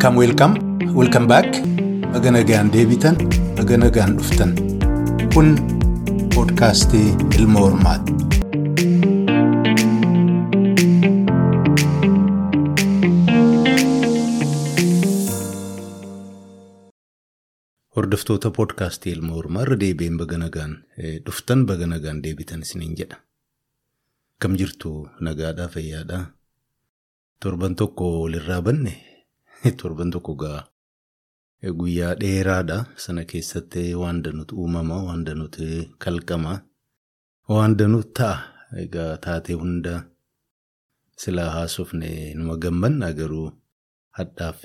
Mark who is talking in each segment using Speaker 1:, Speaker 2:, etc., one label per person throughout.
Speaker 1: Welkaam welkaam welkaam baak baga nagaan deebitan baga nagaan dhuftan. Kun poodkaastii ilma hormaati. Hordoftoota poodkaastii ilma hormaa irra deebi'een baga nagaan dhuftan baga nagaan deebitan isiniin jedha. Kam jirtu nagaadhaa fayyaadhaa? Torban tokko walirraa banne torban tokko gaa guyyaa dheeraadha sana keessatti waan danuutu uumamaa waan danuutu kalqamaa waan danuutu ta'a egaa taatee hunda. Silaa haasofne numa gammanna garuu hadhaaf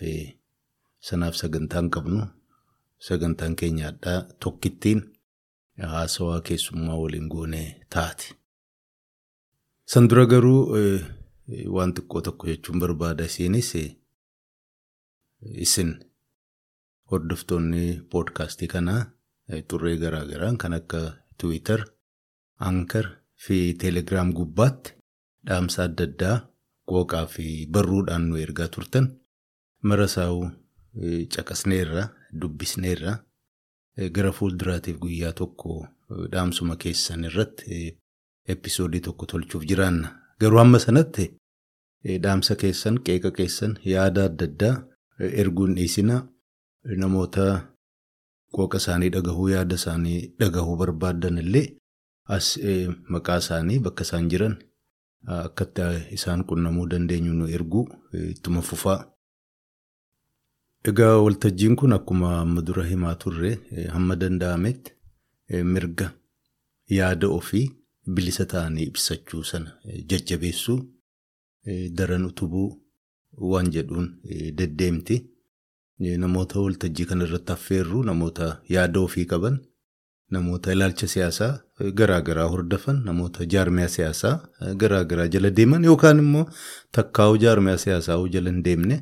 Speaker 1: sanaaf sagantaan qabnu sagantaan keenya hadhaa tokkittiin haasawaa keessummaa waliin goone taate. San dura garuu waan xiqqoo tokko jechuun barbaada isiinis isin hordoftoonni poodkaastii kanaa xurree garaa garaan kan akka tiwiitar, aankar fi teelegiraam gubbaatti dhaamsa adda addaa qooqaa fi barruudhaan nu ergaa turtan mara saawuu caqasneerra dubbisneerra gara fuulduraatiif guyyaa tokko dhaamsuma keessan irratti. Episoodii tokko tolchuuf jiraanna. Garuu hamma sanatti dhaamsa keessan, qeeqa keessan, yaada adda addaa erguun dhiisinaa namoota qooqa isaanii dhagahuu, yaada isaanii dhagahuu barbaadan illee as maqaa isaanii bakka isaan jiran akkatti isaan qunnamuu dandeenyu nu erguu ittuma fufaa. Egaa waltajjiin kun akkuma amma dura himaa turre hamma danda'ametti mirga yaada ofii. Bilisa ta'anii ibsachuu sana jajjabeessuu daran utubuu waan jedhuun deddeemti. Namoota waltajjii kana irratti affeerru namoota yaada ofii qaban, namoota ilaalcha siyaasaa garaa garaa hordofan, namoota jaarmiyaa siyaasaa garaa garaa jala deeman yookaan immoo takkaa'uu jaarmiyaa siyaasaa jala hin deemne.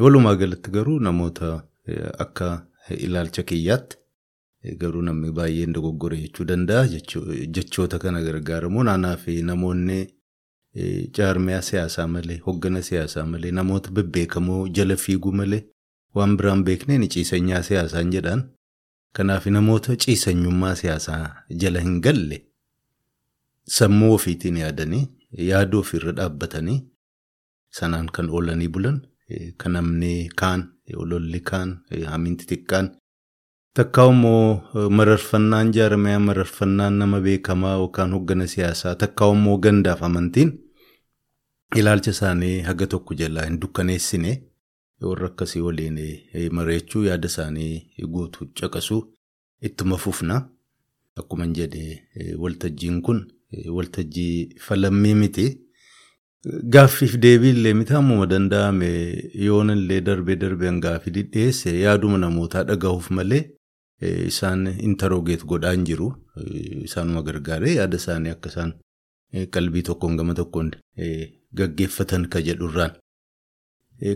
Speaker 1: Walumaa galatti garuu namoota akka ilaalcha kiyyaatti. Garuu namni baay'een dogoggore jechuu danda'a. Jechoota kana gargaaramuun aanaa fi namoonni jaarmiyaa siyaasaa malee, hoggana siyaasaa malee, namoota bebbeekamoo jala fiiguu malee waan biraan beekneen ciisanyaa siyaasaan jedhaan. Kanaaf namoota ciisanyummaa siyaasaa jala hin galle sammuu ofiitiin yaadanii, yaada ofiirra dhaabbatanii sanaan kan oolanii bulan, kan namni kaan, ololli kaan, hamiinti xiqqaan. Takkaa immoo mararfannaan jaarmiyaa mararfannaan nama beekamaa yookaan hoggana siyaasaa takkaa immoo gandaaf amantiin ilaalcha isaanii haga tokko jalaa hin dukkaneessine warra akkasii waliin mareechuu yaada isaanii guutuu caqasuu ittuma fufna. Akkuma jedhe waltajjiin kun waltajjii falammii miti. Gaaffiif deebii illee miti hammuma danda'ame yoon illee darbee darbeen gaaffii dhiyeesse yaaduma namootaa dhagahuuf malee. Isaan interrogeet godhaa hin jiru. Isaanuma gargaaree yaada isaanii akka isaan qalbii tokkoon gama tokkoon gaggeeffatan ka jedhurraan.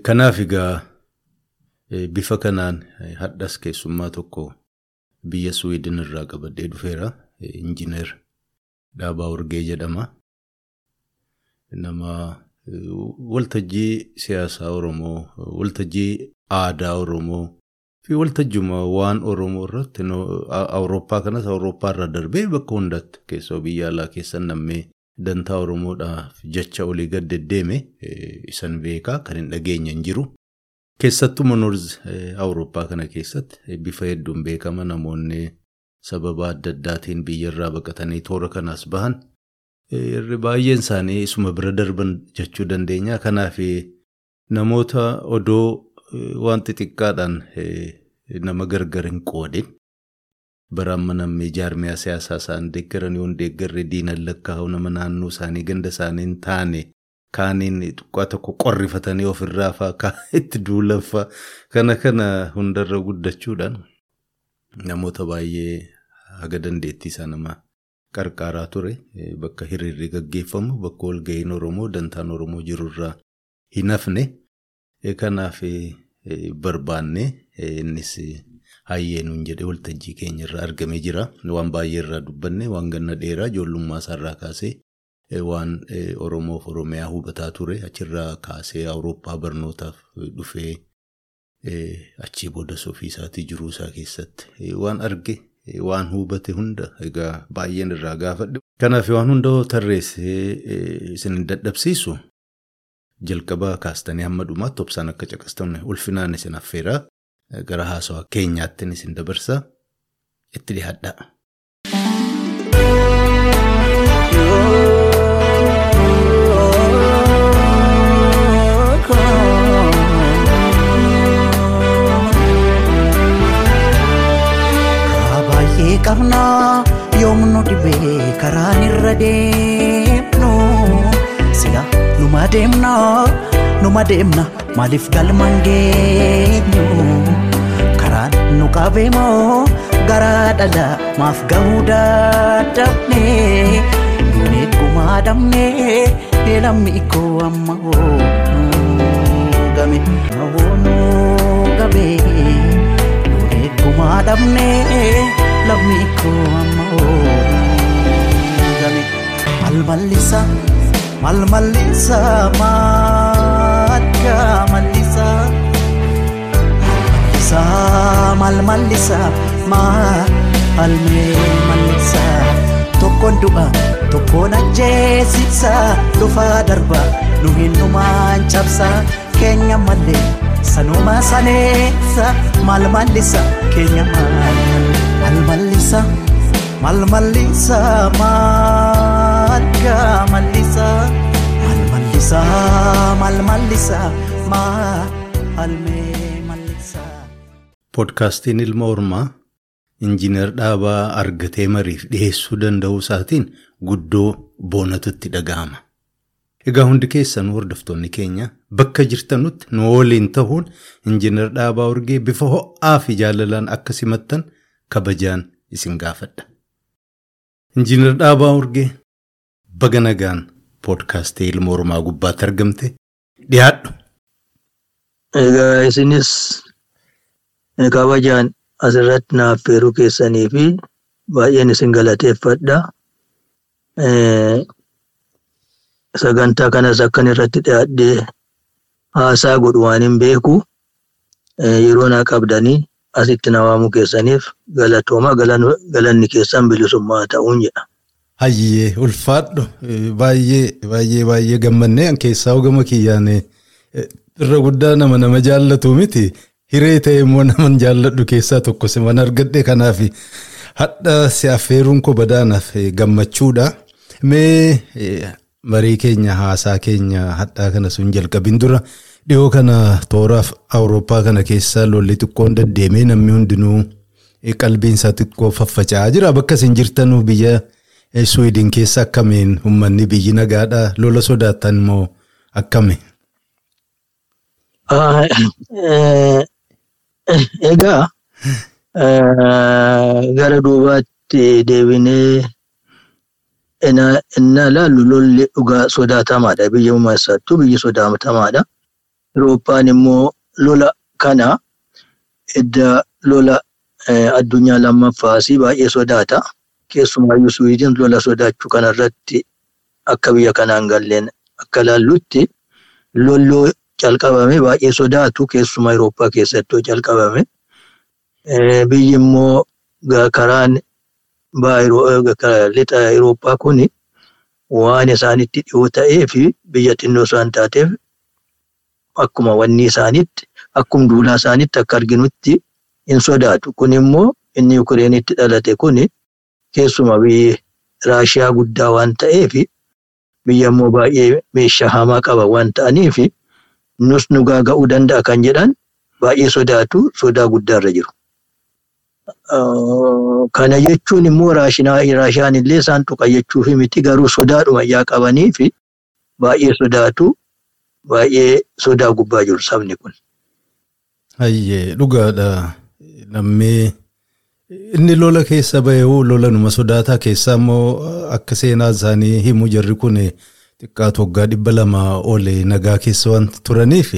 Speaker 1: Kanaaf egaa bifa kanaan hadhas keessummaa tokko biyya Suwiidin irraa qabadhee dhufeera. Injiinar Dhaabaa Urgee jedhama. Nama waltajjii siyaasaa Oromoo, waltajjii aadaa Oromoo. fi waltajjuma waan Oromoo irratti Awurooppaa kanas Awurooppaa irra darbee bakka hundatti keessoo biyya alaa keessan nammee dantaa Oromoodhaaf jecha olii gad deddeeme isan beekaa kan hin dhageenye hin jiru. Keessattuu Noorz Awurooppaa kana keessatti bifa hedduun beekama namoonni sababa adda addaatiin biyyarraa baqatanii toora kanaas bahan irri baay'een isaanii isuma bira darban jechuu dandeenya. Kanaaf namoota odoo. Waan xixiqqaadhaan nama gargar hin qoodin bara amma namni jaarmiyaa siyaasaa isaan deeggaran yoo deeggarre diinan lakkaa'u nama naannoo isaanii ganda isaanii taane kaaniin xiqqaa tokko qorrifatanii ofirraa fa'aa itti duulanfaa kana kana hundarra guddachuudhaan namoota baay'ee haga dandeettii isaa nama qarqaaraa ture bakka hiriirri gaggeeffamu bakka walga'iin Oromoo dantaan Oromoo jirurraa hin hafne. Kanaaf barbaanne innis hayyeenuun jedhee waltajjii keenya irraa argamee jira. Waan baay'ee irraa dubbanne waan ganna dheeraa ijoollummaa isaarraa kaasee waan Oromoof Oromiyaa hubataa ture achirraa kaasee Awurooppaa barnootaaf dhufee achii booda ofii isaatii jiruu isaa keessatti waan arge waan hubate hunda egaa baay'een irraa gaafadhe. Kanaaf waan hunda tarreessee isin dadhabsiisu jalqabaa kaastanii hamma dhumaatti obsaan akka caqastamne ulfinaan isin affeeraa gara haasawaa keenyaattiin isin dabarsaa itti dhiyaadhaa.
Speaker 2: qabnaa yoomnu dhibee karaan irra deemnu? Sila numa deemna numa deemna maaliif galmaan geenyu karaan nu qabee moo garaa dhala maaf gahuu dadhabne duun eegumaa dhabne lammi koo amma game nu gabe. Duun eegumaa dhabne. lammi koo amma oolame mal mallisa mal mallisa madda mallisa mallisa mal mallisa maalmee mallisa tokkoon du'a tokkoon ajjeesisa dhufaa darba nu hinnumaan cabsa keenya mallee sanuma saneessa mal mallisa keenya maal mal mallisa mal mallisa madda mallisa mal mallisa mal mallisa maalmee mallisa.
Speaker 1: Poodkaastiin ilma ormaa injiinar dhaabaa argatee mariif dhiyeessuu danda'uu isaatiin guddoo boonatutti dhaga'ama. Egaa hundi keessan hordoftoonni keenya bakka jirtanutti nu waliin ta'uun injiinar dhaabaa urgee bifa ho'aa fi jaalalaan akka simattan kabajaan isin gaafadha. Injiinar dhaabaa urgee baga nagaan poodkaastii ilma ormaa gubbaatti argamte dhiyaadhu.
Speaker 3: Egaa isinis kabajaan asirratti naaf affeeruu keessanii fi baay'een isin galateeffadha. Sagantaa kanas akkan irratti dhiyaadhee haasaa godhu waan hin beeku yeroo naa qabdanii asitti na waamuu keessaniif galatooma galanni keessan bilisummaa ta'uun jedha.
Speaker 1: Hayyee ulfaadhu baay'ee baay'ee baay'ee gammannee keessaa ogama kiyyaan irra guddaa nama nama jaallatu miti hiree ta'e immoo nama jaalladhu keessaa tokko si mana argadhe kanaaf hadha si affeeruun koo badaanaaf gammachuudha. Mee marii keenya haasaa keenya hadhaa kana sun jalqabin dura dhiyoo kana tooraaf awurooppaa kana keessaa lolli xiqqoon deddeemee namni hundinuu qalbiin isaa xiqqoo faffaca'aa jira bakka isin jirtanuu biyya Suwiidin keessa akkamiin uummanni biyyi nagaadhaa lola sodaattan immoo akkami?
Speaker 3: Egaa gara duubaatti deebinee inni ilaallu lolli dhugaa sodaatamaadha. Biyya uummataa biyyi sodaatamaadha. Awurooppaan immoo lola kana edda lola addunyaa lammaffaasii baay'ee sodaata. Keessumaayyuu Suwiidin lola sodaachuu kanarratti akka biyya kanaan galleen akka ilaallutti calqabame baay'ee sodaatu keessumaa Awurooppaa keessatti calqabame. Biyyi immoo karaan lixa Awurooppaa kuni waan isaanitti dhiyoo ta'ee fi biyya xinnoo isaan taateef akkuma wanni isaanitti akkuma duulaa isaanitti akka arginutti hin sodaatu. Kun immoo inni Yukireenitti dhalate kuni keessuma biyyi Raashiyaa guddaa waan ta'eef biyya immoo baay'ee meeshaa hamaa qaba waan ta'aniif nus nu gaaga'uu danda'a kan jedhan baay'ee sodaatu sodaa guddaarra jiru. Kana jechuun immoo Raashiyaan illee isaan tuqa jechuufi miti garuu sodaadhuma yaa qabanii fi baay'ee sodaatu baay'ee sodaa gubbaa jiru sabni kun.
Speaker 1: Hayyee dhugaadha. Lammii inni lola keessa bahee lola numa sodaataa keessaa immoo akka seenaa isaanii himu jarri kun xiqqaatu waggaa dhibba lama oole nagaa keessa waan turaniif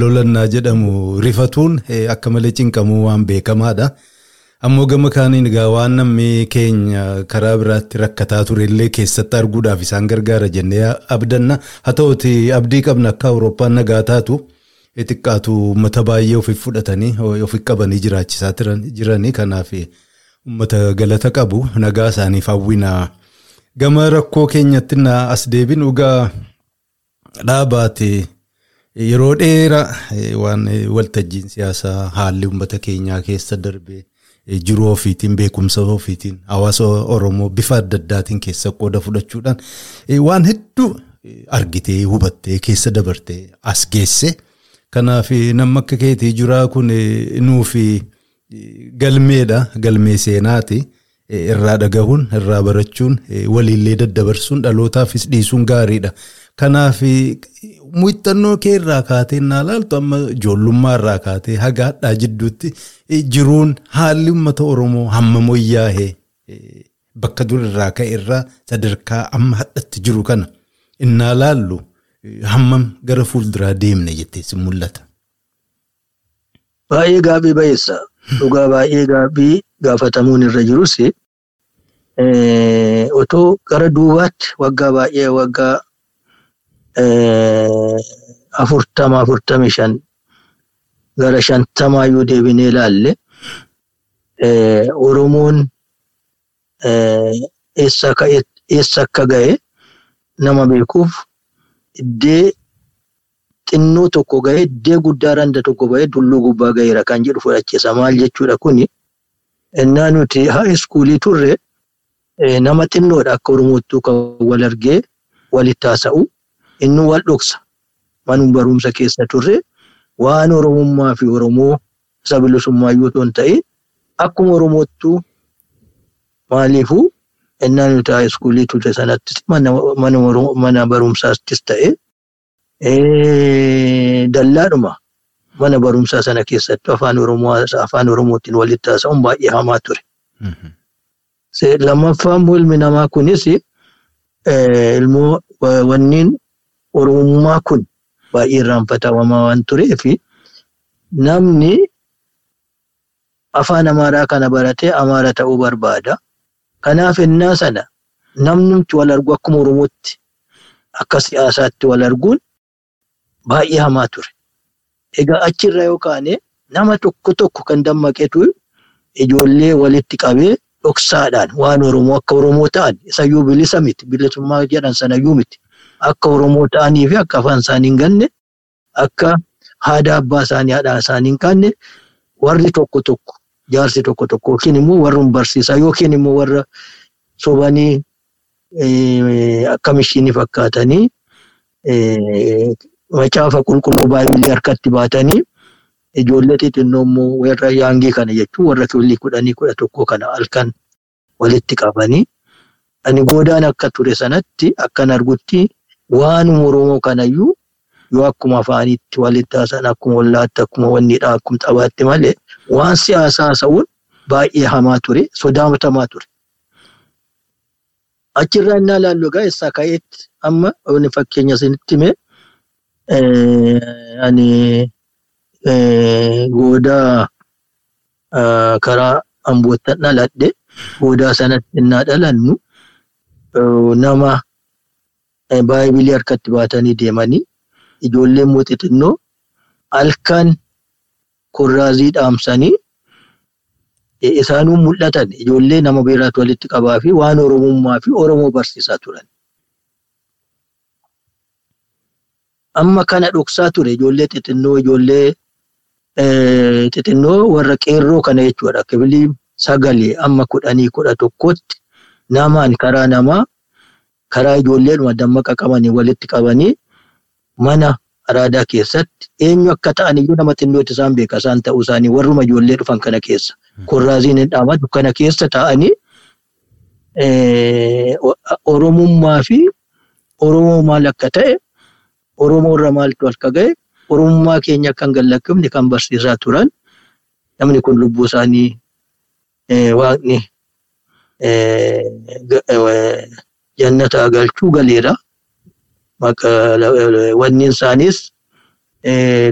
Speaker 1: lolannaa jedhamu rifatuun akka malee cinqamuu waan beekamaadha. Ammoo gama kaaniin egaa waan namni keenya karaa biraatti rakkataa turellee keessatti arguudhaaf isaan gargaara jennee abdanna. Haa ta'uti abdii qabna akka Awurooppaan nagaa taatu xiqqaatu uummata baay'ee ofi fudhatanii ofi qabanii jiraachisaa jiranii kanaaf uummata galata qabu nagaa isaaniif hawwinaa. Gama rakkoo keenyatti as deebin dhugaa dhaabaate yeroo dheeraa waan waltajjiin siyaasaa haalli uummata keenyaa keessa darbee jiruu ofiitiin beekumsa ofiitiin hawaasa Oromoo bifa adda addaatiin keessa qooda fudhachuudhaan waan hedduu argitee hubattee keessa dabartee as geesse. Kanaaf namni akka keetii jiraa kun nuufi galmeedha galmee seenaati. Irraa dhagahuun irraa barachuun waliillee daddabarsuun dhalootaafis dhiisuun gaariidha. Kanaaf muuxannoo kee irraa kaatee naa laaltu amma ijoollummaa irraa kaatee haga hadhaa jidduutti jiruun haalli uummata Oromoo hammam wayyaa'ee bakka dur irraa ka'e irraa sadarkaa amma hadhatti jiru kana innaa laallu hammam gara fuulduraa deemne jettee si mul'ata.
Speaker 3: Baay'ee gaaffii bayeessa. Dhugaa baay'ee gaaffii gaafatamuun irra jirus otoo gara duubaatti waggaa baay'ee waggaa afurtama afurtami shan gara shantamaa yoo deebinee ilaalle Oromoon eessa akka ga'e nama beekuuf iddee xinnoo tokko ga'e iddee guddaa randa tokko ba'e tulluu gubbaa ga'eera kan jedhu fudhachiisa. Maal jechuudha kuni? Innaa nuti haa iskuulii turre nama xinnoodha akka Oromoottuu kan wal argee walitti haasa'u inni wal dhoksa. Manuma barumsa keessa turre waan Oromummaa fi Oromoo isa bilisummaa yoo ta'in akkuma Oromoottuu maaliifuu innaa nuti haa iskuulii turre sanattis mana barumsaattis ta'e dallaadhuma. Mana barumsaa sana keessattuu afaan Oromoo afaan Oromootiin walitti haasa'uun baay'ee hamaa ture. Lammaffaan ilmi namaa kunis ilmoo wanniin Oromummaa kun baay'ee irraanfatamaa waan tureef namni afaan Amaaraa kana baratee Amaara ta'uu barbaada. Kanaaf innaa sana namnumti wal argu akkuma Oromootti akka siyaasaatti wal arguun baay'ee hamaa ture. Egaa achirra yoo nama tokko tokko kan dammaqetu ijoollee walitti qabee dhoksaadhaan waan Oromoo akka Oromoo ta'an isayyuu bilisa miti bilisummaa jedhan sanayyuu miti akka Oromoo ta'anii fi akka afaan isaanii hin ganne akka haada abbaa isaanii haadha isaanii hin qaanne warri tokko tokko jaarsi tokko tokko yookiin immoo warra barsiisaa yookiin immoo warra sobanii akka mishiinii fakkaatanii macaafa qulqulluu baay'ee harkatti baatanii ijoollee xixinnoo immoo warra yaangii kana jechuun warra kiilii kudhanii kudha tokko kana halkan walitti qabanii ani goodaan akka ture sanatti akkan argutti waanuma Oromoo kanayyuu yoo akkuma afaanitti walitti haasan akkuma wallaatti akkuma wanniidha akkuma xabaatti malee waan siyaasaa haasa'uun baay'ee hamaa ture sodaatamaa ture. Achirraa innaa ilaallu egaa eessaa ka'eetti amma fakkeenya isinitti himee ani goodaa karaa amboottan dhaladhe goodaa sanatti innaa dhalannu nama baayibilii harkatti baatanii deemanii ijoolleen immoo xixinnoo halkan kurraazii dhaamsanii isaanuu mul'atan ijoollee nama beeraatu walitti qabaa fi waan oromummaa fi oromoo barsiisaa turan. Amma kana dhoksaa ture ijoollee xixinnoo ijoollee xixinnoo warra qeerroo kana jechuudha. Kibilii sagalee amma kudhanii kudha tokkotti namaan karaa namaa karaa ijoolleedhuma dammaqa qabanii walitti qabanii mana araadaa keessatti eenyu akka ta'an iyyuu nama xinnootti isaan beeka isaan ta'uu isaanii warruma ijoollee dhufan kana keessa. Kurraaziin hin dhaamatu kana keessa ta'anii Oromummaa fi Oromoo maal akka ta'e Oromoo irra maaltu akka ga'e Oromummaa keenya kan gallakkifne kan barsiisaa turan namni kun lubbuu isaanii waaqni jannata galchuu galeera. Wanni isaanis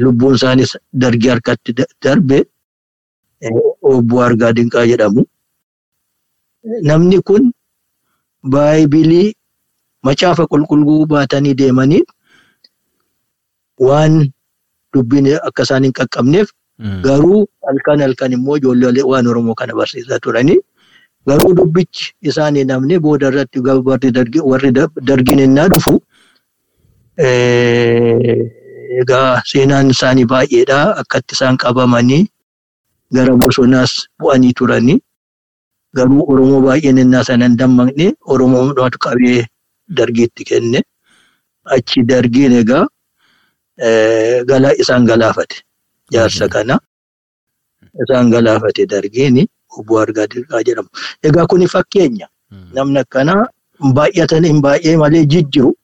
Speaker 3: lubbuun isaanis dargii harkatti darbe obbo Argaa Dinqaa jedhamu. Namni kun baayibilii macaafa qulqulluu baatanii deemanii waan dubbiin akka isaan hin qaqqabneef garuu halkan halkan immoo ijoollee waan Oromoo kana barsiisaa turanii garuu dubbichi isaan hin namne booda irratti warri dargiin innaa dhufu. Egaa seenaan isaanii baay'eedha akkatti isaan qabamanii gara bosonaas bu'anii turanii garuu Oromoo baay'een innaa sana hin dammaqne Oromoo qabee dargiitti kenne. Achi dargiin egaa isaan galaafate. Jaarsa kana isaan galaafate dargiin obbo Argaa Dirqaa jedhamu. Egaa kuni fakkeenya. Namni akkanaa baay'atan hin baay'ee malee jijjiru.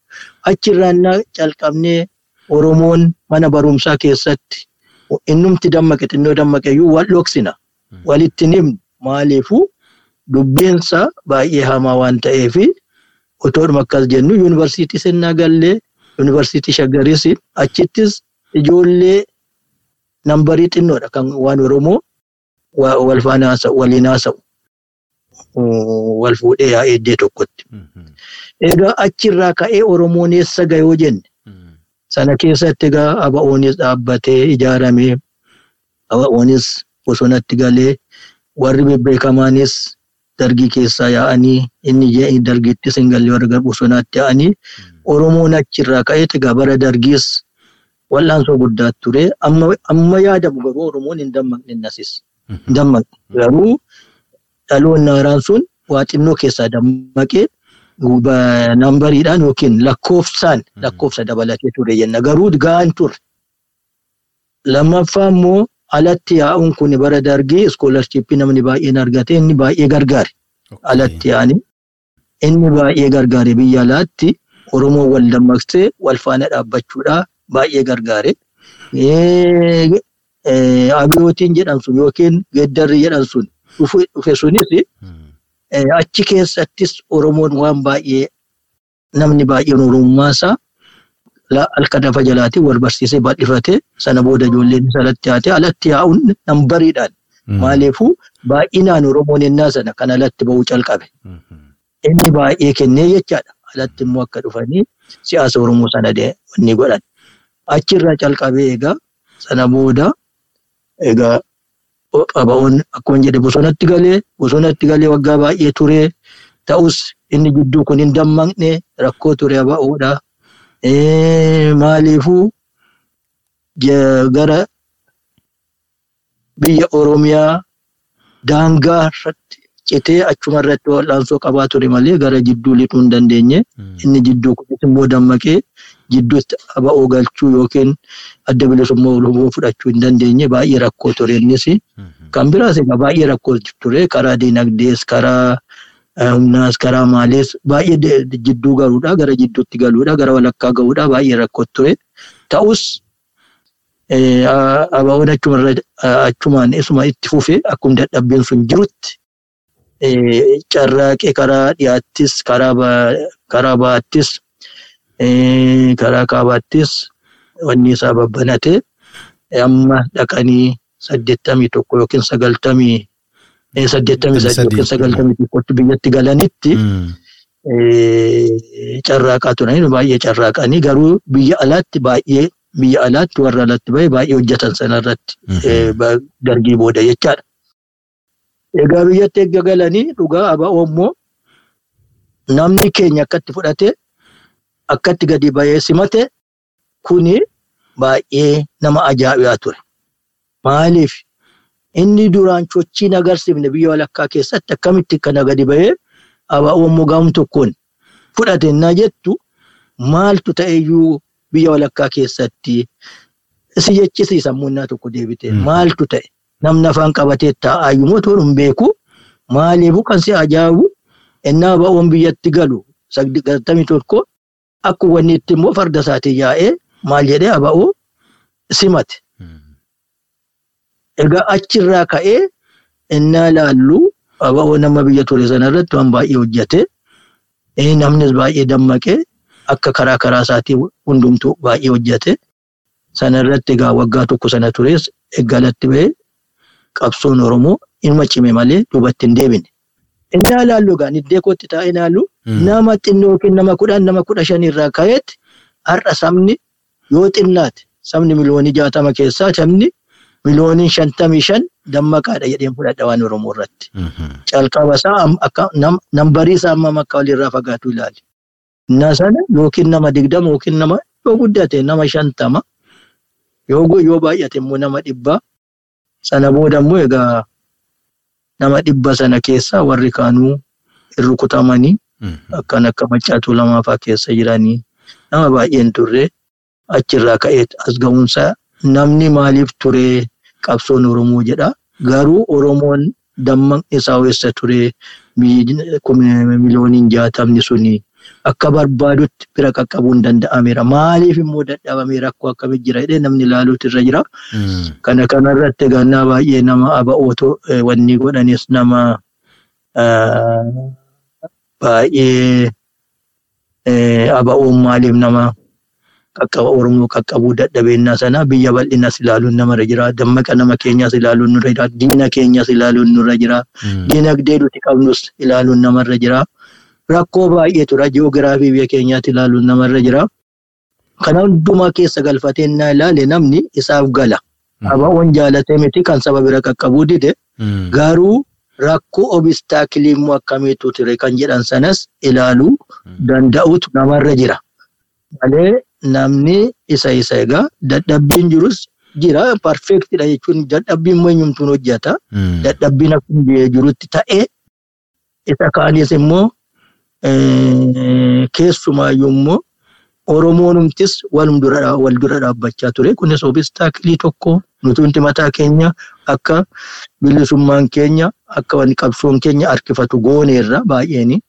Speaker 3: Achirraan calqabnee Oromoon mana barumsaa keessatti innumti dammaqe xinnoo dammaqeyyuu wal dhoksina. Walitti himnu. Maaliifuu dubbeensa baay'ee hamaa waan ta'eef otoodhuma akkas jennu yuunivarsiitii sennaa gallee yuunivarsiitii shaggariis achittis ijoollee nambarii xinnoodha kan waan Oromoo wal faana waliin haasa'u wal fuudhee yaa'ee iddoo tokkotti. Egaa achirraa ka'ee Oromoon eessa gayoo jenne sana keessatti egaa aba'oonis dhaabbatee ijaaramee aba'oonis bosonatti galee warri bebbeekamaanis dargii keessaa yaa'anii inni dargittis hin galle warra bosonaatti yaa'anii Oromoon achirraa ka'ee egaa bara dargiis wal'aansoo guddaa ture. Amma yaadamu garuu Oromoon hin dammaqne nasis dammaqne. Garuu dhaloonni haaraan sun waa xinnoo keessaa dammaqee nambariidhaan yookiin lakkoofsaan lakkoofsa dabalatee ture jenna. Garuu ga'an ture. Lammaffaa immoo alatti yaa'uun kun bara dargii iskoolarchiippii namni baay'een argate inni baay'ee gargaare. Alatti yaa'anii inni baay'ee gargaare biyya alaatti Oromoo wal dammaqsee wal faana dhaabbachuudhaa baay'ee gargaare. Abiyootiin jedhan sun yookiin geeddarri jedhan sun dhufe sunis achi keessattis Oromoon waan baay'ee namni baay'een Oromummaasaa halka dafa jalaatiin wal barsiisee bal'ifate sana booda ijoolleen alatti yaate alatti yaa'uun nambariidhaan maaliifuu baay'inaan Oromoon ennaa sana kan alatti ba'uu calqabe. Inni baay'ee kennee jechaadha. Alatti immoo akka dhufanii siyaasa Oromoo sana ni godhan. Achirraa calqabee egaa sana booda egaa aba'oon akkuma jedhe bosonatti galee bosonatti galee waggaa baay'ee ture ta'us inni gidduu kun hin dammaqne rakkoo ture aba'oodha. Maaliifuu gara biyya Oromiyaa daangaa irratti citee achuma irratti wal'aansoo qabaa ture malee gara jidduu lixuu hin dandeenye. Inni jidduu kunis immoo dammaqee jidduutti aba'oo galchuu yookiin adda bilisummaa Oromoo fudhachuu hin dandeenye baay'ee rakkoo ture innis. Kan biraas egaa baay'ee rakkoo ture karaa dinagdees karaa humnaas karaa maaliis baay'ee jidduu galuudha gara jidduutti galuudha gara walakkaa gahuudha baay'ee rakkoo ture. Ta'us aba'oon achumaan isuma itti fufe akkuma dadhabbiin sun jirutti carraaqee karaa dhiyaattis karaa baattis. Karaa kaabaattis wanni isaa babbanate. Amma dhaqanii saddeettamii tokko yookiin sagaltamii saddeettamii sadii yookiin sagaltamii tokkotti biyyatti galanitti carraaqaa turanii baay'ee carraaqanii garuu biyya alaatti baay'ee biyya alaatti warra alatti bahe baay'ee hojjetan sanarratti dargii booda jechaadha. Egaa biyyatti eegga galanii dhugaa aba'oo immoo namni keenya akkatti fudhate akkatti gadi bahee simate kuni baay'ee nama ajaa'ibaa ture. Maaliif? Inni duraan sochiin agarsiifne biyya walakkaa keessatti akkamitti kana gadi bahee aba'oo immoo gaa'um tokkoon fudhate naa jettu? Maaltu ta'eyyuu biyya walakkaa keessatti? Si jechisiisa munnaa tokko deebite maaltu ta'e namni afaan qabatee taa'aayyuu mootuu hin beeku. Maaliifuu kan si ajaa'ibu innaa aba'oon biyyatti galu. Sagaltamii tokko akkuma wanni itti immoo farda isaatiin yaa'ee maal jedhee aba'oo simate. Egaa achirraa ka'ee innaa laallu aba'oo nama biyya ture sanarratti waan baay'ee hojjete. Namnis baay'ee dammaqee akka karaa karaa isaatii hundumtuu baay'ee hojjete. Sanarratti egaa waggaa tokko sana tures eeggalatti bahee qabsoon Oromoo ilma cime malee duubatti hin deebine. Innaa laallu egaa iddoo kootti taa'ee laallu nama xinnoo yookiin nama kudhan nama kudha shanirraa ka'eetti har'a sabni yoo xinnaate sabni miliyoonii jaatama keessaa sabni miliyooniin shantamii shan dammaqaadha jedheen fudhadha waan Oromoo irratti. Calqaba isaa akka nambarii isaa amma akka walirraa fagaatu ilaali. Inna sana yookiin nama digdama yookiin nama yoo guddate nama shantama yoo baay'ate immoo nama dhibba sana booda immoo egaa nama dhibba sana keessa warri kaanuu hin rukutamanii akkan akka macaatuu lamaafaa keessa jiranii nama baay'een turre achirraa ka'ee as ga'umsa namni maaliif ture qabsoon Oromoo jedha. Garuu Oromoon dammaqni isaa weessa ture miliyooniin jaatamni suni akka barbaadutti bira qaqqabuun danda'ameera. Maaliif immoo dadhabamee rakkoo akkamii jira jedhee namni ilaaluutu irra jira. Kana kanarratti egaa baay'ee nama aba'ootu wanni godhanis nama baay'ee aba'oon maaliif nama qaqqaba Oromoo qaqqabuu dadhabeennaa sana biyya bal'inas ilaaluun namarra jira. Dammaqa nama keenyas ilaaluun nurra jira. Diina keenyas ilaaluun nurra jira. Diinagdee nuti qabnus ilaaluun namarra jira. Rakkoo baay'eetu jira. Ji'oogiraafii biyya keenyaatti ilaaluun namarra jira. Kana hundumaa keessa galfatee naa ilaale namni isaaf gala. Aba'oon jaalatee miti kan saba bira qaqqabuu dide. Garuu rakkoo obistaakilii immoo akkamiitu ture kan jedhan sanas ilaaluu danda'utu namarra jira. Malee namni isa isa egaa dadhabbiin jirus jira parfeektidha jechuun dadhabbiin eenyumtuun hojjeta. Dadhabbiin akkuma jirutti ta'ee isa kaanis immoo keessumaayyuu immoo Oromoonumtis wal dura dhaabbachaa ture. Kunis obistaakilii tokko nuti mataa keenya akka bilisummaan keenya akka qabsoon keenya harkifatu gooneerra baay'eeni.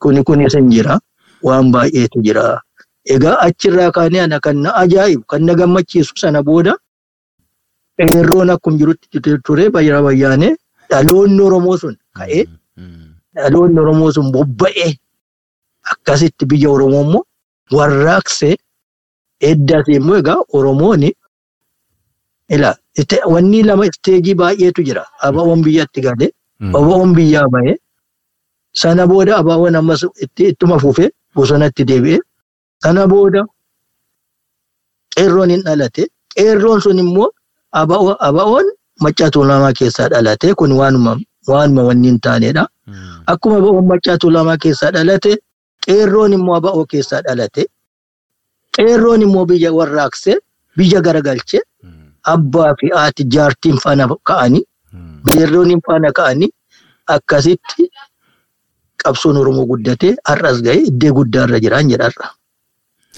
Speaker 3: Kuni kunis hin jira. Waan baay'eetu jira. Egaa achirraa kaanee ana kan na ajaa'ibu kan na gammachiisu sana booda qeerroon akkuma jirutti ture bayyaa bayyaanee dhaloonni Oromoo sun ka'ee dhaloonni Oromoo sun bobba'ee akkasitti biyya Oromoo immoo warraaqsee eddas immoo egaa Oromoon ila wanni lama isteejii baay'eetu jira. Aba'oon biyyatti galee aba'oon biyyaa bahee sana booda aba'oon ammas ittuma fufee bosonatti deebi'ee sana booda qeerroon hin dhalate qeerroon sun immoo aba'oon maccaa tuulamaa keessaa dhalate kun waanuma wanni hin taanedha. Akkuma aba'oon maccaa tuulamaa keessaa dhalate qeerroon immoo aba'oo keessaa dhalate qeerroon immoo biyya warraaqsee biyya garagalchee abbaa fi haati jaartiin faana ka'anii qeerroon faana ka'anii akkasitti qabsoon Oromoo guddatee har'as ga'ee iddoo guddaarra jiran jedharra.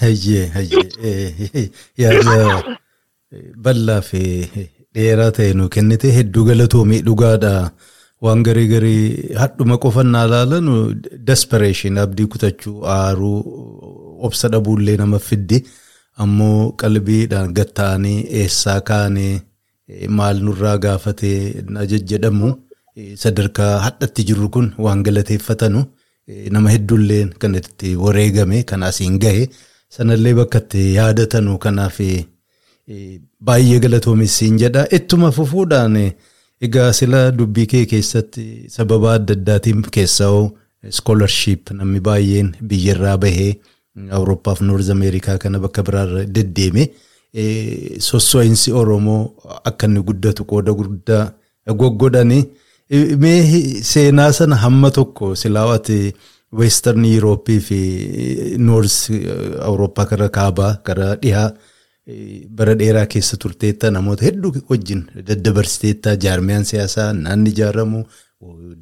Speaker 1: Hayyee hayyee yaada bal'aa fi dheeraa ta'e nu kennite hedduu galatoomii dhugaadha. Waan garii garii hadhuma qofannaa ilaalan despereeshin abdii kutachuu aaruu obsa dhabuullee nama fiddi ammoo qalbiidhaan gatta'anii eessaa kaanee maal nurraa gaafatee ajajjedhamu sadarkaa hadhatti jirru kun waan galateeffatanu nama hedduullee kan itti wareegame kan asiin gahe sanallee bakka itti yaadatanu kanaaf baay'ee galatoomissiin jedha ittuma fufuudhaan. Egaa sila dubbii kee keessatti sababa adda addaatiin keessaa iskoolarship namni baay'een biyyarraa bahee Awurooppaa fi Noorz Ameerikaa kana bakka biraarra deddeeme sosso'insi Oromoo akka inni guddatu qooda guddaa goggodhani. Mee seenaa sana hamma tokko silaawati Weestarn Yurooppii fi Noorz Awurooppaa karaa kaabaa karaa dhihaa. Bara dheeraa keessa turteetta namoota hedduu wajjin daddabarsiteetta jaarmiyaan siyaasaa naanni ijaaramu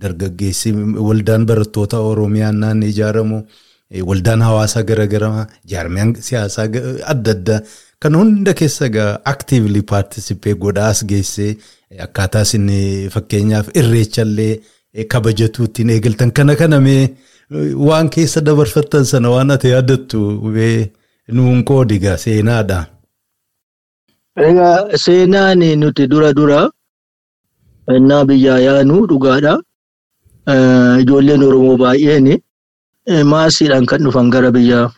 Speaker 1: dargaggeessi waldaan barattoota oromiyaa naanni ijaaramu waldaan hawaasaa garaagaraa jaarmiyaan siyaasaa adda addaa kan hunda keessa egaa aktiivli paartisipee godhaas geessee akkaataa isin fakkeenyaaf irreechallee kabajatuuttiin eegaltan kana kana mee waan keessa dabarfattan sana waan ati yaadattu nuun qoodigaa seenaadha.
Speaker 3: Egaa seenaan nuti dura dura ennaa biyyaa yaanu dhugaadha. Ijoolleen Oromoo baay'een maasiidhaan kan dhufan gara biyya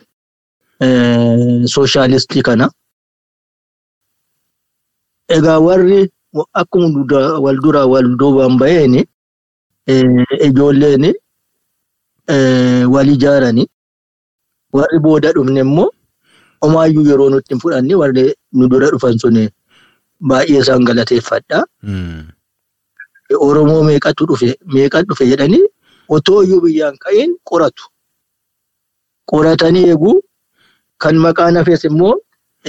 Speaker 3: sooshaalistii kana. Egaa warri akkuma wal dura wal duubaan baheen ijoolleen wal ijaarani. Warri booda dhufne immoo Omaayyuu yeroo nutti hin fudhanne warri nu dura dhufan sun baay'ee isaan galateeffadha. Oromoo meeqatu dhufe meeqatu dhufe jedhanii otoo iyyuu biyyaan ka'een qoratu. Qoratanii eeguu kan maqaan hafes immoo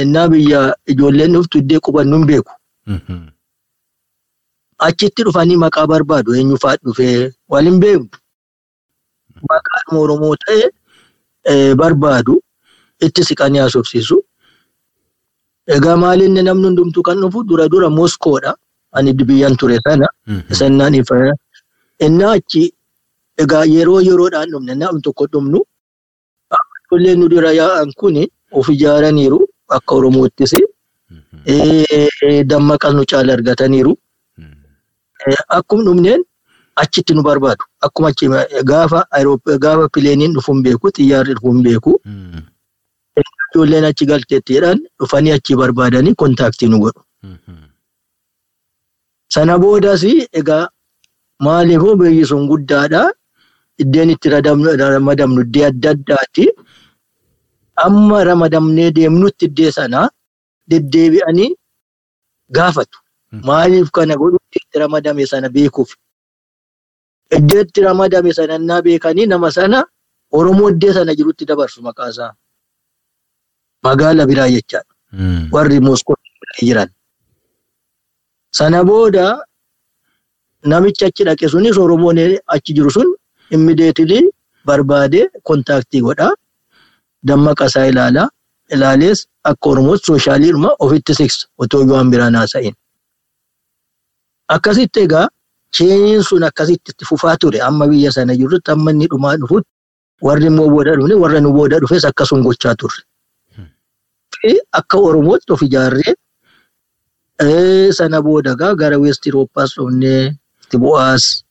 Speaker 3: innaa biyya ijoolleen dhuftu iddee qubannu hin beeku. Achitti dhufanii maqaa barbaadu eenyu fa'aa dhufee wal hin beeknu. Maqaan Oromoo ta'e barbaadu itti siqanii haasofsiisu. Egaa maalinni namni hundumtuu kan dhufu dura dura Moskoodha. Ani biyyan ture sana. Sannaan ifa. Innaa achi egaa yeroo yeroodhaan dhumne namni tokko dhumnu. Ijoolleen nu dura yaa'an kuni of ijaaraniiru akka Oromoottis. Dammaqas nu caala argataniiru. Akkuma dhumneen achitti nu barbaadu. Akkuma achi gaafa gaafa pileeniin dhufu hin beeku xiyyaarri dhufu hin beeku. Ijoolleen achi galteettiidhaan dhufanii achi barbaadanii kontaaktii nu godhu. Sana boodas egaa maaliifuu biyyi sun guddaadha. Iddeen itti ramadamnu iddee adda addaati. Amma ramadamnee deemnutti iddee sanaa deddeebi'anii gaafatu. Maaliif kana godhutti itti ramadame sana beekuuf. Iddee itti ramadame sana beekanii nama sana Oromoo iddee sana jirutti dabarsu maqaasaa. Magaala biraa jechaadha. Warri Moskoo jiran. Sana booda namichi achi dhaqe sunis Oromoon achi jiru sun immideetilii barbaadee kontaaktii godhaa. Dammaqa isaa ilaalaa. Ilaalees akka Oromootti sooshaaliidhuma ofitti siksa otoo waan biraan haasa'in. Akkasitti egaa cheenyiin sun akkasitti itti fufaa ture amma biyya sana jirrutti amma inni dhumaa dhufutti warri immoo booda dhufne warra nu booda dhufes akkasuma gochaa turre. Akka Oromootti of ijaarree sana booda gaa gara West Eurooppaas dhufnee itti bu'aas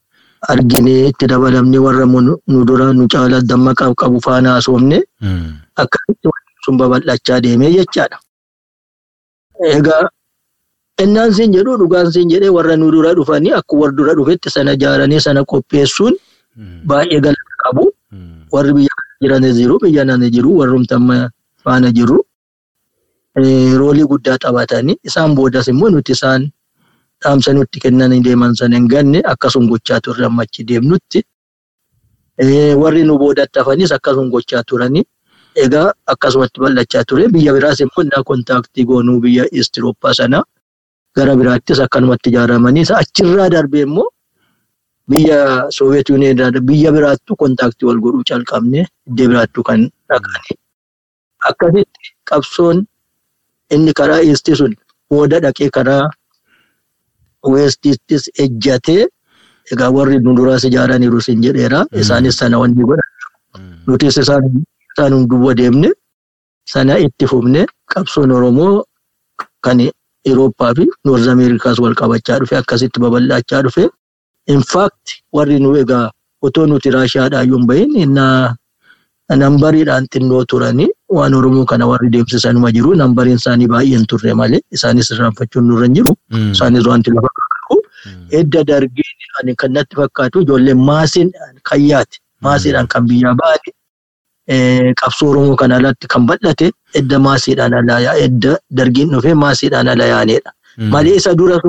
Speaker 3: arginee itti dabalamnee warra nu dura nu caala dammaqaa qabu faana haasofne akkasitti sun babal'achaa deemee jechaadha. Egaa innaan siin jedhu dhugaan siin jedhee warra nu dura dhufanii akkuma warra dura dhufetti sana ijaaranii sana qopheessuun baay'ee galata qabu. Warri biyya jiranis jiru biyya nana jiru warrumti amma faana jiru. Roolii guddaa taphatanii isaan boodas immoo nuti isaan dhaamsa nutti kennanii deeman sana hin ganne akkasuma gochaa turre amma achi deemnutti. Warri nu boodatti hafanis akkasuma gochaa turanii egaa akkasumatti bal'achaa ture biyya biraas immoo innaa kontaaktii goonuu biyya Istirooppaa sana gara biraattis akkanumatti ijaaramanii achirraa darbee immoo biyya Soovet Yuuniyoon biyya biraattu kontaaktii wal godhuu calqabne iddoo biraattu kan dhaqanii. Akkasitti qabsoon inni karaa iistii sun? Booda dhaqee karaa weestiittis ejjatee egaa warri nu duraas ijaaraniiru sin jedheera. Isaanis sana wanni godhan nutis isaan duuba deemne sana itti fufne qabsoon oromoo kan Eurooppaa fi Noorz Ameerikaas wal qabachaa dhufe akkasitti babal'achaa dhufe. Infaakti warri nu egaa otoo nuti raashiyaadhaa yoo hin bahin innaa nambariidhaan xinnoo turanii waan Oromoo kana warri deemsisanuma jiru nambariin isaanii baay'een turre malee isaanis irraanfachuun nurra hin jiru. Isaanis wanti lafa qabu. Edda dargeen ani kan natti fakkaatu ijoolleen maasiin kayyaati. Maasiidhaan kan biyyaa ba'ani. Qabsoo Oromoo kana alatti kan bal'ate edda maasiidhaan alaa edda dargiin dhufee maasiidhaan ala yaanedha. Malee isa dura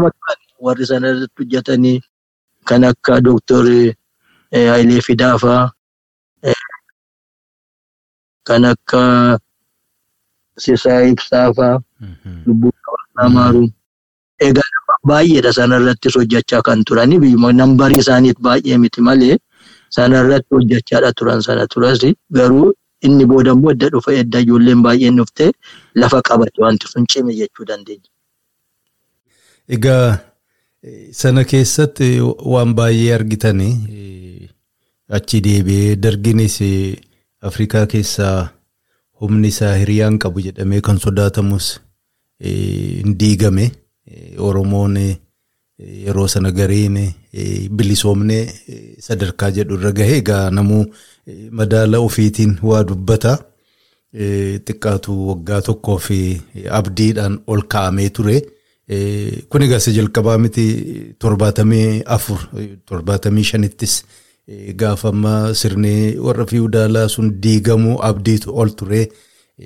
Speaker 3: warri sana irratti hojjetanii kan akka Dooktor Hayilee Fidaafaa kan akka Sisaa Ibsaafaa lubbuu qabannaa maaru. Egaa baay'eedha sanarrattis hojjechaa kan turani biyyuma nambarii isaaniit baay'ee miti malee sanarratti hojjechaadha turan sana turas garuu inni booda immoo edda dhufa edda ijoolleen baay'een dhufte lafa qabate wanti sun cime jechuu dandeenya.
Speaker 1: Egaa sana keessatti waan baay'ee argitanii achi deebi'ee darginis Afrikaa keessaa humni isaa hiriyaan qabu jedhamee kan sodaatamus hin diigame. Oromoon yeroo sana gareen bilisoomne sadarkaa jedhu irra gahe egaa namuu madaala ofiitiin waa dubbata. Xiqqaatu waggaa tokkoo fi abdiidhaan ol kaa'amee ture. Kun egaa isa jalqabaa miti torbaatamii afur torbaatamii shanittis gaafa ammaa sirni warra fiwudaalaa sun diigamuu abdiitu ol ture.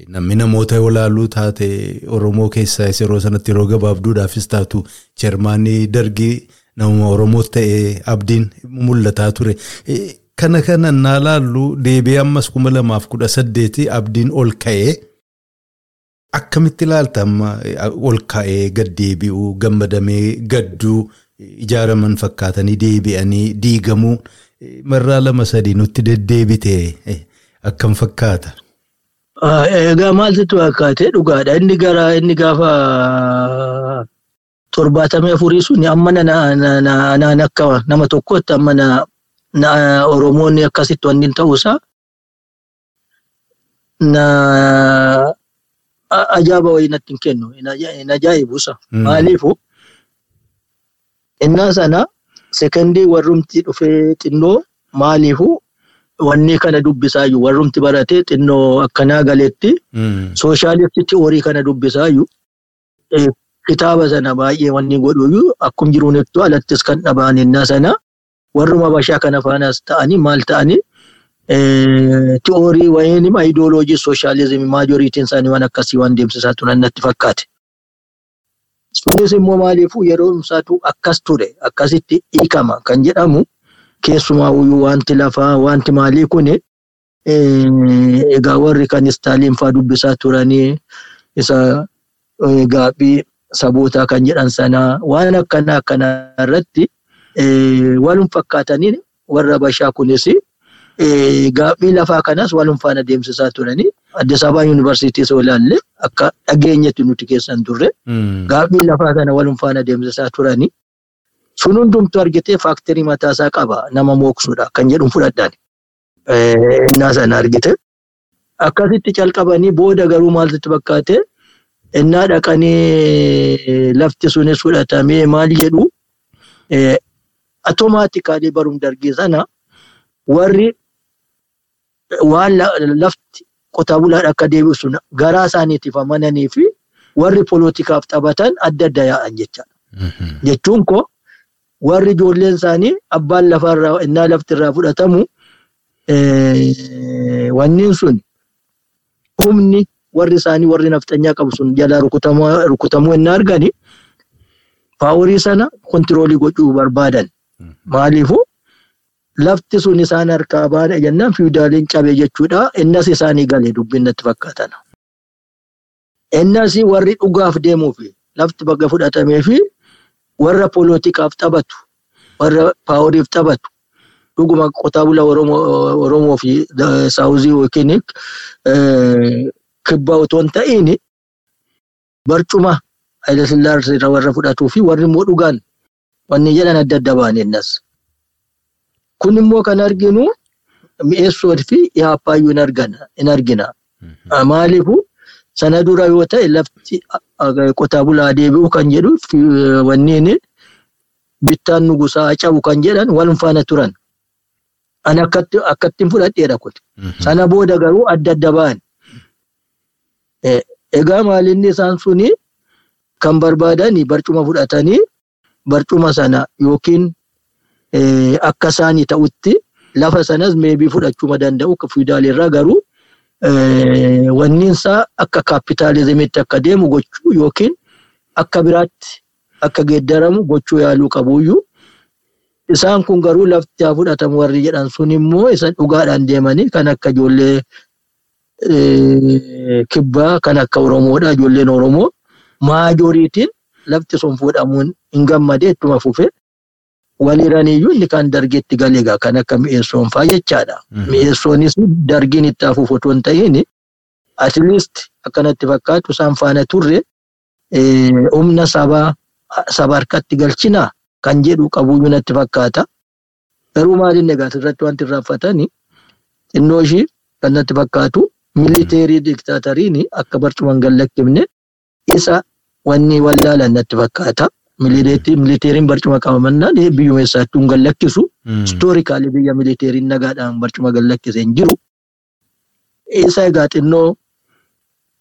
Speaker 1: Namni namoota yoo laaluu taate Oromoo keessaa yeroo sanatti yeroo gabaabduudhaafis taatu cheermaanii dargii nama Oromoo ta'ee abdiin mul'ataa ture. Kana kana naa laallu deebi'ee ammas kuma lamaaf kudha saddeeti abdiin ol ka'ee akkamitti ilaalta amma ol ka'ee gad deebi'uu gammadamee gadduu ijaaraman fakkaatanii deebi'anii diigamuu marraa lama sadii nutti deddeebite akkam fakkaata.
Speaker 3: Egaa maaltu fakkaate dhugaadha inni gara inni gaafa torbaatamii afurii sun amma naan akka nama tokkotti amma na Oromoonni akkasitti wanni ta'uusaa na ajaa'iba wayii natti hin kennu hin ajaa'ibuusa. Maaliifu innaa sana sekondii warrumti dhufee xinnoo maaliifu wanni kana dubbisaayyuu warrumti baratee xinnoo akkanaa galetti sooshaalisti ti'oorii kana dubbisaayyuu kitaaba sana baay'ee wanni godhuyyuu akkum jiruunittu alattis kan dhabaan innaa sana warruma bashaa kana faanas ta'anii maal ta'anii? Ti'oorii wayiin ayidooloojii sooshaalizimii maajoriitiin isaanii waan akkasii waan deemsisaa turan natti fakkaate. Sunis immoo maaliifuu yeroo isaatu akkas ture? Akkasitti hiikama kan jedhamu keessumaa wanti lafaa wanti maalii kun egaa warri kan istaaliin faa dubbisaa turanii isa gaabbii sabootaa kan jedhan sana waan akkana akkana irratti walum fakkaatanii warra bashaa kunis gaabbii lafaa kanas walum faana deemsisaa turanii Addis Ababa Yuunivarsiitii soo ilaalle akka dhageenyetti nuti keessan turre gaabbii lafaa kana walum faana deemsisaa turanii sun hundumtu argitee faaktirii mataasaa qaba nama mooksuudha kan jedhu fudhadhaan. Innaa sana argite. Akkasitti calqabanii booda garuu maaltu fakkaate innaa dhaqanii lafti sunis fudhatamee maal jedhu atoomaatikaalii barum dargii sana warri waan lafti qotaa bulaadha akka deebisu garaa isaaniitiif amananii fi warri poolotikaaf taphatan adda adda yaa'an jechaadha. Jechuun koo warri ijoolleen isaanii abbaan lafarraa innaa laftirraa fudhatamu wanniin sun humni warri isaanii warri naftanyaa qabu sun jalaa rukutamuu innaa argani paaworii sana kontiroolii gochuu barbaadan. Maaliifuu lafti sun isaan harkaa baana jennaan fiidaaliin cabe jechuudha. Innas isaanii galee dubbiin natti fakkaatan. Innas warri dhugaaf deemuu fi lafti bakka fudhatamee fi warra poolotikaaf taphatu warra paaworiif taphatu dhuguma qotaa bulaa Oromoo fi Saawuzii yookiin kibbaa otoo hin ta'iin barcuma Hayilasillaasee irraa warra fudhatuu fi warri immoo dhugaan wanni jedhan adda adda ba'an innas. Kun immoo kan arginu mi'eessoo fi yaappaayyuu hin argina. Maaliifuu sana dura yoo ta'e lafti qotaa bulaa deebi'u kan jedhu wanniin bittaan nugusaa cabu kan jedhan walum faana turan. Ani akkattiin fudhadheedha kun. Sana booda garuu adda adda ba'an. Egaa maalinni isaan suni kan barbaadan barcuma fudhatanii barcuma sana yookiin akka isaanii ta'utti lafa sanas meebii fudhachuu danda'u fiidaalirraa garuu wanniinsaa akka kaapitaalizimitti akka deemu gochuu yookiin akka biraatti akka geeddaramu gochuu yaaluu qabuyyuu isaan kun garuu lafti haa fudhatamu warri jedhan sun immoo isa dhugaadhaan deemanii kan akka ijoollee kibbaa kan akka Oromoodha ijoolleen Oromoo. Maajoriitiin lafti sun fuudhamuun hin gammadee ittuma fufe waliraniyyuu inni kan dargeetti galeegaa kan akka mi'eessoon fa'aa jechaadha. Mi'eessoonis dargiin itti hafuuf otoo hin ta'iin at least akkanatti fakkaatu isaan faana turre humna sabaa saba harkatti galchinaa kan jedhu qabuyyuu natti fakkaata. Garuu maaliin egaa asirratti wanti irraanfatanii xinnoo ishii kan natti fakkaatu militeerii diktaatariin akka barcuman gallakkifne isa wanni wallaalan natti fakkaata. Militeeriin barcuma qabamannaan biyyuma eessaattuu hin gallakkisu. Istoorikaalii biyya militeeriin nagaadhaan barcuma gallakkise hin jiru. Isa egaa xinnoo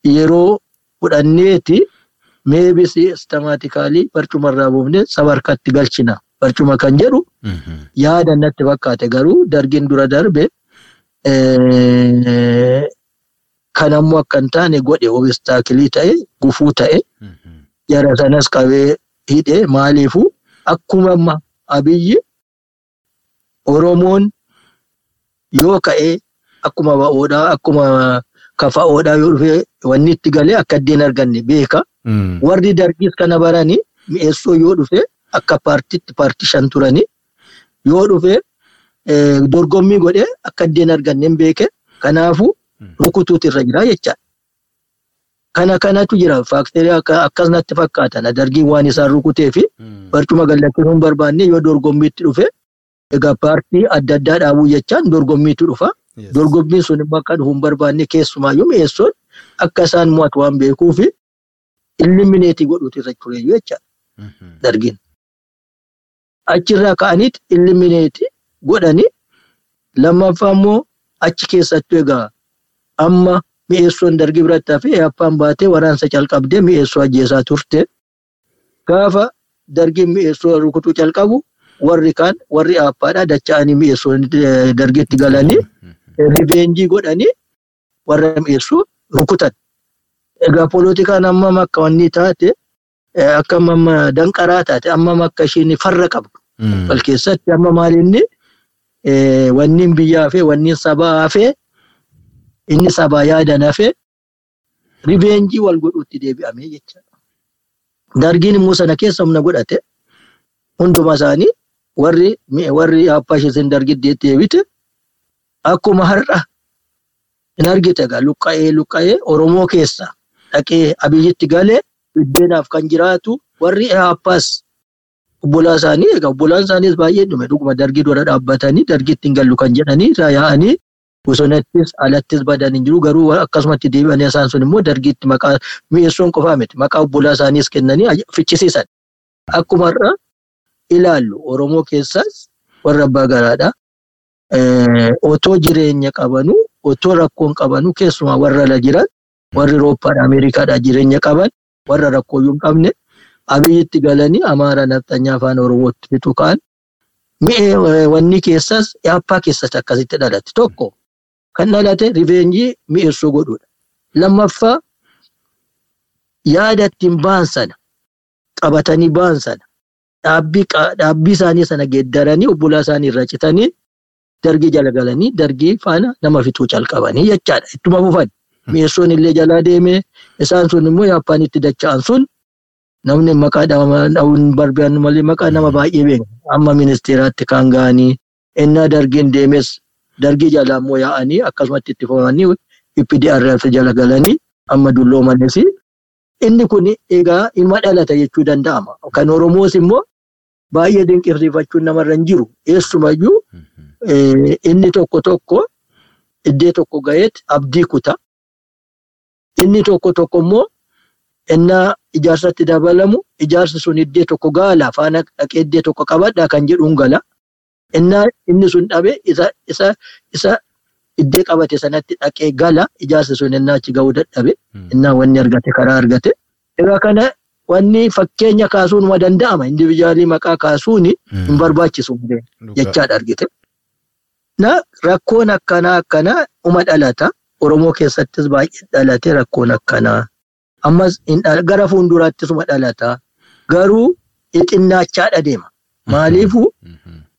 Speaker 3: yeroo fudhanneeti meebii sistemaatikaalii barcuma irraa buufne saba harkatti galchina barcuma kan jedhu yaada natti fakkaate garuu dargiin dura darbe kan ammoo akka hin taane godhe obstaakilii ta'e gufuu ta'e jara sanas qabee hidhe maaliifu akkuma abiyyi Oromoon yoo ka'ee akkuma ba'oodhaa akkuma kafa'oodhaa yoo dhufee wanni itti galee akka addeen arganne beeka. Warri dargis kana baranii mi'eessoo yoo dhufe akka paartiitti paartii shan turanii yoo dhufe dorgommii godhee akka addeen arganne hin beeke. Kanaafuu rukutuutu irra jira jechaadha. Kana kanatu jira faakteerii akkasumatti fakkaatan dargiin waan isaan rukutee fi barcuma gallachuun barbaanne yoo dorgommiitti dhufe egaa paartii adda addaa dhaabuu jechaan dorgommiitu dhufa. Dorgommiin sun immoo akka dhufu hin barbaanne keessumaayyuu mi'eessoon akka isaan mo'atu waan beekuu fi illimineetii godhuutu irra ture jechaadha. Dargiin. Achirraa ka'aniiti illimineetii godhanii lammaffaa immoo achi keessattuu egaa amma mi'eessoon dargii biratti hafee yaaffaan baatee waraansa calqabdee mi'eessoo ajjeesaa turte. Gaafa dargiin mi'eessoo rukutuu calqabu warri kaan warri aappaadhaa dacha'anii mi'eessoo dargiitti galanii riveenjii godhanii warra mi'eessoo rukutan. Egaa poolitikaan ammam akka wanni taate akka amma danqaraa taate ammam akka ishiin farra qabdu. Wal keessatti amma maalinni wanni biyyaa hafee wanni sabaa hafee inni sabaa yaadan hafee riveenjii wal godhuutti deebi'amee jechaadha. Dargiin immoo sana keessa humna godhate. Hunduma isaanii warri warri abbaa ishee dargii deebite akkuma har'a. Hin argite egaa luqqa'ee luqqa'ee Oromoo keessa dhaqee abiyyitti galee biddeenaaf kan jiraatu warri aabbaas obbolaa isaanii egaa obbolaan isaaniis baay'ee dhume. Dhuguma dargii dura dhaabbatanii dargiitti hin gallu kan jedhanii yaa'anii bosonattis alattis badan hin jiru garuu akkasumatti deebi'anii isaan sun immoo dargiitti maqaa mi'eessoon qofaa miti maqaa obbolaa isaaniis kennanii fichisiisan. Akkuma irra ilaallu Oromoo keessaas warra abbaa garaadha. Otoo jireenya qabanuu otoo rakkoon qabanuu keessumaa warra ala jiran warri Awurooppaadha Ameerikaadha jireenya qaban warra rakkooyyuu hin qabne abiyyitti galanii amaara nafxanyaa afaan Oromootti fixu kaan mi'ee wanni keessas yaappaa keessatti akkasitti dhalate tokko kan dhalate riveenjii mi'eessoo godhuudha. Lammaffaa yaada ittiin ba'an sana qabatanii ba'an sana dhaabbii isaanii sana geeddaranii obbolaa isaanii irra citanii dargii jala galanii dargii faana nama fixuu calqabanii jechaadha. Ittuma fufan. Mi'eessoon illee jalaa deemee isaan sun immoo yaappaan itti dacha'an sun namni maqaa dhahuun barbaannu malee maqaa nama baay'ee beeku. Amma ministeeraatti kan ga'anii innaa dargiin deemes dargii jala immoo yaa'anii akkasumatti itti fufanii IPDRF jala galanii amma dulloomanis inni kun egaa ilma dhalata jechuu danda'ama. Kan Oromoos immoo baay'ee dinqisiifachuun namarra hin jiru. Eessumayyuu inni tokko tokko iddee tokko ga'eet abdii kuta. Inni tokko tokko immoo innaa ijaarsatti dabalamu ijaarsi sun iddee tokko gaala faana dhaqee iddee tokko qabadhaa kan jedhuun gala. Inni sun dhabe isa iddee qabate sanatti dhaqee gala ijaarsi sun innaa achi ga'uu dadhabe innaa wanni argate karaa argate. Egaa kana wanni fakkeenya kaasuun ma danda'ama indiviijaalii maqaa kaasuun hin barbaachisu jechaadha argite. Na rakkoon akkanaa akkanaa uma dhalata. Oromoo keessattis baay'ee dhalate rakkoon akkanaa. Ammas gara fuulduraattis uma dhalata. Garuu xinnaachaadha deema. Maaliifuu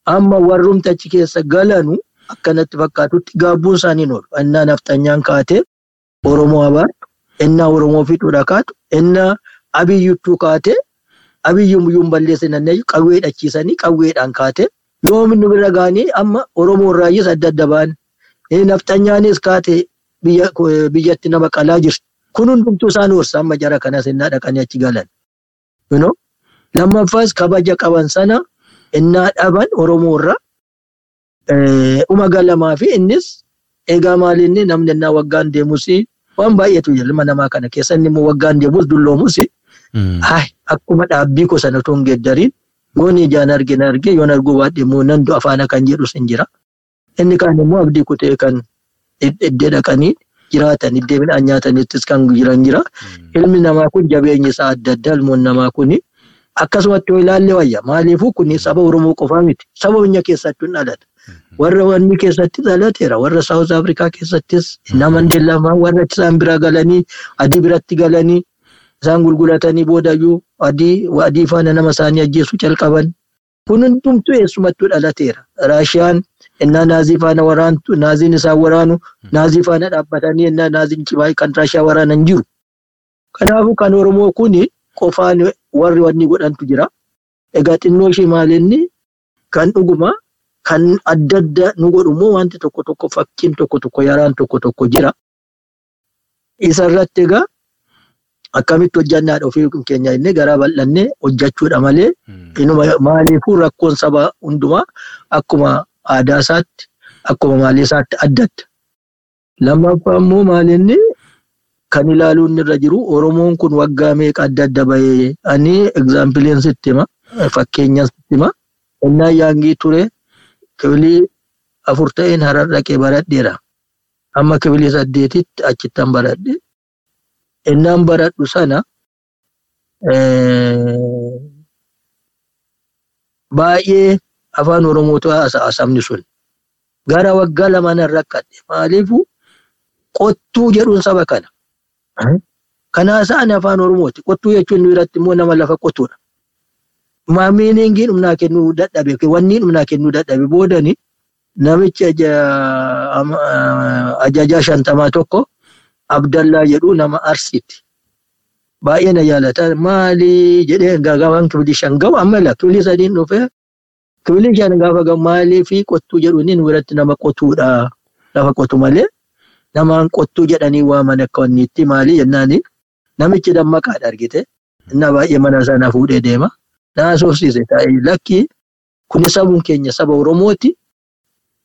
Speaker 3: amma warrumti achi keessa galanu akkanatti fakkaatutti gaabbuun isaanii oolu. Innaa nafxanyaan kaatee Oromoo abaartu, innaa Oromoo fixuudha kaatu, innaa abiyyuttuu kaatee abiyyuun balleessinannee qawwee dhachiisanii qawweedhaan kaatee yoomni bira gaanii amma Oromoo irraayyis adda adda ba'an. Nafxanyaanis kaatee biyyatti nama qalaa jirti. Kun hundumtuu isaan horsa amma jara kanas innaa dhaqanii achi galan. Lammaffaas kabaja qaban sana innaa dhaban Oromoo irra uma galamaa fi innis egaa maalinni namni innaa waggaan deemus waan baay'eetu jira ilma namaa kana keessa inni immoo waggaan deemus dulloomus akkuma dhaabbii ko sana otoo hin geeddariin gooni ijaan argina arge yoon arguu baadhee immoo nan du'a faana kan jedhus hin jira. Inni kaan immoo abdii kutee kan iddee dhaqanii jiraatan iddee midhaan nyaatanittis kan jiran jira. Ilmi namaa kun jabeenyi isaa adda addaa ilmoon namaa kun akkasumatti yoo ilaalle wayya maaliifuu kun saba Oromoo qofaa miti saba biyya keessattuu hin dhalata. warra wanni keessatti dhalateera warra Saawuz Afrikaa keessattis nama Mandeellaa warra isaan bira galanii adii biratti galanii isaan gulgulatanii boodayyuu adii adii faana nama isaanii ajjeesuu calqaban. Kun hundumtuu eessumattuu dhalateera. Raashiyaan innaa naazii faana waraantu naaziin isaan waraanu naazii faana dhaabbatanii innaa naaziin cimaa kan raashiyaa waraanan jiru. Kanaafuu kan Oromoo kuni qofaan warri wanni godhantu jira. Egaa xinnoo ishee maalinni kan dhuguma kan adda adda nu godhummoo wanti tokko tokko fakkiin tokko tokko yaraan tokko tokko jira. Isa irratti egaa akkamitti hojjannaadha ofii keenya inni garaa bal'annee hojjechuudha malee inuma maaliifuu rakkoon saba hundumaa akkuma aadaa isaatti akkuma maalii isaatti addatta. Lammaffaa immoo maalinni kan ilaaluun irra jiru Oromoon kun waggaa meeqa adda adda bahee ani egzaampiliin sitti hima fakkeenyaan sitti hima. Innaan yaangii ture kibilii afur ta'een harar dhaqee baradheera. Amma kibilii saddeetitti achittan baradhe. Innaan baradhu sana baay'ee afaan Oromootu haasa'a sabni sun. Gara waggaa lamaan rakkadhe. Maaliifuu qottuu jedhuun saba kana. Kan haasa'an afaan Oromooti. Qottuu jechuun biratti immoo nama lafa qotuudha. Maamiiniingiin humnaa kennuu dadhabe, wanni humnaa kennuu dadhabe boodani namichi ajajaa shantamaa tokko Abdallaa jedhu nama Arsiiti. Baay'ee na jaalata. Maali jedhee gaafaan kibilii shan gahu amma ila kibilii sadiin dhufee kibilii shan gaafa gahu maalii fi qottuu jedhuun biratti nama qotuudha. Lafa qotu malee namaan qottuu jedhanii waaman akka wanniitti maali jennaani namichi dammaqaadha argite. Inni baay'ee mana sana fuudhee deema. Naa soofsiise taa'ee lakki kuni sabuun keenya saba Oromooti.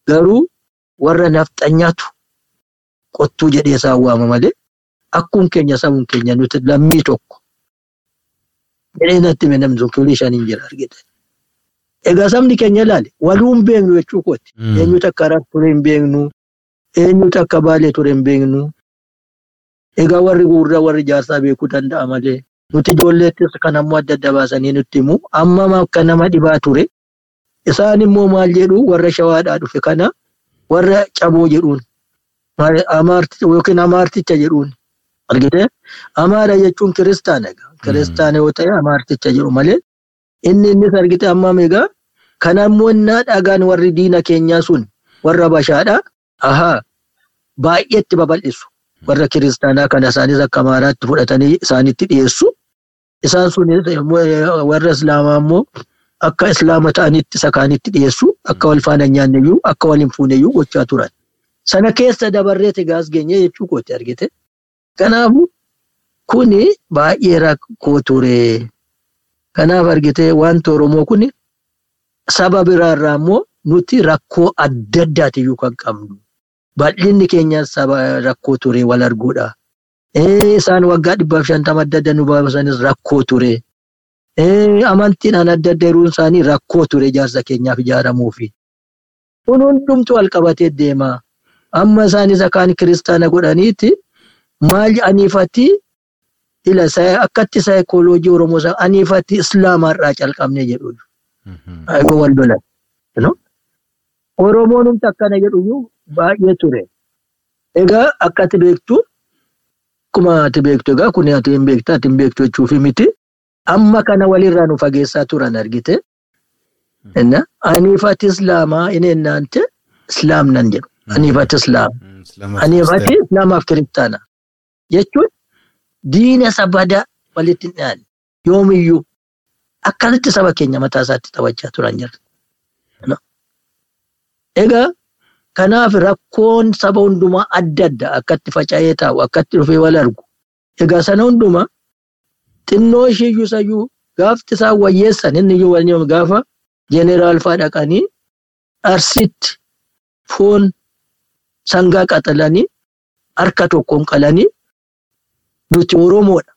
Speaker 3: Garuu warra nafxanyaatu qottuu jedhee isaan waama malee akkuma keenya sabuun keenya nuti lammii tokko. Jedhee natti hime namni sun kibilii shaniin jira argite. Egaa sabni keenya ilaali waluu hin beeknu jechuu kooti. Eenyutu akka Harar ture hin beeknu. Eenyutu akka Baalee ture hin beeknu. Egaa warri gurraa warri jaarsaa beekuu danda'a malee. Nuti ijoolleettis kan ammoo adda adda baasanii nutti himu. Amma akka nama dhibaa ture. Isaan immoo maal jedhu warra shawaadhaa dhufe kana warra caboo jedhuun. Yookiin amaarticha jedhuun. Argitee? Amaara jechuun kiristaana egaa. Kiristaana yoo ta'e amaarticha jedhu malee. Inni innis argite ammam egaa. Kan ammoo innaa dhagaan warri diina keenyaa sun warra bashaadhaa. Ahaa. Baay'eetti babal'isu. Warra kiristaanaa kana isaanis akka amaaraatti fudhatanii isaanitti dhiyeessu. Isaan sun warra islaamaa immoo akka islaama ta'anitti isa kaanitti dhiyeessu. Akka wal faana nyaanneyyuu akka wal hin fuuneyyuu gochaa turan. Sana keessa dabarreeti gaas geenye jechuu kooti argite. Kanaafuu kuni baay'ee rakkoo ture. Kanaaf argite wanti Oromoo kuni saba biraarraa immoo nuti rakkoo adda addaatiyyuu kan qabnu. Bal'inni keenya saba rakkoo ture wal arguudha. Isaan waggaa dhibbaaf shantama adda adda nu baasanis rakkoo ture. Amantiidhaan adda adda hiruun isaanii rakkoo ture ijaarsa keenyaaf ijaaramuufi. Kun hundumtu wal qabatee deema. Amma isaanis akkaan kiristaana godhaniiti maal aniifatti akkatti saayikooloojii Oromoo aniifatti islaamaarraa calqabne jedhu. Ayyuu wal lolan. Oromoon humti akkana jedhu baay'ee ture. Egaa akka ati beektu akkuma ati beektu egaa kun ati hin beektu ati hin beektu jechuufi miti. Amma kana walirraa nu fageessaa turan argite. Aniifati islaamaa inni ennaante islaam nan jedhu. Aniifati islaam. Aniifati islaamaaf kiristaana. Jechuun diina sabada walitti hin dhiyaanne yoomiyyuu akkasitti saba keenya mataa isaatti taphachaa turan jirti. Egaa kanaaf rakkoon saba hundumaa adda adda akkatti faca'ee taa'u akkatti dhufee wal argu. Egaa sana hundumaa xinnoo isheeyyuu sayyuu gaafti isaan wayyeessan inni iyyuu wal gaafa jeeneraal fa'aa dhaqanii arsitti foon sangaa qaxalanii harka tokkoon qalanii nuti Oromoodha.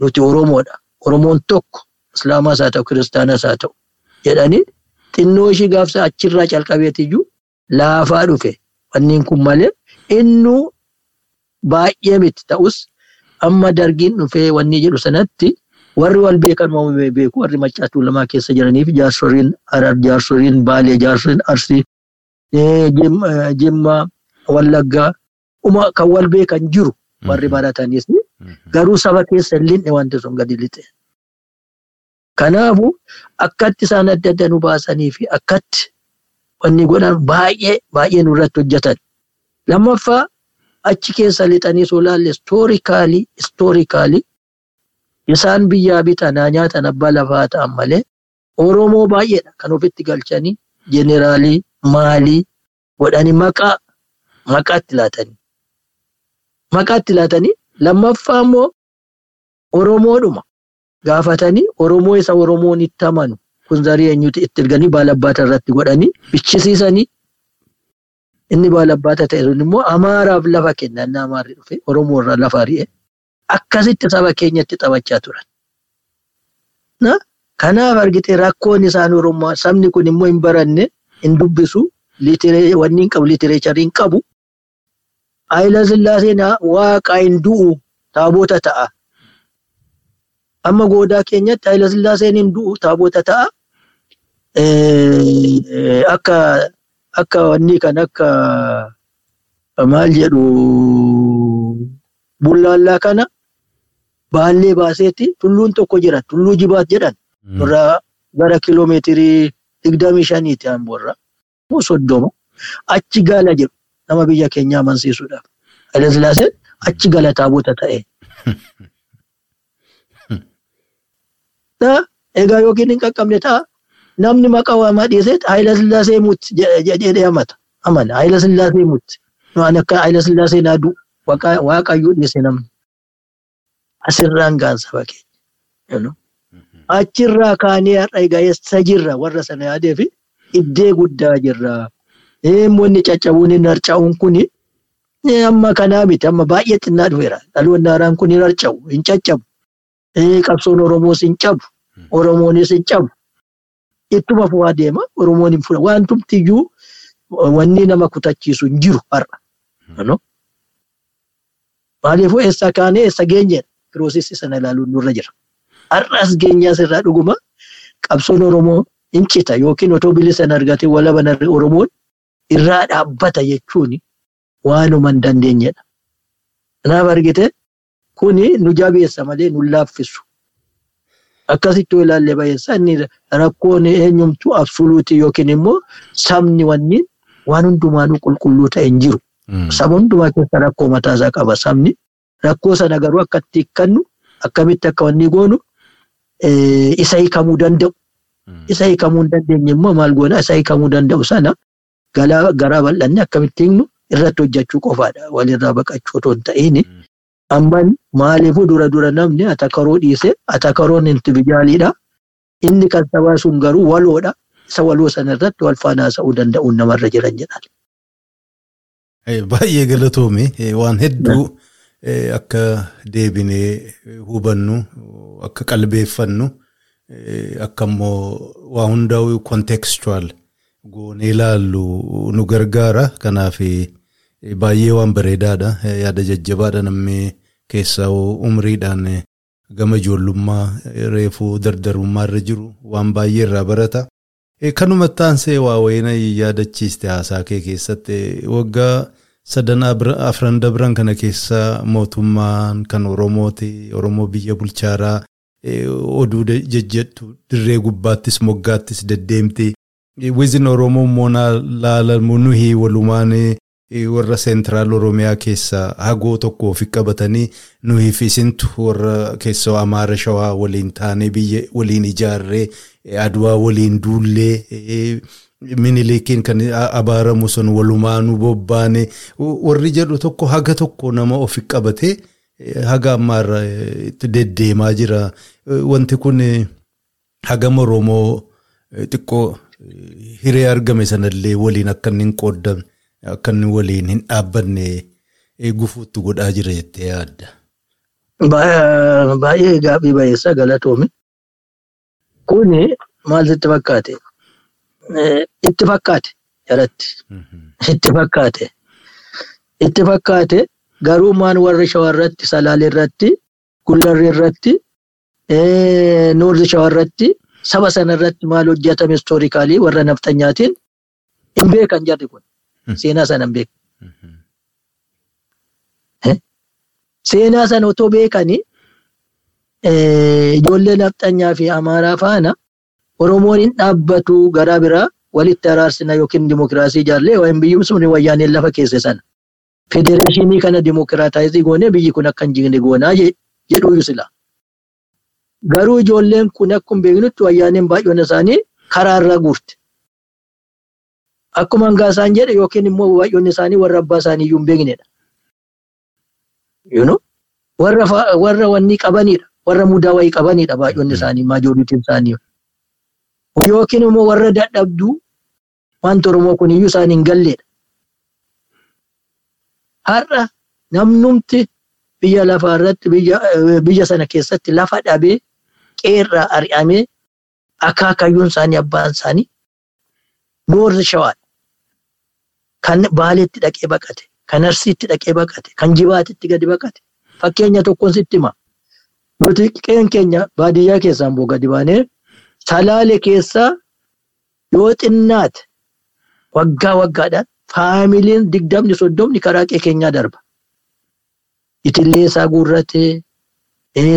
Speaker 3: Nuti Oromoodha. Oromoon tokko Islaamas haa ta'u Kiristaanas haa ta'u jedhanii xinnoo ishii gaafsa achirraa calqabeetiyyuu laafaa dhufe. Wanniin kun malee innuu baay'ee miti ta'us amma dargiin dhufee wanni jedhu sanatti warri wal beekan uumame beeku warri maccaatu lamaa keessa jiraniif jaarsoliin Harar jaarsoliin Baalee jaarsoliin Arsii Jim- Jimmaa Wallaggaa kan wal beekan jiru warri baratanis garuu saba keessa linne wanti sun gadi lixe. Kanaafuu akkatti isaan adda adda nu baasanii fi akkatti wanni godhan baay'ee baay'ee nurratti hojjetan. Lammaffaa achi keessa lixanii soo laalle istoorikaalii istoorikaalii isaan biyyaa bitanaa nyaatan abbaa lafaa ta'an malee Oromoo baay'eedha kan ofitti galchanii jeneraalii maalii godhanii maqaa maqaatti laatanii. Maqaatti laatanii lammaffaa immoo Oromoodhuma gaafatanii Oromoo isa Oromoon itti amanu kun zarii eenyuti itti erganii baalabbaata irratti godhanii bichisiisanii inni baalabbaata ta'e sun immoo Amaaraaf lafa kennan Amaarri dhufe Oromoo irraa lafa ari'e akkasitti saba keenyatti taphachaa turan. Na kanaaf argite rakkoon isaan Oromoo sabni kun immoo hin baranne hin dubbisu wanni hin qabu liitireecharii hin qabu. Haayila Sillaaseen waaqa hin du'u taabota ta'a. Amma goodaa keenyatti Haayila Sillaaseen hin du'u taabota ta'a. Akka akka wanni kan akka maal jedhu bullaallaa kana baallee baaseetti tulluun tokko jira tulluu jibaat jedhan irraa gara kiloomeetirii digdamii shaniiti amboorra moo soddoma achi gaala jedhu nama biyya keenya amansiisuudhaaf. Haayila Sillaaseen achi gala taabota ta'e. Na, Egaa yookiin hin qaqqabne ta'a namni maqaa waamaa dhiiseet Haayila Sillaasee mutti jedhee amata. Amana Haayila Sillaasee mutti. Nu ani akka Haayila Sillaasee naadu waaqayyoo dhiise namni. Asirraan gaan saba keenya. Achirraa kaanee har'a egaa eessa jirra warra sana yaadee fi iddee guddaa jirra. Wanni caccabuun hin harca'uun kuni amma kanaa miti amma baay'ee xinnaa dhufeera. Dhaloonni haaraan kun hin harca'u hin caccabu. Qabsoon Oromoos hin cabu. Oromoonis hin cabu. Ittuma fufaa deema Oromoon hin fudha. Wantumtiyyuu wanni nama kutachiisu hin jiru har'a. Maaliifuu eessa kaanee eessa geenyedha. Kiroosissi sana ilaaluun nurra jira. Har'as geenyaas irraa dhuguma qabsoon Oromoo hin cita yookiin otoo bilisan argatee walaban Oromoon irraa dhaabbata jechuun waanuma hin dandeenyedha. Kanaaf argite kuni nu jabeessa malee nu laaffisu. Akkasitti ilaallee bayeessa inni rakkoon eenyumtuu absoluutii yookiin immoo sabni wanni waan hundumaanuu qulqulluu ta'e hin jiru. Saba hundumaa keessa rakkoo mataasaa qaba sabni. Rakkoo sana garuu akka itti hiikkannu akkamitti akka wanni goonu isa hiikamuu danda'u. Isa hiikamuu hin dandeenye immoo maal goona isa hiikamuu danda'u sana garaa bal'anne akkamitti hiiknu irratti hojjechuu qofaadha. Walirraa baqachuu otoo hin. Amman maaliifuu dura dura namni atakaroo dhiise atakaroon individuaaliidha. Inni kan sabaa sun garuu waloodha. Isa waloo sana irratti wal faana haasa'uu danda'uun namarra jiran jedhan.
Speaker 1: Baay'ee galatoome waan hedduu akka deebinee hubannu akka qalbeeffannu akka immoo waa hundaa'u kontekstuwaal goonee ilaallu nu gargaara. Kanaaf baay'ee waan bareedaadha. Yaada jajjabaadha namni keessaa umriidhaan gama ijoollummaa reefuu dardarummaa irra jiru waan baay'ee irraa barata. Kanumatti aansee waa wayina yaadachiiste haasaa kee keessatti waggaa sadan afran dabran kana keessa mootummaan kan Oromooti Oromoo biyya bulchaaraa oduu jejjettu dirree gubbaattis moggaattis deddeemti. Wizin Oromoo immoo laalamu nuyi walumaan warra seentiraal Oromiyaa keessa hagoo tokko ofi qabatanii nuyi fi isintu warra keessoo Amaara Shawaa waliin taanee biyya waliin ijaarree Adwaa waliin duullee minilikiin kan abaaramu sun walumaanuu bobbaane warri jedhu tokko haga tokko nama ofi qabatee haga ammaarra itti deddeemaa jira. Wanti kun hagam Oromoo xiqqoo hiree argame sanallee waliin akka inni hin qooddamne akka inni waliin hin dhaabbanne gufuutti godhaa jira jettee yaadda.
Speaker 3: Baay'ee gaaffii baay'eessa galatoome. Kuni maal sitti fakkaate? Itti fakkaate jaratti. Itti fakkaate. Itti fakkaate garuu maan warra shawaa irratti salaalee irratti gullarree irratti noorzi shawaa irratti saba sana irratti maal hojjetame istoorikaalii warra nafxanyaatiin hin beekan jarri kun seenaa sana hin beekan. Seenaa sana otoo beekanii ijoollee nafxanyaa fi amaaraa faana Oromoon hin dhaabbatu garaa biraa walitti araarsina yookiin dimokiraasii ijaarlee waan biyyi sun wayyaaneen lafa keesse sana. Federeeshinii kana dimokiraataayizii goonee biyyi kun akka hin jigne goonaa jedhu sila. Garuu ijoolleen kun akkuma beeknutti wayyaaneen baay'oon isaanii karaa irra guurte. Akkuma hangaa isaan jedhe yookiin immoo baay'oon isaanii warra abbaa isaanii iyyuu hin beeknedha. Warra wanni qabanidha. Warra mudaa wayii qabanidha baay'oon isaanii maajooritiin isaanii. Yookiin immoo warra dadhabduu wanta Oromoo kun iyyuu isaan hin galledha. Har'a namnumti biyya lafaa irratti biyya sana keessatti lafa dhabee qeerraa ari'amee akaakayyuun isaanii abbaan isaanii noorri shawaadha. Kan baaleetti dhaqee baqate, kan arsiitti dhaqee baqate, kan jibaatitti gadi baqate. Fakkeenya tokkoon sitti hima. Nuti qeen keenya baadiyyaa keessaan boo gadi baanee salaale keessaa yoo xinnaate waggaa waggaadhaan faamiliin digdamni soddomni karaa qee keenyaa darba. Itillee isaa guurratee,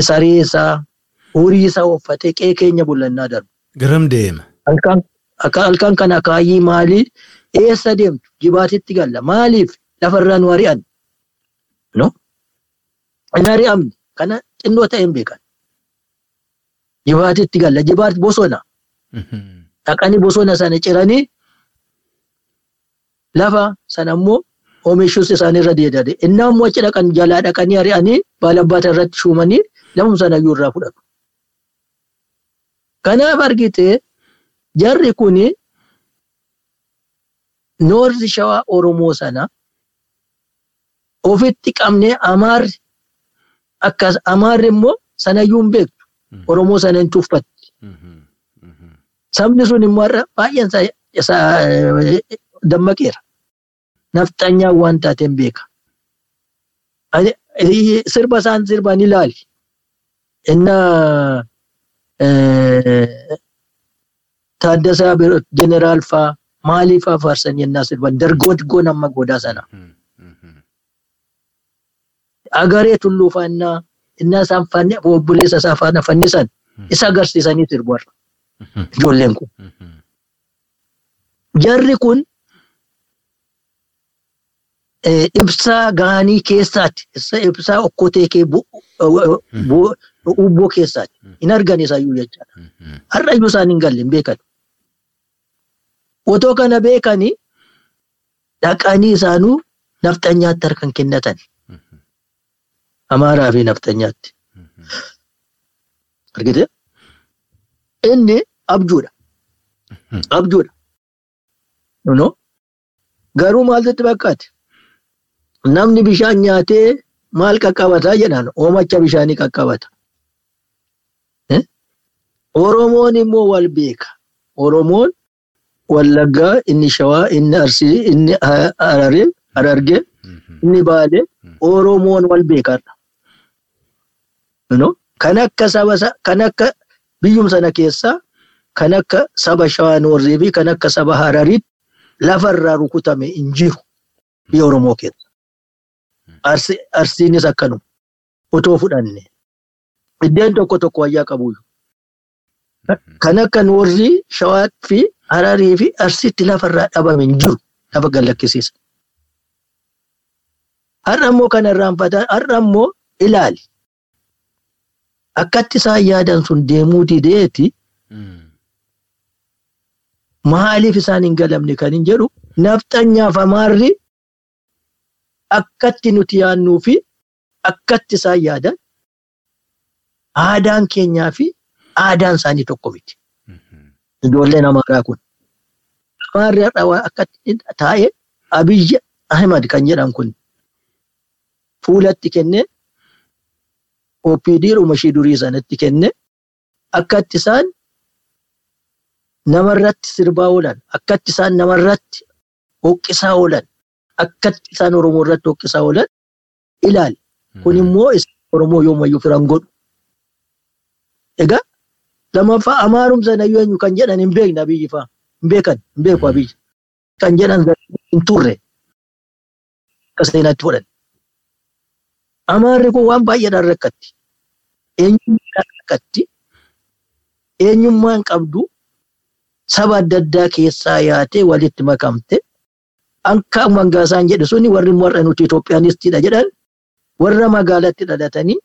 Speaker 3: saree isaa, horii isaa uffatee qee keenya bullannaa darba.
Speaker 1: Garam deema?
Speaker 3: Halkan kana akaayii maalii eessa deemtu jibaatitti galla maaliif lafarraa nu ari'an? No? Hin ari'amne kana xinnoo ta'een beekan. Jibaatitti galla jibaati bosona. Dhaqanii bosona sana ciranii lafa sana immoo oomishuus isaanirra deedade. Innaa immoo achi dhaqan jalaa dhaqanii ari'anii baalabbaata irratti shuumanii lafum sana iyyuu irraa fudhatu. Kanaaf argite jarri kuni noorzi shawaa Oromoo sana ofitti qabnee amaarri akkas amaarri immoo sanayyuu hin beektu. Oromoo sana hin tuffatti. Sabni sun immoo har'a baay'een dammaqeera. Nafxanyaan waan taateen beeka. Sirba isaan sirban ilaali. Inna Taaddasaa Jeneraal faa maalii faa faarsan yennaa sirban dargoo diggoo nama godaa sana. Agaree tulluu faannaa innaa isaan fanne obboleessa isaa faana fannisan isa agarsiisanii sirbu har'a. Ijoolleen kun. Jarri kun ibsaa gaanii keessaati. Ibsaa okkotee kee ubboo keessaati. Hin argan isayyuu jechaadha. Har'a iyyuu isaan hin galle hin beekan. Otoo kana beekanii dhaqanii isaanuu nafxanyaatti harkan kennatan. Amaaraa fi nafxanyaatti. Argite? Inni abjuudha. Abjuudha. No? Garuu maaltu bakkaati? Namni bishaan nyaatee maal qaqqabataa jedhaan oomacha bishaanii qaqqabata. Oromoon immoo wal beeka. Oromoon Wallaggaa, inni Shawaa, inni Arsii, inni Harargee, inni Baalee, Oromoon wal beekaadha. Kan akka saba kan akka biyyum sana keessaa kan akka saba Shawaa Noorzii fi kan akka saba Harariitti lafarraa rukutame hin jiru biyya Oromoo keessa. Arsiinis akkanuma otoo fudhanne. Iddeen tokko tokko wayyaa qabuyyuu. Kan akka Noorzii, Shawaa fi Hararii fi Arsiitti lafarraa dhabame hin jiru lafa gallakkisiisa. Har'a immoo kan irraanfataa har'a immoo ilaali. Akkatti isaan yaadan sun deemuu dideeti maaliif isaan hin galamne kan hin jedhu nafxanyaaf amaarri akkatti nuti yaannuu fi akkatti isaan yaadan aadaan keenyaa fi aadaan isaanii tokko miti. Ijoolleen amaaraa kun. Amaarri har'a akkatti taa'ee Abiyyi Ahimad kan jedhan kun fuulatti kennee OPD ishii durii sanatti kenne akkatti isaan namarratti sirbaa oolan akkatti isaan namarratti hooqqisaa oolan akkatti isaan Oromoo irratti hooqqisaa oolan ilaali. Kun immoo Oromoo yoomayyuu firan godhu. Egaa lammaffaa amaarum sana iyyuu eenyu kan jedhan hin beekna biyyi faa. Hin beekan, hin beeku
Speaker 1: Mm.
Speaker 3: biyyi. Kan jedhan hin turre. Akka seenaatti fudhan. Amaarri kun waan baay'eedhaan rakkatti. Eenyummaan rakkatti. Eenyummaan qabdu saba adda addaa keessaa yaatee walitti makamte. Akka mangaasaan jedhe suni warri warra nuti Itoophiyaanistiidha jedhan warra magaalatti dhalatanii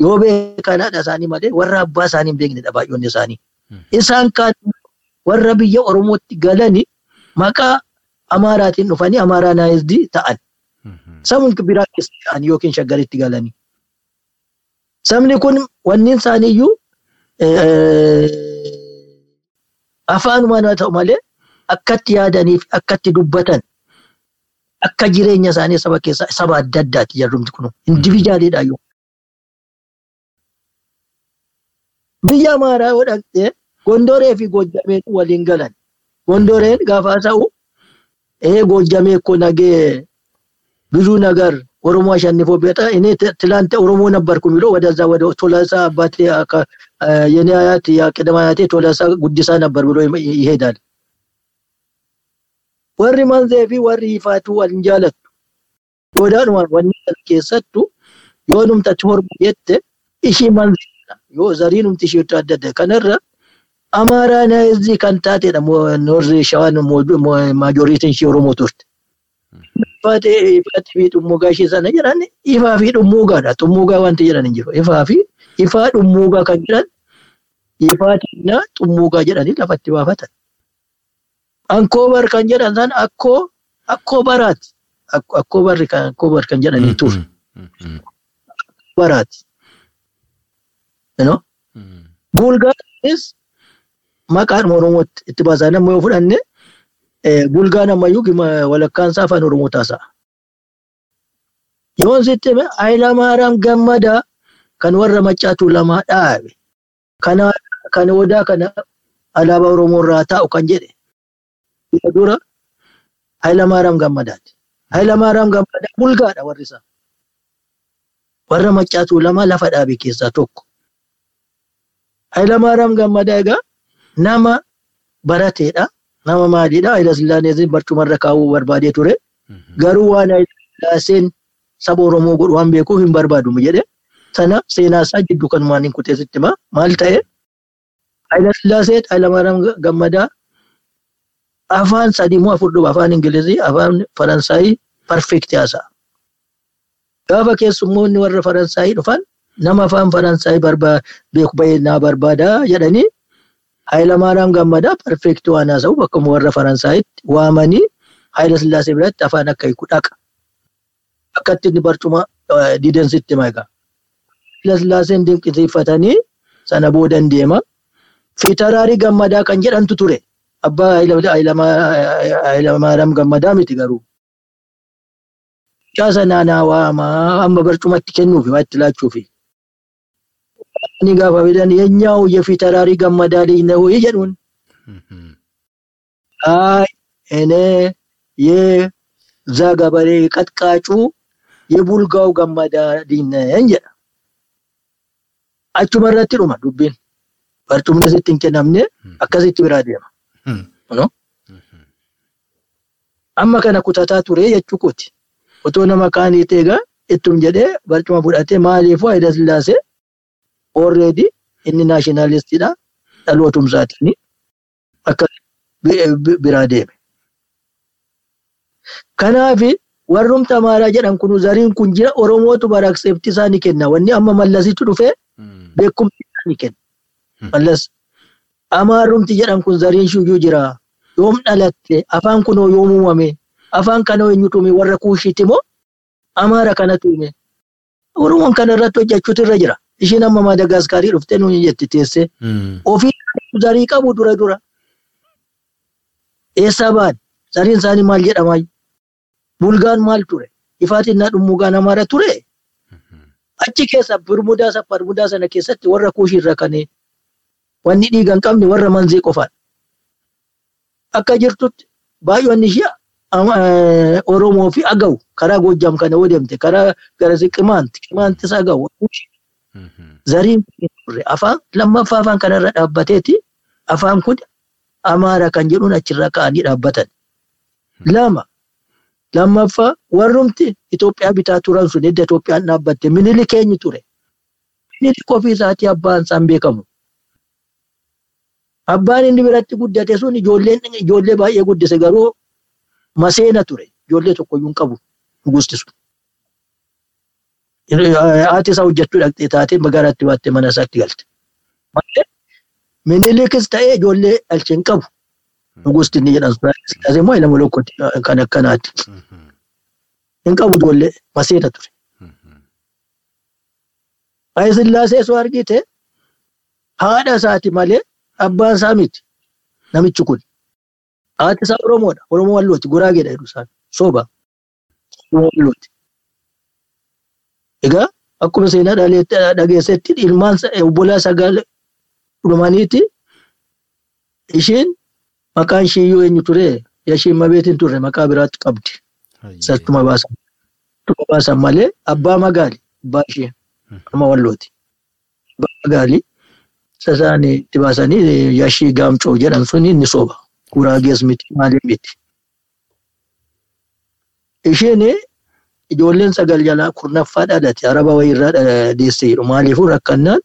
Speaker 3: yoo beekanaadha isaanii malee warra abbaa isaanii hin beeknedha baay'oonni isaanii. Isaan kaan warra biyya Oromootti galanii maqaa Amaaraatiin dhufanii Amaaraanaayizidii ta'an. Sabni biraa keessa ta'an yookiin shaggaritti galanii. Sabni kun wanni isaaniiyyuu afaanumaan haa ta'u malee akkatti yaadanii fi akkatti dubbatan akka jireenya isaanii saba keessaa saba adda addaati jarrumti kun indiviijaaliidha yoo. biyya Amaaraawoo dhaqxee Gondoree fi Goojjameen waliin galan. Gondoreen gaafa ta'u ee Goojjamee ko nagee ብዙ ነገር ኦሮሞ አሸንፎበት እኔ ትላንት ኦሮሞ ነበርኩ የሚለው ወደዛ ወደ ቶለሳ አባቴ የኔ አያት የቅድመ አያቴ ቶለሳ ጉዲሳ ነበር ብሎ ይሄዳል። ወሪ መንዘፊ ወሪ ይፋቱ ወልንጃለቱ ወዳን ወኒ keessattu yoonumtatti hormu jette ishii manzi yoo zariinumti ishii irraa adda adda kanarra amaaraanaayizii kan taatedha noorri shawaan maajoriitiin ishii oromoo turte. Ifaatee ifaatii fi dhummuugaa ishee sana jedhan ifaa fi dhummuugaadha. Dhummuugaa wanti jedhan hin jiru. Ifaa fi ifaa dhummuugaa kan jedhan ifaatii dhummuugaa jedhanii lafatti baafatan. Ankoobar kan jedhan san akkoo akkoo baraati. Akkoo barri kan jedhanii ture. Baraati. Bulgaanis maqaan Oromootti itti baasaa nama yoo fudhanne bulgaan ammayyuu walakkaan isaa afaan Oromoo taasa'a. Yoon sitti hime Hayilamaaraam Gammadaa kan warra maccaatu lamaa dhaabe. Kan odaa kana alaabaa Oromoo irraa taa'u kan jedhe. Dura Hayilamaaraam Gammadaati. Hayilamaaraam Gammadaa bulgaadha warri isaa. Warra maccaatu lamaa lafa dhaabe keessaa tokko. Hayilamaaraam Gammadaa egaa nama barateedha. nama maaliidha Hayila Sillaaseen barcumarra kaa'uu barbaadee ture. Garuu waan Hayila Sillaaseen saba Oromoo godhu waan beekuuf hin barbaadu jedhe. Sana seenaa isaa jidduu kanumaan hin kuteessitti hima. Maal ta'e? Hayila Sillaaseen Hayilamaariyaam Gammadaa afaan sadii moo afur dhufa afaan Ingilizii afaan Faransaayii parfeektii haasa'a. Gaafa keessummoonni warra Faransaayii dhufan nama afaan Faransaayii beeku baay'inaa barbaada jedhanii Hayilamaariyaam Gammadaa parfeektii waan haasa'u bakka warra Faransaayitti waamanii Hayila Sillaasee biratti afaan akka hiiku dhaqa. Akkatti inni barcuma diidensitti maqa. Hayila Sillaaseen dinqisiifatanii sana boodan deema. Fiitaraarii Gammadaa kan jedhantu ture. Abbaa Hayilamaariyaam Gammadaa miti garuu. Mucaa sanaa naa waamaa amma barcumatti kennuufi waa itti laachuufi. ni gaafaatan eenyaa hoyyafii taraarii gammadaa dhiina ho'i jedhuun. Ay enee yee zaagabalee qaqqaacuu yee bulgaa'u gammadaa dhiineen jedha. Achuma irratti dhuma dubbiin barcumni asitti hin kennamne akkasitti biraa deema. Amma kana kutataa turee jechuu kooti. Otoo nama kaanii ta'e egaa ittuun jedhee barcuma fudhatee maaliif faayidaa sillaasee already inni naashinaalistiidha dhalootumsaatiin akka biraa deeme. Kanaaf warrumta amaaraa jedhan kun zariin kun jira Oromootu bara akseeptii isaa ni kenna. Wanni amma mallasitti dhufee beekumsi isaa ni kenna. Mallas amaarumti jedhan kun zariin shuyyuu jira. Yoom dhalatte afaan kunoo yoom uumame afaan kana eenyutu warra kuushiiti moo amaara kanatu uume. Oromoon kana irratti hojjechuutu irra jira. Ishiin amma Maadagaaskaarii dhuftee nuyi jetti teessee. Ofii zarii qabu dura dura. Eessaa ba'an? Zariin isaanii maal jedhamaa? Bulgaan maal ture? Ifaatiin naa dhummuugaan amaara ture? Achi keessa birmudaa sapparmudaa sana keessatti warra kuushii irra kanee wanni dhiiga hin qabne warra manzii qofaan. Akka jirtutti baay'oonni ishee Oromoo fi Agaw karaa Goojjam kana yoo deemte karaa garasi Qimaanti Qimaantis Agaw zariin afaan lammaffaa afaan kanarra dhaabbateeti afaan kun amaara kan jedhuun achirra ka'anii dhaabbatan. Lama lammaffaa warrumti Itoophiyaa bitaa turan sun edda Itoophiyaan dhaabbatte minili keenyi ture. Minili ofii isaatii abbaan isaan beekamu. Abbaan inni biratti guddate sun ijoollee baay'ee guddise garuu maseena ture. Ijoollee tokkoyyuu hin qabu nugusti sun. Haati isaa hojjechuu dhaqxee taatee magaalaatti baattee mana isaatti galte. Minilikis ta'ee ijoollee dhalche hin qabu. Nugusti inni jedhan sun siyaasa immoo ilma lokkooti kan akkanaati. Hin qabu ijoollee maseena ture. Hayi sillaasee soo argite haadha isaati malee abbaan isaa miti namichi kun. Haati isaa Oromoodha. Oromoo Wallooti. Guraageedha jedhu isaan. Soba. Oromoo Wallooti. Egaa akkuma seenaa dhageessetti ilmaan obbolaa sagal dhumaniiti. Ishiin maqaan ishiiyyuu eenyu ture? Yashiin mabeetiin turre maqaa biraatti qabdi. Sattuma baasan. Sattuma baasan malee abbaa magaali abbaa ishee Oromoo Wallooti. Abbaa magaali sasaan itti baasanii yashii gaamcoo jedhan suni inni soba. Guraagees miti maaliif miti. Isheen ijoolleen sagal jalaa kurnaffaa dhalate araba wayirraa deessee jedhu. Maaliifuu rakkannaan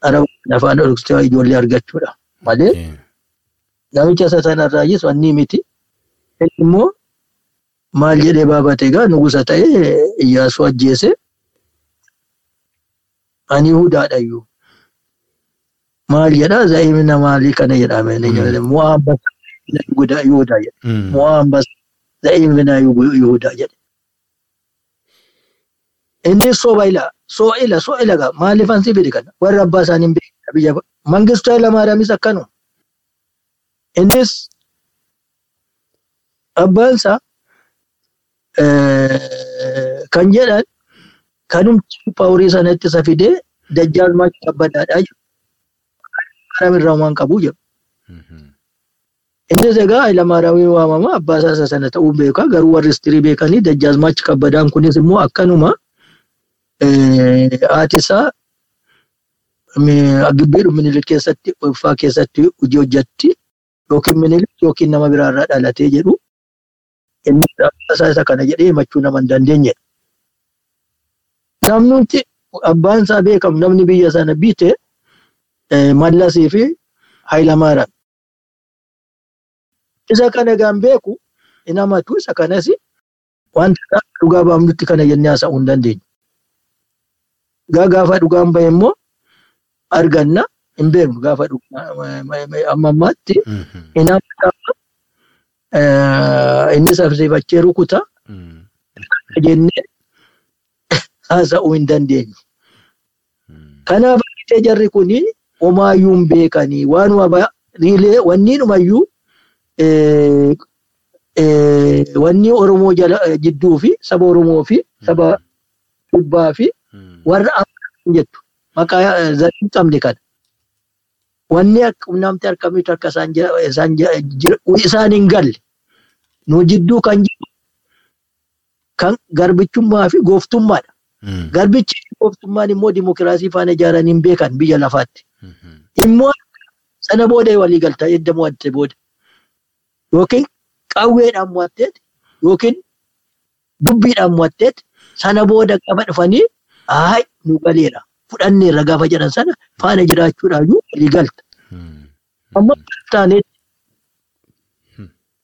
Speaker 3: araba afaan dhoksitee ijoollee argachuudha. Malee? Namicha isa sanarraayyis wanni miti. Immoo maal jedhee baabate egaa nugusa ta'ee iyyaasuu ajjeese. Ani hudaadhayyuu. Maal jedhaa? Zaa'imina maalii kana jedhame mu'aambas Yihudaa Yihudaa jedhe. Mu'aambas zaa'imina Yihudaa jedhe. Inni soba ila soo ila soo ila gaa maaliif ansi fide kana warra abbaa isaanii hin beekne biyya mangistuu Hayilamaariyaamis akkanuma. Innis abbaan isaa kan jedhan kanumti paaworii sanatti isa fidee dajjaalmaach kabbadaadhaa jiru. Haramirraa waan qabu jedhu. Innis egaa Hayilamaariyaamii waamama abbaa isaa sana ta'uu beeka garuu warri istirii beekanii dajjaalmaach kabbadaan kunis immoo akkanuma haati isaa gibbii minilik keessatti uffaa keessatti hojii hojjetti yookiin minilik yookiin nama biraarraa dhalatee jedhu inni isaa isa kana jedhee himachuu nama hin dandeenye. Namni abbaan isaa beekamu namni biyya sana biite Mallasii fi Hayilamaariyaam. Isa kana gaan beeku hin hamatu isa kanas wanta dhugaa baafnutti kana jennee haasa'uu hin dandeenyu. Gaa gaafa dhugaan bahe immoo arganna hin beeknu gaafa amma ammaatti inni sabsiifachee rukuta jennee haasa'uu hin dandeenyu. Kanaaf argitee jarri kuni homaayyuu hin beekanii waanuma riilee wanniinumayyuu wanni Oromoo jidduu fi saba Oromoo fi saba Kibbaa fi warra amma jettu maqaa zarii qabne kana. Wanni namti harkamitti harka isaan hin galle nu jidduu kan jiru kan garbichummaa fi gooftummaadha. Garbichi gooftummaan immoo dimokiraasii faana ijaaranii hin beekan biyya lafaatti. Immoo sana booda walii galtaa edda mo'atte booda. Yookiin qawweedhaan mo'atteet yookiin dubbiidhaan mo'atteet sana booda qaba dhufanii haay nu galeera fudhanneerra gaafa jedhan sana faana jiraachuudhaayyuu walii galta. Amma taaneetti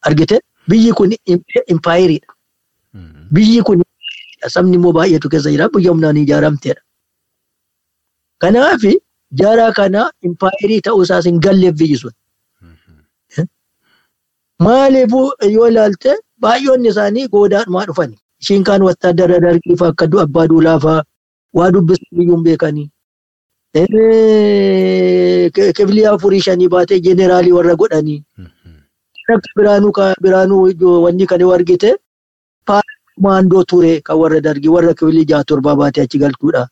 Speaker 3: argite biyyi kun impaayiriidha. Biyyi kun sabni immoo baay'eetu keessa jira biyya humnaan ijaaramteedha. Kanaaf jaaraa kana impaayirii ta'uu isaas hin galleef biyyi sun. Maaliifuu yoo ilaalte baay'oonni isaanii goodaadhumaa dhufani. Ishiin kaan wattaadara dargii fa'aa akka abbaa duulaa fa'aa waa dubbisu biyyuun beekanii. Kiflii afurii shanii baatee jeeneraalii warra godhanii. Akka biraanuu wanni kan yoo argite maandoo ture kan warra dargii warra kiflii jaha torbaa baatee achi galchuudha.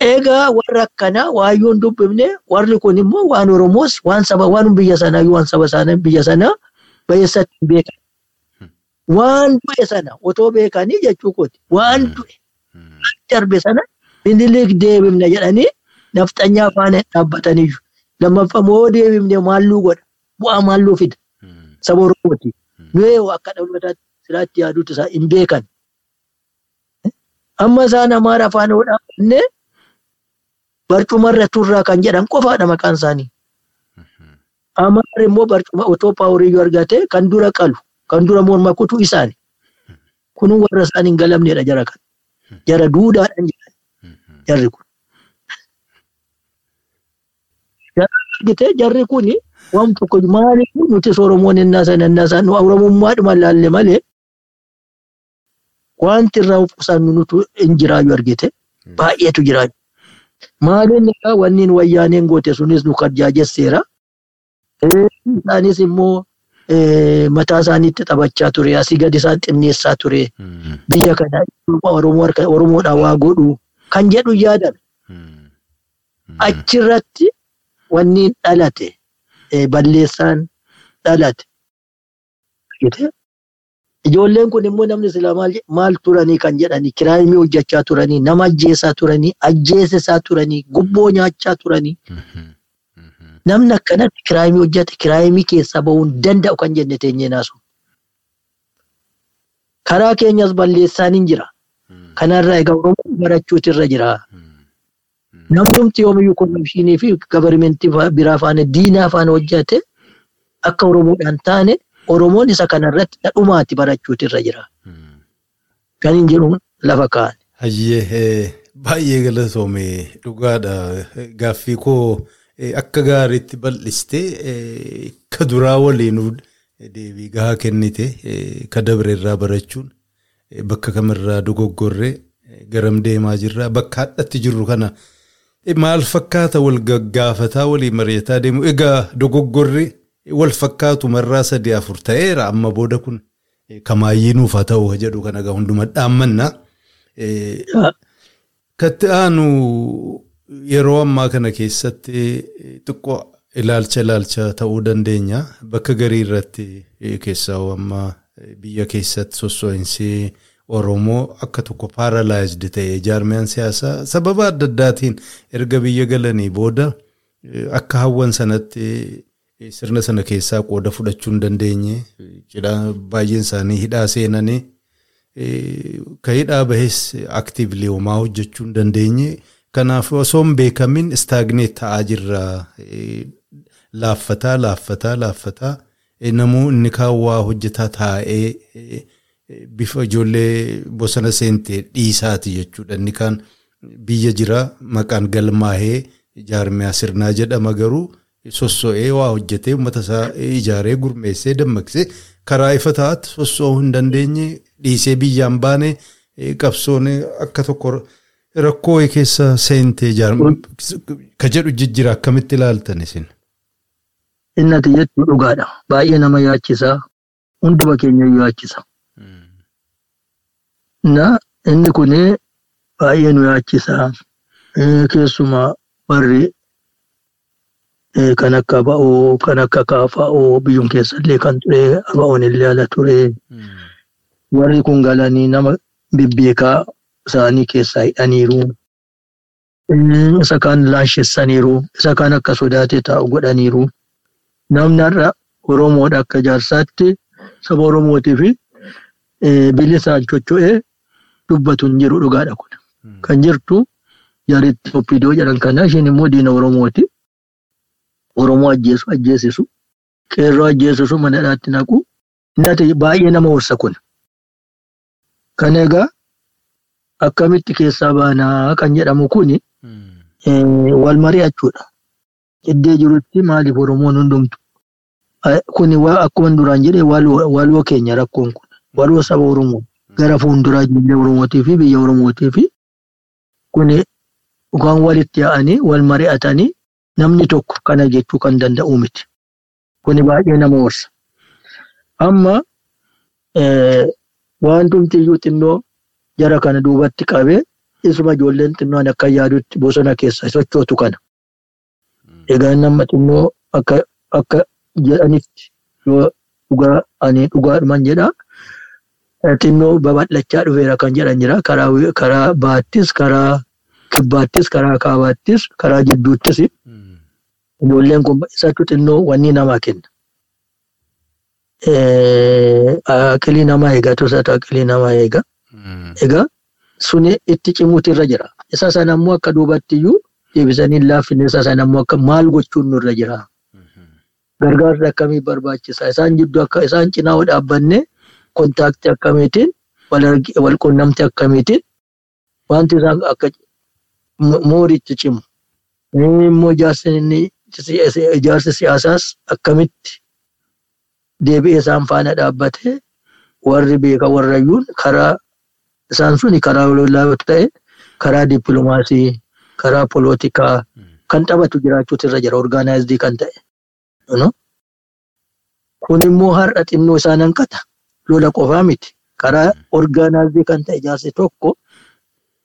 Speaker 3: Egaa warra akkanaa waayyoon dubbifne warri kun immoo waan Oromoos waan biyya sanaa biyya sanaa bayeessatti hin beekan. Waan du'e sana otoo beekanii jechuu kooti. Waan du'e darbe sana Minilik deebifne jedhanii nafxanyaa faana dhaabbataniyyuu. Lammaffaa moo deebifne maalluu godha. Bu'aa maalluu fida. Saba Oromooti. Nuyi akka dhalootaatti siraatti yaaduutu isaa hin beekan. Amma isaan amaara afaan hodhaafne barcumarra turraa kan jedhan qofaadha maqaan isaanii. Amaarri immoo barcuma otoo paawuriyyuu argate kan dura qalu kan dura morma kutu isaani. Kun warra isaan hin galamnedha jara kan. Jara duudhaadhaan jedhan jarri kun. Jarri kuni waan tokko maaliif nuti Oromoon innaa sana innaa sana Oromummaadhuma laalle malee wanti irraa of qusannu nutu hin jiraayu argite baay'eetu jiraayu. Maaliin egaa wanni wayyaaneen goote sunis nu karjaajesseera. Isaanis immoo mataa isaaniitti taphachaa ture. Asii gadi isaan xinneessaa ture. Biyya kana Oromoodhaa waa godhu. Kan jedhu yaadan. Achirratti wanni dhalate. Balleessaan dhalate. Ijoolleen kun immoo namni silaa maal turanii kan jedhani kiraayimii hojjechaa turanii nama ajjeesaa turanii ajjeesisaa turanii gubboo nyaachaa turanii. Namni akkanatti kiraayimii hojjete kiraayimii keessaa bahuu hin danda'u kan jenne teenyee naasu. Karaa keenyas balleessaan hin jira. Kanarraa egaa Oromoo barachuutu irra jira. Namni yoomiyyuu korrupshinii fi gabarimentii biraa faana diinaa faana hojjete akka Oromoodhaan taane Oromoon isa kanarratti dhadhumaatti barachuutu irra jira. Kan hin jedhu lafa kaa'an.
Speaker 1: Baay'ee galatoome dhugaadha. Gaaffii koo akka gaariitti bal'istee ka duraa waliin deebii gahaa kennite ka dabre irraa barachuun bakka kamirraa dogoggorree garam deemaa jirra bakka hadhatti jirru kana maal fakkaata wal gaggaafataa walii mari'ataa deemu egaa dogoggorri wal fakkaatu marraa sadii afur ta'eera amma booda kun kamaayyinuuf haa ta'u jedhu kana egaa hunduma dhaammanna. Katti aanu yeroo ammaa kana keessatti xiqqoo ilaalcha ilaalcha ta'uu dandeenya. Bakka garii irratti keessaa amma biyya keessatti sosso'insi Oromoo akka tokko paaralaayizd ta'e jaarmiyaan siyaasaa sababa adda addaatiin erga biyya galanii booda akka hawwan sanatti sirna sana keessaa qooda fudhachuu hin dandeenye baay'een isaanii hidhaa seenanii ka hidhaa bahes aktiivli homaa hojjechuu hin dandeenye kanaaf osoo hin beekamin istaagneet ta'aa jirra laaffataa laaffataa laaffataa namuu inni kaawwaa hojjetaa taa'ee bifa ijoollee bosona seentee dhiisaati jechuudha. Inni kaan biyya jira maqaan galmaahee jaarmiyaa sirnaa jedhama garuu sosso'ee waa hojjetee uummata isaa ijaaree gurmeessee dammaqsee karaa ifa ta'atti sosso'uu hin dandeenye dhiisee biyyaan baane qabsoon akka tokko rakkoo keessa seentee ka jedhu jijjira akkamitti ilaaltan isin.
Speaker 3: Innati jechuun dhugaadha. Baay'ee nama yaachisa. Hunduma keenya yaachisa. Na inni kun baay'ee nu yaachisa. Keessumaa warri kan akka ba'oo, kan akka kaafa'oo biyyuun keessallee kan ture, aba'oon illee ala ture. Warri kun galanii nama bibbeekaa isaanii keessaa hidhaniiru. Isa kaan laanshessaniiru. Isa kaan akka sodaatee taa'u godhaniiru. Namni har'a Oromoodha akka jaarsaatti saba Oromootii fi bilisaan chocho'ee dubbatu hin jiru dhugaadha kun. Kan jirtu jaaritti Oppidoo jedhan kana isheen immoo diina Oromooti. Oromoo ajjeesu ajjeesisu. Qeerroo ajjeesisu mana hidhaatti naqu. Baay'ee nama horsa kun. Kan egaa akkamitti keessaa baanaa kan jedhamu kuni wal mari'achuudha. Iddee jirutti maaliif Oromoon hundumtu kuni akkuma duraan jedhee waloo keenya rakkoon kun waloo saba Oromoo gara fuulduraa ijoollee Oromootii fi biyya Oromootii fi kuni waan walitti yaa'anii wal mari'atanii namni tokko kana jechuu kan danda'u miti. Kuni baay'ee nama horsa. Amma wantumti iyyuu xinnoo jara kana duubatti qabee isuma ijoolleen xinnoon akka yaadutti bosona keessa sochootu kana. Egaa nama xinnoo akka jedhanitti yoo dhugaa ani dhugaadhuman jedha. Xinnoo babal'achaa dhufeera kan jedhan jira. Karaa baattis karaa kibbaattis karaa kaabaattis karaa jidduuttis ijoolleen kun isatu xinnoo wanni namaa kenna. Aqilii namaa eega tosatu aqilii namaa eega. Egaa suni itti cimuutu irra jira. Isa sana ammoo akka duubatti iyyuu deebisanii hin laaffine isa sana ammoo akka maal gochuun nurra jira. Gargaarsa akkamii barbaachisa? Isaan jidduu akka isaan cinaa dhaabbanne kontaaktii akkamiitiin wal quunnamtii akkamiitiin wanti isaan akka mooritti cimu. Immoo ijaarsi siyaasaas akkamitti deebi'ee isaan faana dhaabbatee warri beeka warrayyuun karaa isaan suni karaa lolaa ta'e karaa dippiloomaasii karaa polootikaa kan taphatu jiraachuutu irra jira orgaanaayizii kan ta'e. Kun immoo har'a xinnoo isaan hanqata lola qofaa miti karaa orgaanaayizii kan ta'e ijaarsi tokko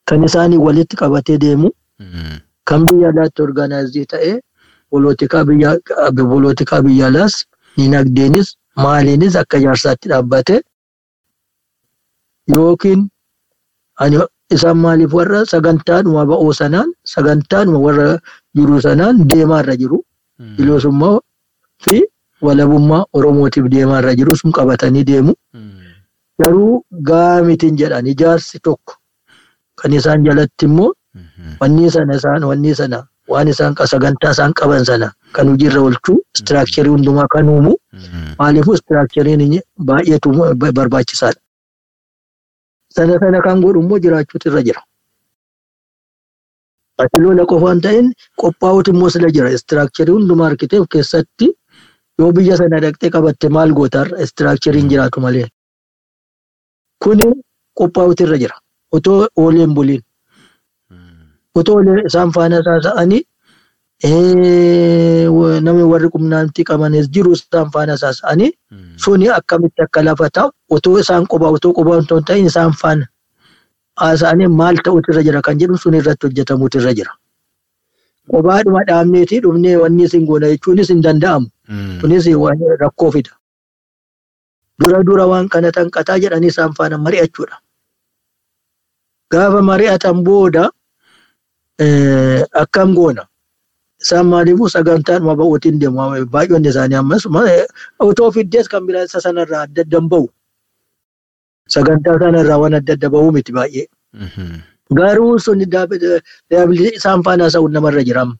Speaker 3: kan isaanii walitti qabatee deemu kan biyya alaatti orgaanaayizii ta'e polootikaa biyya alaas dinagdeenis maaliinis akka ijaarsaatti dhaabbate yookiin isaan maaliif warra sagantaadhuma ba'oo sanaan sagantaadhuma warra jiru sanaan deemaarra jiru? Bilisummaa fi walabummaa oromootiif deemaarra jiru sun qabatanii deemu. Garuu gaamitiin jedhan ijaarsi tokko. Kan isaan jalatti immoo wanni sana isaan wanni sana waan isaan sagantaa isaan qaban sana kan hojiirra oolchuu istiraakcharii hundumaa kan uumu. Maaliifuu istiraakchariin baay'eetu barbaachisaadha. Sana sana kan godhu immoo jiraachuutu irra jira. Ati lola qofaan ta'in qophaa'uutu immoo sila jira. Istiraakcharii hundumaa harkitee keessatti yoo biyya sana dhaqxee qabatte maal gootarra istiraakchariin jiraatu malee. Kuni qophaa'uutu irra jira. Otoo ooleen buliin. Otoo isaan faana saasa'anii namni warri qunnamtii qabanis jiru isaan faana saasa'anii suni akkamitti akka lafa ta'u otoo isaan qophaa otoo qophaa otoo ta'in isaan faana haasa'anii maal ta'utu irra jira kan jedhu sun irratti hojjetamuutu irra jira. Qophaadhuma dhaabneetii dhufnee wanni isin goona jechuunis hin danda'amu. Kunis rakkoo fida. Dura dura waan kana tanqataa jedhanii isaan faana mari'achuudha. Gaafa mari'atan booda akkam goona. Isaan maaliifuu sagantaadhuma ba'uutiin deemu baay'oonni isaanii ammas otoo fiddees kan biraa isa sanarraa adda adda bahu. Sagantaa sanarraa waan adda adda bahuu miti baay'ee. Garuu sun isaan faana haasa'uun namarra jiraam.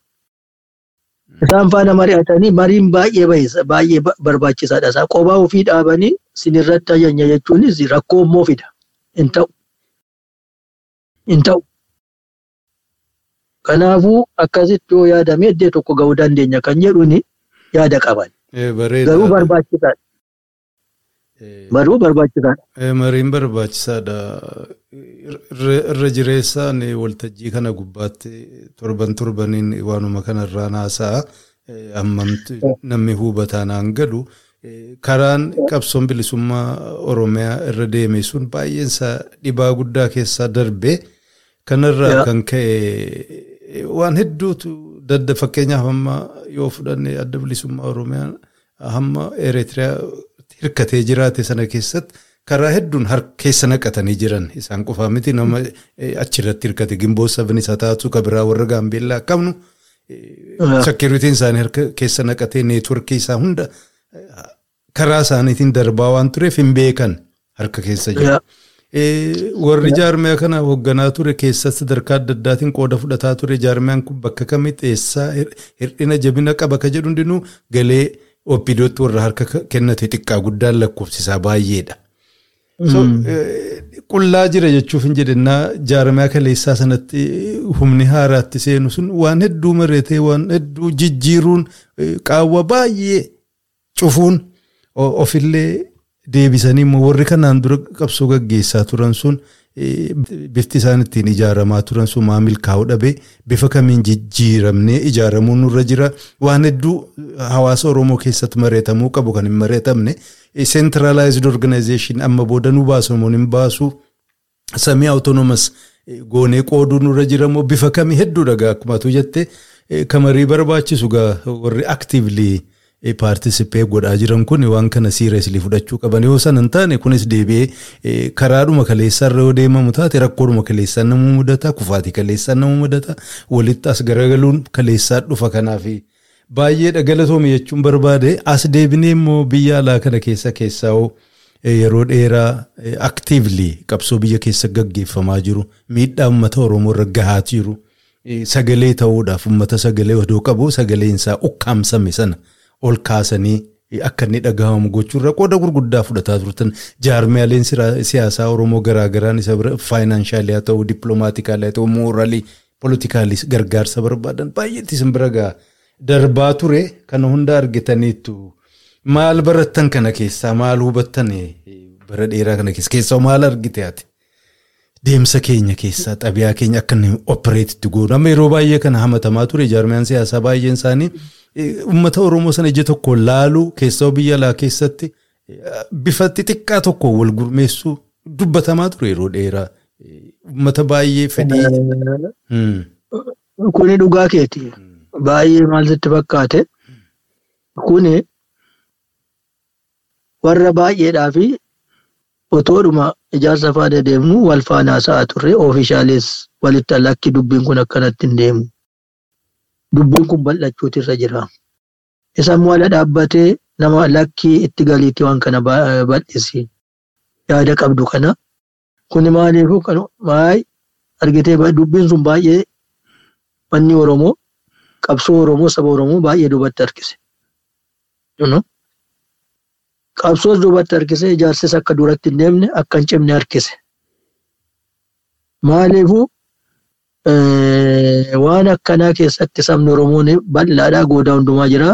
Speaker 3: Isaan faana mari'atanii mariin baay'ee baay'ee barbaachisaadha. Isaa qophaa ofii dhaabanii sinirratti ayyanya jechuunis rakkoo immoo fida. Hin ta'u. Kanaafuu akkasitti yoo yaadame iddoo tokko gahuu dandeenya kan jedhuun yaada qaban. Garuu barbaachisaadha. Garuu barbaachisaadha.
Speaker 1: Mariin barbaachisaadha. Irra jireessaan waltajjii kana gubbaatti torban torbaniin waanuma kanarraan haasa'a. Ammamti namni hubataan galu. Karaan qabsoon bilisummaa Oromiyaa irra deeme sun baay'eensaa dhibaa guddaa keessaa darbee kanarraa kan ka'e waan hedduutu dadda fakkeenyaaf amma yoo fudhanne adda bilisummaa Oromiyaa hamma Eritiriyaa hirkatee jiraate sana keessatti karaa hedduun keessa naqatanii jiran. Isaan qofaa miti nama achirratti hirkate. Gimboo sabni isaa taatu kabiraa warra gaambeellaa qabnu sakiriitiin isaanii harka keessa naqatee neetworkii isaa hunda karaa isaaniitiin darbaa waan tureef hin beekan harka keessa jira. Warri jaarmiyaa kana hoogganaa ture keessatti sadarkaa adda addaatiin qooda fudhataa ture. Jaarmiyaan kun bakka kamitti eessaa hir'ina jabina qaba ka jedhu hundinuu galee obbidootti warra harka kennate xiqqaa guddaan lakkoofsisaa baay'eedha. Qullaa jira jechuuf hin jedhennaa. Jaarmiyaa kaleessaa sanatti humni haaraatti seenu sun waan hedduu mareetee waan hedduu jijjiiruun qaawwa baay'ee cufuun ofillee deebisanii immoo warri kanaan dura qabsoo gaggeessaa turan sun bifti isaan ittiin ijaaramaa turan sun maamil kaa'uu dhabee bifa kamiin jijjiiramnee ijaaramuun nurra jira. Waan hedduu hawaasa Oromoo keessatti mareetamuu qabu kan hin mareetamne centralized organization amma booda nu baasu namoonni hin baasu. Samii autonomous goonee qooduu nurra jira immoo bifa kamii hedduu dhagaa akkuma tu jette. Kamarii barbaachisu warri actively paartisipee godhaa jiran kun waan kana siireesli fudhachuu qaban yoo san hin taane kunis deebi'ee karaadhuma kaleessaarra yoo deemamu taate rakkoodhuma kaleessaan nama mudata kufaatii kaleessaan nama mudata walitti as garagaluun kaleessaa dhufa kanaaf. Baay'ee galatoome jechuun barbaade. As deebinee immoo biyya alaa kana keessa keessaa yeroo dheeraa aktiivli qabsoo biyya keessa gaggeeffamaa jiru. Miidhaa uummata oromoo irra gahaa jiru. Sagalee ta'uudhaaf uummata sagalee odoo qabu sagaleen isaa ukkaamsame sana ol kaasanii akka inni dhagahamu gochuurra qooda gurguddaa fudhataa turtan. Jaarmiyaaleen siyaasaa oromoo garaagaraan isa bira faayinaanshaaliyaa haa ta'u dippiloomaatikaali haa ta'u mooraalii poolitikaalis gargaarsa barbaadan baay'eetti isin bira gahaa darbaa ture kana hunda argitaniittu maal barattan kana keessaa maal hubattan bara dheeraa kana keessa keessaa maal argite ati deemsa keenya keessaa xabiyaa keenya akka inni opereetitti goonu amma yeroo baay'ee kana hamatamaa ture jaarmiyaan siyaasaa baay'een isaanii uummata oromoo sana ija tokko laaluu keessaa biyya alaa keessatti bifa xixiqqaa tokko wal gurmeessuu dubbatamaa ture yeroo dheeraa uummata baay'ee fedhii.
Speaker 3: Kuni dhugaa keeti. Baay'ee maal sitti fakkaate kuni warra baay'eedhaa fi otoodhuma ijaarsa faana deemnu wal faana haasa'aa turre oofishaalees walitti alakki dubbiin kun akkanatti hin deemu. Dubbiin kun bal'achuutu irra jira. Isammoo ala dhaabbatee nama lakkii itti galiitti waan kana bal'isi. Yaada qabdu kana. Kuni maaliifuu maay argitee dubbiin sun baay'ee wanni Oromoo qabsoo Oromoo saba Oromoo baay'ee duubatti harkise. Qabsoos duubatti harkise ijaarsis akka duratti hin deemne akka hin cimne harkise. Maaliifuu waan akkanaa keessatti sabni Oromoon bal'aadhaa goodaa hundumaa jira.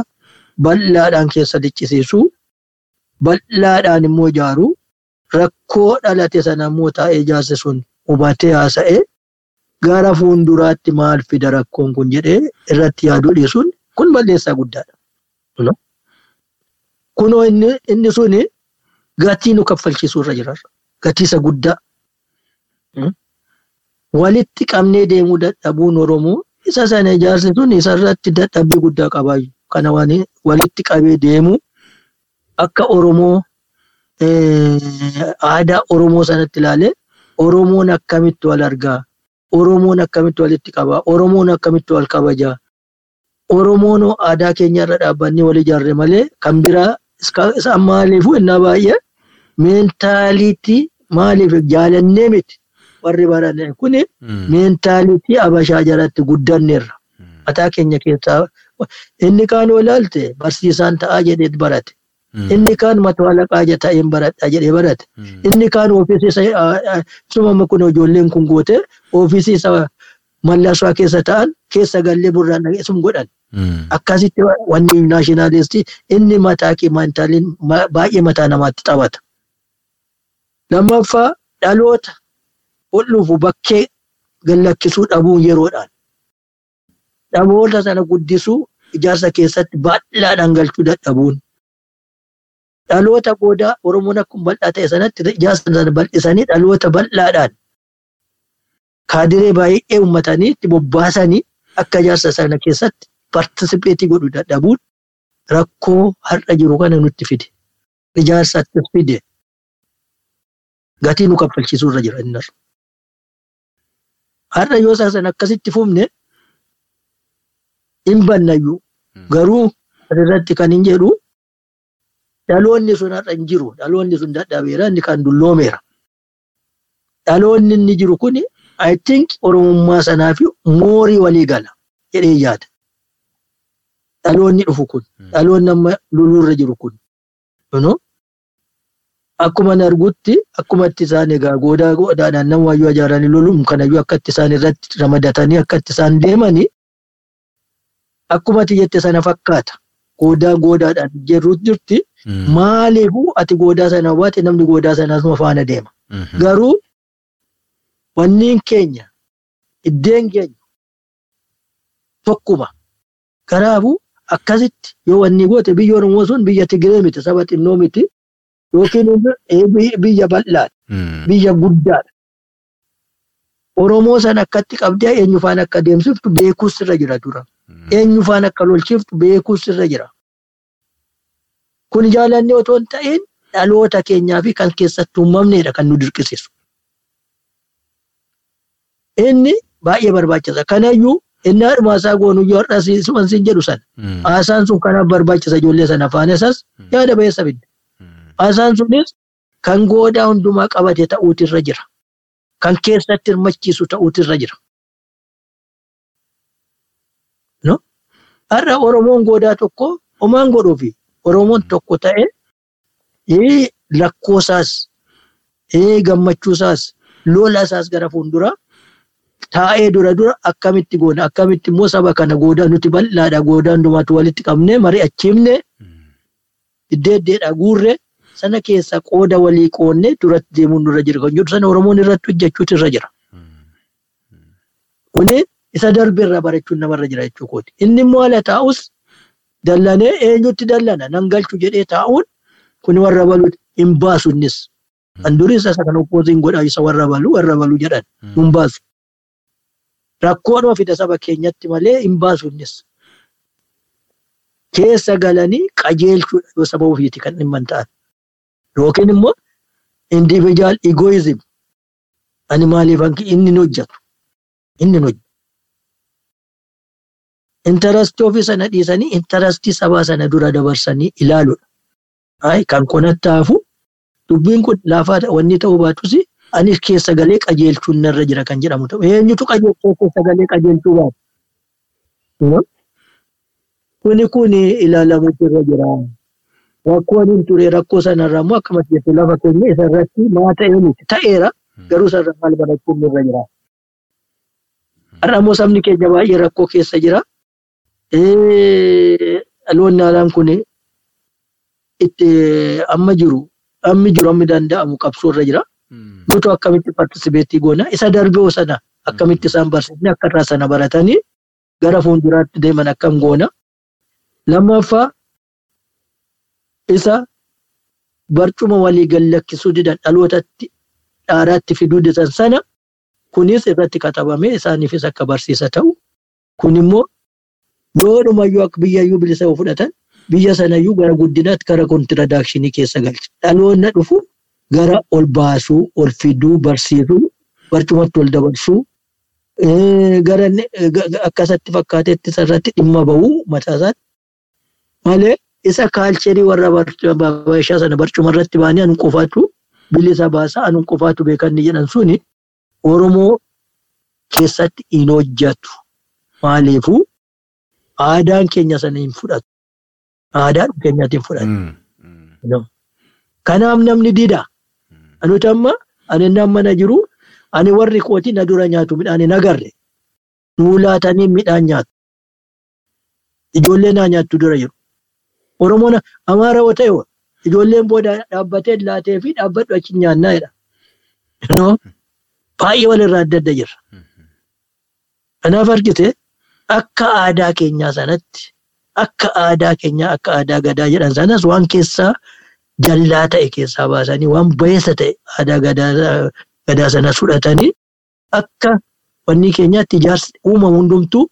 Speaker 3: Bal'aadhaan keessa diccisiisu. Bal'aadhaan immoo ijaaru. Rakkoo dhalate sana immoo taa'ee ijaarsi sun hubatee haasa'ee gara fuulduraatti maal fida rakkoon kun jedhee irratti yaaduu dhiisuun kun balleessaa guddaadha. Kunoo inni suni gatii nu kaffalchiisuu irra jira. Gatii isa guddaa. Walitti qabnee deemuu dadhabuun Oromoo isa sana ijaarsi sun isarratti dadhabbii guddaa qabaayu. Kana walitti qabee deemu akka Oromoo aadaa Oromoo sanatti ilaalee Oromoon akkamitti wal argaa? Oromoon akkamitti walitti qabaa? Oromoon akkamitti wal kabajaa? Oromoon aadaa keenya irra dhaabbannee wal ijaarre malee kan biraa isa maaliifuu innaa baay'ee meentaaliitii maaliif jaalannee miti warri baranne kuni meentaaliitii abashaa jalatti guddanneerra. Mataa keenya keessaa inni kaan yoo ilaalte barsiisaan ta'aa jedhee barate. Inni kaan mataa alaqaa ta'een baradhaa jedhee barate. Inni kaan ofiisii sumama kun ijoolleen kun goote ofiisii isa mallaswaa keessa ta'an keessa gallee burraan dhageessum godhan. Akkasitti wanni naashinaalistii inni mataa kee meentaaliin baay'ee mataa namaatti taphata. Lammaffaa dhaloota dhufu bakkee gallakkisuu dhabuun yeroodhaan. Dhaloota sana guddisuu ijaarsa keessatti bal'aadhaan galchuu dadhabuun. Dhaloota boodaa Oromoon akkuma bal'aa ta'e sanatti ijaarsa sana bal'isanii dhaloota bal'aadhaan kaadiree baay'ee uummatanii itti bobbaasanii akka ijaarsa sana keessatti partisipeetii godhuu dadhabuun rakkoo har'a jiru kana nutti fide. Ijaarsattis fide. Gatii nu kaffalchiisuu irra jira inni Har'a yoo sana akkasitti fufne hin bannayyuu. Garuu asirratti kan hin jedhu dhaloonni sun har'a hin jiru. Dhaloonni sun dadhabeera inni kan dulloomeera. Dhaloonni inni jiru kuni I think Oromummaa sanaa fi moorii walii gala jedhee yaada. Dhaloonni dhufu kun dhaloonni amma luluurra jiru kun. Akkuma argutti akkuma itti isaan egaa goodaa goodaadhaan nama wayyuu ijaaranii loluun kanayyuu akka itti isaan irratti ramadatanii akka itti isaan deemanii akkuma ati jette sana fakkaata. Goodaa goodaadhaan jirruutu jirti. Maaliifuu ati goodaa sana hubate namni goodaa sanaas faana deema. Garuu wanniin keenya iddeen keenya tokkuma. Kanaafuu akkasitti yoo wanni goote biyya Oromoo sun biyya Tigiree miti saba xinnoo miti yookiin biyya bal'aadha. Biyya guddaadha. Oromoo sana akkatti qabdee eenyufaan akka deemsiftu beekuus irra jira dura. Eenyufaan akka lolchiiftu beekuus irra jira. Kun jaalannee otoo hin ta'in dhaloota keenyaa fi kan keessatti uumamneedha kan nu dirqisiisu. Inni baay'ee barbaachisa. Kanayyuu inni haadhuma isaa goonuyyuu har'a suman siin jedhu sana. Haasaan sun kanaaf barbaachisa ijoollee sana afaan isaas yaada ba'eessa fidde. Haasaan sunis kan goodaa hundumaa qabate ta'uutu irra jira. Kan keessatti hirmachiisu ta'uutu irra jira. Har'a Oromoon goodaa tokko homaan godhuufi Oromoon tokko ta'e lakkoosaas gammachuusaas lolasaas gara fuulduraa taa'ee dura dura akkamitti goona akkamitti immoo saba kana goodaa nuti bal'aadha? Goodaa hundumaatu walitti qabnee mari'achiifne iddeeddeedha guurre sana keessa qooda walii qoonnee duratti deemuun nurra jira. Kan jedhu sana Oromoon irratti hojjechuutu irra jira. Kuni isa darbe irraa barachuun namarra jira jechuu kooti. Inni immoo haala taa'us dallanee eenyutti dallana? Nan galchu jedhee taa'uun kuni warra balu hin baasu innis. Kan durii isa kan oppoosiin godhaa isa warra balu warra balu jedhan hin baasu. Rakkoodhuma fida saba keenyatti malee hin baasu innis. Keessa galanii qajeelchuudha saba ofiiti kan dhimma hin ta'an. Yookiin immoo individual egoism. Ani maaliif inni hin hojjetu? Inni hin hojjetu. Intarastii ofii sana dhiisanii intarastii sabaa sana dura dabarsanii ilaaluudha. Kan kunatti hafu dubbiin kun laafaa wanni ta'uu baatus anis keessa galee qajeelchuun narra jira kan jedhamu ta'u. Eenyutu qajeelchee keessa galee qajeelchuu baatu? Kuni kuni ilaalamuutu irra jira. Rakkoon hin ture rakkoo sanarraa immoo akkamitti jettu lafa keenya isarratti maa ta'ee miti ta'eera garuu isarraa maal barachuun irra jira. Har'a immoo sabni keenya baay'ee rakkoo keessa jira. Dhaloonni haalaan kun itti amma jiru ammi jiru ammi danda'amu qabsoo irra jira. Nutu akkamitti paartisipeetii goona isa darbee sana. Akkamitti isaan barsiisne akka irraa sana baratanii gara fuulduraatti deeman akkam goona. Lammaffaa isa barcuma walii gallakkisuu didan dhalootatti dhaaraatti fiduu didan sana. Kunis irratti katabamee isaaniifis akka barsiisa ta'u. Kun immoo yoodhumayyuu akka biyyayyuu bilisa fudhatan biyya sanayyuu gara guddinaatti gara kontiradakshinii keessa galcha. Dhaloonna dhufu gara ol baasuu, ol fiduu, barsiisuu, barcumatti ol dabarsuu, gara akkasatti fakkaatetti irratti dhimma bahuu mataa isaatti. Malee isa kaalcherii warra baashaa sana barcuma irratti baanii anu qofaatu bilisa baasa anu qofaatu beekanni jedhan suni Oromoo keessatti hin hojjetu. Maaliifuu aadaan keenya sana hin fudhatu. Aadaan keenyatti hin fudhatu. Kanaaf namni dida. Anuti amma ani nan mana jiru ani warri kooti na dura nyaatu midhaan hin agarre. Nuu laatanii midhaan nyaatu. Ijoollee naa nyaattu dura jiru. Oromoon amaara yoo ta'e ijoolleen booda dhaabbatee laatee fi dhaabbadhu achi nyaannaa jedha. Baay'ee walirraa adda adda jirra. Kanaaf argite akka aadaa keenyaa sanatti akka aadaa keenyaa akka aadaa gadaa jedhan sanas waan keessaa jallaa ta'e keessaa baasanii waan bayeessa ta'e aadaa gadaa sanas fudhatanii akka wanni keenyaatti ijaarsi uumamu hundumtuu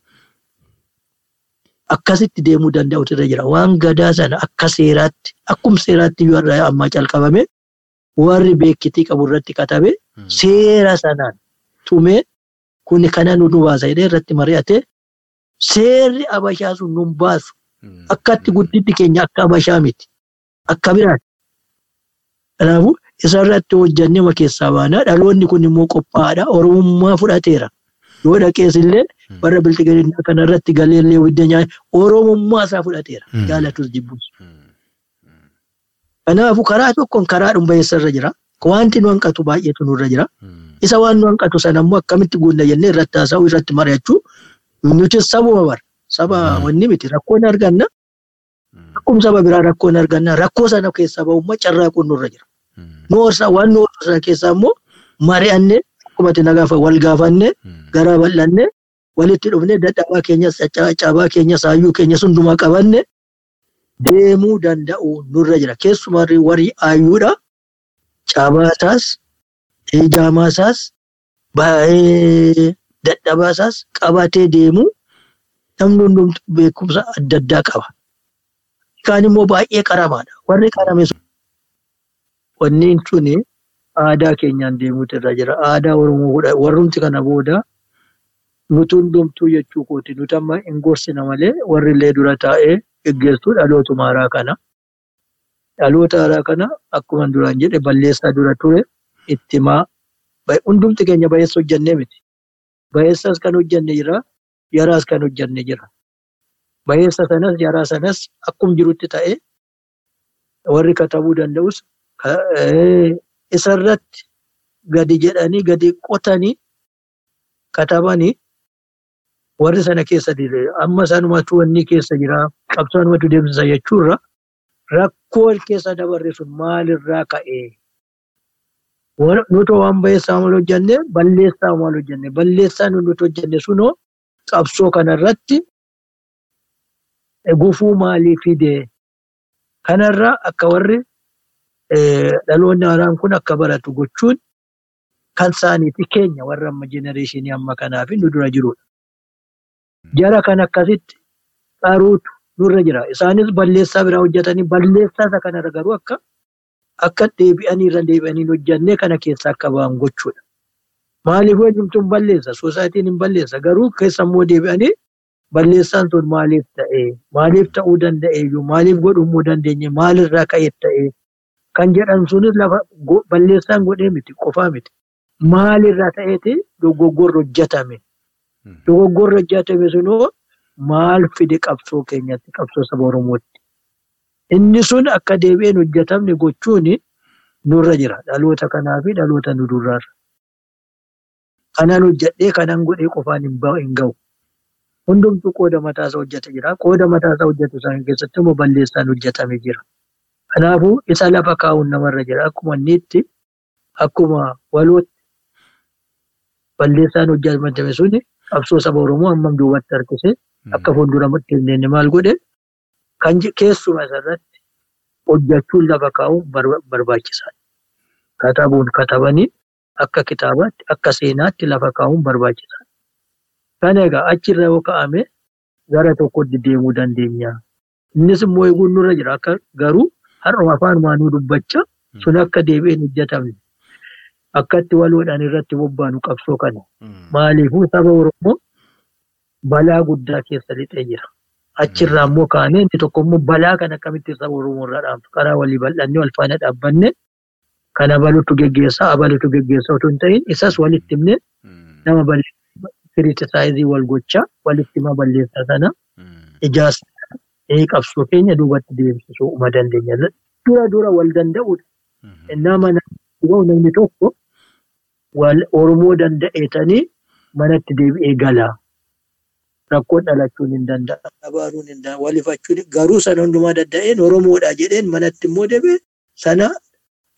Speaker 3: akkasitti deemuu danda'utu irra jira. Waan gadaa sana akka seeraatti akkuma seeraatti irraa ammaa calqabame warri beekitii qabu irratti katabe seera sanaan tumee kuni kana nu baasa jedhee irratti mari'ate seerri abashaa sun nu baasu akkatti guddinni keenya akka abashaa miti akka biraati. Kanaafuu isarratti hojjannee keessaa baanaa dhaloonni kun immoo qophaa'aadha oromummaa fudhateera. Yoo dhaqees illee warra biltigarinnaa kanarratti galeellee hojii nyaata oromummaa isaa fudhateera jaalatus jibbus. Kanaafuu karaa tokkoon karaa dhumbeessa irra jira. Wanti nu hanqatu baay'eetu nurra jira. Isa waan nu hanqatu sana immoo akkamitti guunna jennee irratti haasa'uu irratti mari'achuu nuti sabuma bara. Saba wanni miti rakkoon arganna. Akkuma saba biraa rakkoon arganna. Rakkoo sana keessaa bahummaa carraaquun nurra jira. Noorsaa waan noorsaa sana keessaa immoo mari'annee akkuma nagaafa wal gaafannee garaa bal'annee walitti dhufnee dadhabaa keenyas caccabaa keenyas hayyuu keenyas hundumaa qabanne deemuu danda'u nurra jira. Keessumaa warri hayyuudha. Cabaasaas, jaamaasaas, baay'ee dadhabaasaas qabatee deemuu namni hundumtu beekumsa adda addaa qaba. Kaan immoo baay'ee qaramaadha. Warri qarame sun wanni suni aadaa keenyaan deemuutu irra jira. Aadaa Oromoo warrumti kana booda nuti hundumtuu jechuu kooti. Nuti amma hin gorsina malee warri illee dura taa'ee geggeessuu dhalootuma haaraa kana. Dhaloota haaraa kana akkuma duraan jedhe balleessaa dura ture itti himaa. Hundumti keenya bayeessa hojjannee miti. Bayeessas kan hojjanne jira, yaraas kan hojjanne jira. Bayeessa sanas yaraa sanas akkuma jirutti ta'ee warri katabuu danda'us isarratti gadi jedhanii gadi qotanii katabanii warri sana keessa amma sanumatu wanni keessa jira qabsoonumatu deemsisa jechuurra rakkoo keessa dabarre sun maalirraa ka'ee nuti waan bayeessaa maal hojjanne balleessaa maal hojjanne balleessaa nuti hojjanne sunoo qabsoo kanarratti gufuu maalii fidee kanarraa akka warri dhaloonni haaraan kun akka baratu gochuun kan isaaniiti keenya warra amma jenereeshinii amma kanaa fi nu dura jirudha. Jara kan akkasitti qaruutu nurra jira. Isaanis balleessaa biraa hojjetanii balleessaa isa kanarra garuu akka akka deebi'anii irra deebi'anii hojjannee kana keessa akka ba'an gochuudha. Maaliif wajjumtuun balleessa? Soosaayitiin hin balleessa. Garuu keessa immoo deebi'anii balleessaan sun maaliif ta'ee? Maaliif ta'uu danda'eeyyuu? Maaliif godhuu dandeenye? Maalirraa ka'ee ta'ee? Kan jedhan sunis lafa balleessaan godhee miti qofaa miti. Maalirraa ta'eeti dogoggorri hojjetame? Dogoggorri hojjetame sunoo maal fide qabsoo keenyatti qabsoo saba Oromootti? Inni sun akka deebi'een hojjetamne gochuun nurra jira. Dhaloota kanaa fi dhaloota nu duraarra. Kanaan hojjedhee kanaan godhee qofaan hin ga'u. Hundumtuu qooda mataasaa hojjete jira. Qooda mataasaa hojjetu sana keessatti immoo balleessaan hojjetame jira. Kanaafuu isa lafa kaa'uun namarra jira. Akkuma inni akkuma walootti balleessaan hojjetame suni qabsoo saba Oromoo hammam duubatti harkise akka fuulduratti deemne maal godhe kan keessuma isarratti hojjechuun lafa kaa'uun barbaachisaadha. Katabuun katabanii akka kitaabaatti akka seenaatti lafa kaa'uun barbaachisaadha. Kana egaa achirra yoo kaa'ame gara tokkotti deemuu dandeenya. Innis immoo eeguun nurra jira. Akka garuu har'uma afaanumaan nu dubbachaa sun akka deebi'een hojjetamne akkatti waloodhaan irratti bobbaanu qabsoo kana. Maaliifuu saba Oromoo balaa guddaa keessa lixee jira. Achirraa immoo kaanee inni tokko immoo balaa kana akkamitti saba Oromoo irraa dhaabtu karaa walii bal'annee wal faana dhaabbanne kana balutu geggeessaa abalutu geggeessaa otoo hin ta'in isas walitti himne nama balleessaa kiriitisaayizii wal gochaa walitti hima balleessaa sana ijaarsa qabsoo keenya duubatti deemsisuu uma dandeenya. Dura dura wal danda'udha. Nama namni tokko Oromoo danda'eetanii manatti deebi'ee galaa. Rakkoon dhalachuun hin danda'a. Abaaruun hin danda'a. Walifachuun garuu sana hundumaa danda'een Oromoodha jedheen manatti immoo deebi'e sana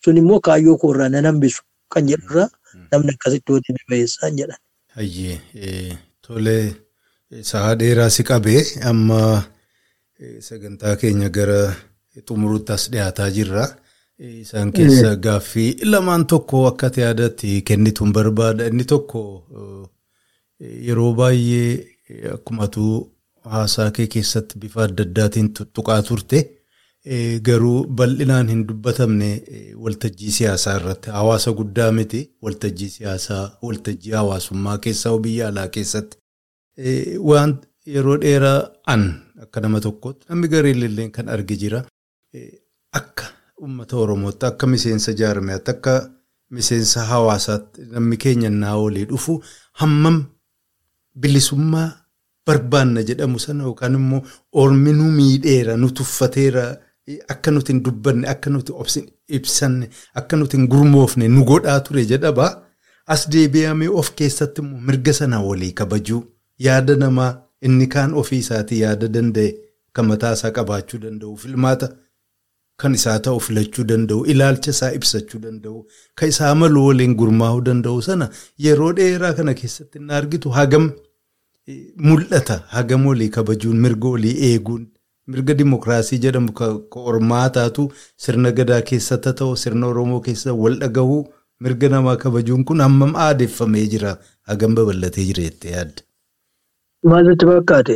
Speaker 3: sun immoo kaayyoo koorraa nan hambisu kan jedhurraa namni akkasitti deeme bayeessaan jedhan.
Speaker 1: Hayyee tolee sa'a dheeraa si qabee amma sagantaa keenya gara xumuruutti as dhiyaataa jirra. Isaan keessa gaaffii lamaan tokko akka yaadatti kennituun barbaada. Inni tokko yeroo baay'ee akkumatu haasaa kee keessatti bifa adda addaatiin tuttuqaa turte. Garuu bal'inaan hin dubbatamne waltajjii siyaasaa irratti hawaasa guddaa miti waltajjii siyaasaa waltajjii hawaasummaa keessaa biyya alaa keessatti waan yeroo dheeraa an akka nama tokkootti namni gareellee kan arge jira akka uummata oromootti akka miseensa jaarmiyaatti akka miseensa hawaasaatti namni keenya naa olii dhufu hammam bilisummaa barbaanna jedhamu sana yookaan immoo orminuu miidheera nu tuffateera. Akka nuti hin dubbanne akka nuti ibsanne akka nuti hin gurmoofne nu godhaa ture jedhaba. As deebi'amee of keessatti mirga sana walii kabajuu yaada namaa inni kaan ofii isaatii yaada danda'e kan mataa isaa qabaachuu danda'u filmaata kan isaa ta'u filachuu danda'u ilaalcha isaa ibsachuu danda'u kan isaa malu waliin gurmaa'uu danda'u sana yeroo dheeraa kana keessatti inni argitu hagam mul'ata hagam walii kabajuun mirga walii eeguun. Mirga dimokiraasii jedhamu kan hormaataatu sirna gadaa keessatti ta'u sirna Oromoo keessa wal dhagahuu mirga namaa kabajuun kun hammam aadeeffamee jira hagam babal'atee jira jettee yaadda.
Speaker 3: Maaltu fakkaate?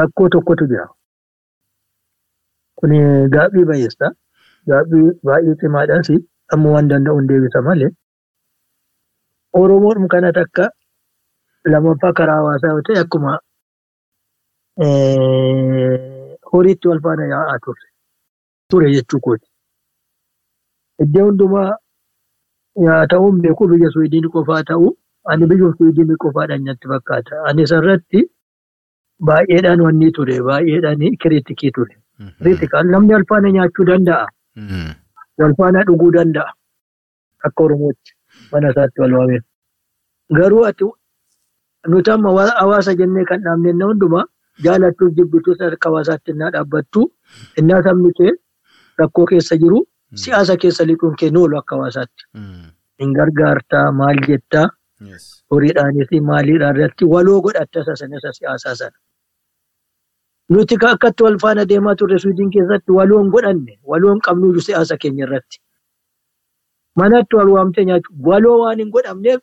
Speaker 3: Rakkoo tokkotu jira. Kun gaabbii bayeessa. Gaabbii baay'ee cimaadhaas amma waan danda'u hin deebisa malee. Oromoon kana takka lamaffaa karaa hawaasaa yoo ta'e akkuma horiitti wal faana yaa'aa ture. Ture jechuu kooti. Iddoo hundumaa yaa ta'uun beeku biyya Suwiidin qofaa ta'u ani biyya Suwiidin qofaadhaan natti fakkaata. Ani isarratti baay'eedhaan wanni ture baay'eedhaan kiriitikii ture. Kiriitikaan namni wal faana nyaachuu danda'a. Wal faana dhuguu danda'a. Akka Oromootti mana isaatti wal waamee. Garuu ati nuti amma hawaasa jennee kan dhaabne inni hundumaa jaalattuuf jibbituu sadarkaa hawaasaatti innaa dhaabbattu innaa sabni kee rakkoo keessa jiru siyaasa keessa lixuun kee noolu akka hawaasaatti. Hin gargaartaa maal jettaa horiidhaanis maaliidhaan irratti waloo godhatta isa sana isa siyaasaa sana. Nuti akkatti wal faana deemaa turre Suwiidin keessatti waloo hin godhanne waloo hin qabnu siyaasa keenya irratti. Manatti wal waamtee nyaachuu waloo waan hin godhamneef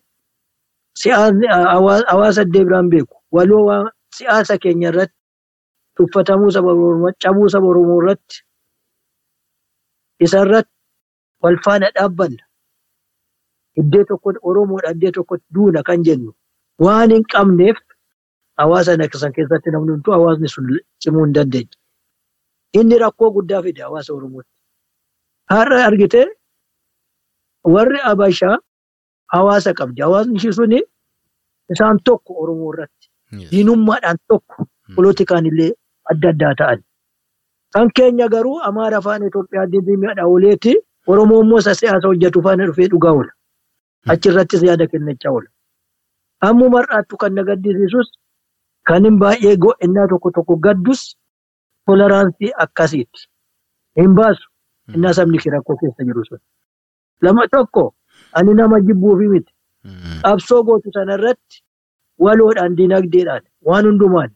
Speaker 3: hawaasa iddee biraan beeku. Waloo siyaasa keenya irratti tuffatamuu saba Oromoo cabuu saba Oromoo irratti isa irratti wal faana dhaabbanna. Iddee tokkotti Oromoodha iddee tokkotti duuna kan jennu waan hin qabneef hawaasa san keessatti namni hunduu hawaasni sun cimuu hin dandeenye. Inni rakkoo guddaa fide hawaasa Oromootti. Har'a argitee warri Abashaa hawaasa qabdi. Hawaasni ishii suni isaan tokko Oromoo irratti. Diinummaadhaan tokko polotikaan illee adda addaa ta'an. Kan keenya garuu Amaara afaan Itoophiyaa diinummaadhaan oleeti Oromoo immoo isa siyaasa hojjetu faana dhufee dhugaa oola. Achirrattis yaada kennachaa oola. Ammuma har'aattu kan na gaddisiisus kan hin baay'ee innaa tokko tokko gaddus toleraansii akkasiiti. Hin baasu innaa sabni kee rakkoo keessa jiru sun. Lama tokko ani nama jibbuufi miti. Qabsoo gootu sanarratti waloodhaan dinagdeedhaan waan hundumaan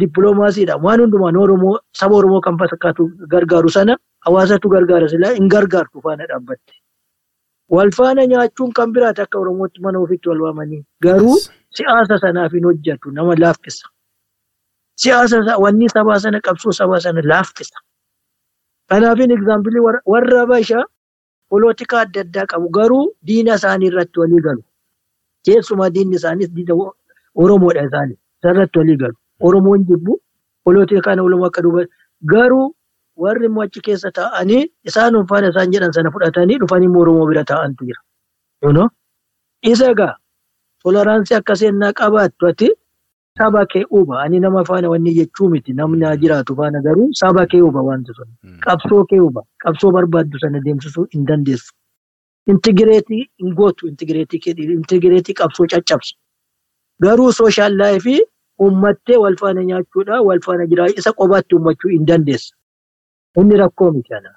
Speaker 3: dippiloomaasiidhaan waan hundumaan Oromoo saba Oromoo kan fakkaatu gargaaru sana. Hawaasatu gargaara silaa hin gargaartu faana dhaabbatte. Wal faana nyaachuun kan biraati akka Oromootti mana ofiitti wal waamanii garuu siyaasa sanaaf hin hojjetu nama laaffisa. Siyaasa wanni sabaa sana qabsoo sabaa sana laaffisa. Kanaafin egzaampilii warra Habashaa polotikaa adda addaa qabu garuu diina isaanii irratti walii galu. Keessumaa diinni isaanis diina Oromoodha isaanii isarratti walii galu. Oromoon jibbu polotikaan oolmaa akka duuba garuu warri immoo achi keessa taa'anii isaan faana isaan jedhan sana fudhatanii dhufanii immoo Oromoo bira taa'antu jira. Isa egaa toleraansii akka seennaa qabaattu ati saba kee uba ani nama faana wanni jechuu miti namni jiraatu faana garuu saba kee uba wanti sun qabsoo kee uba qabsoo barbaaddu sana deemsisuu hin dandeessu. Intigireetii hin gootu intigireetii qabsoo caccabsu. Garuu sooshaal laayifii uummattee wal faana nyaachuudha wal faana jiraa isa qobaatti uummachuu hin dandeessu. Inni rakkoo miti ana.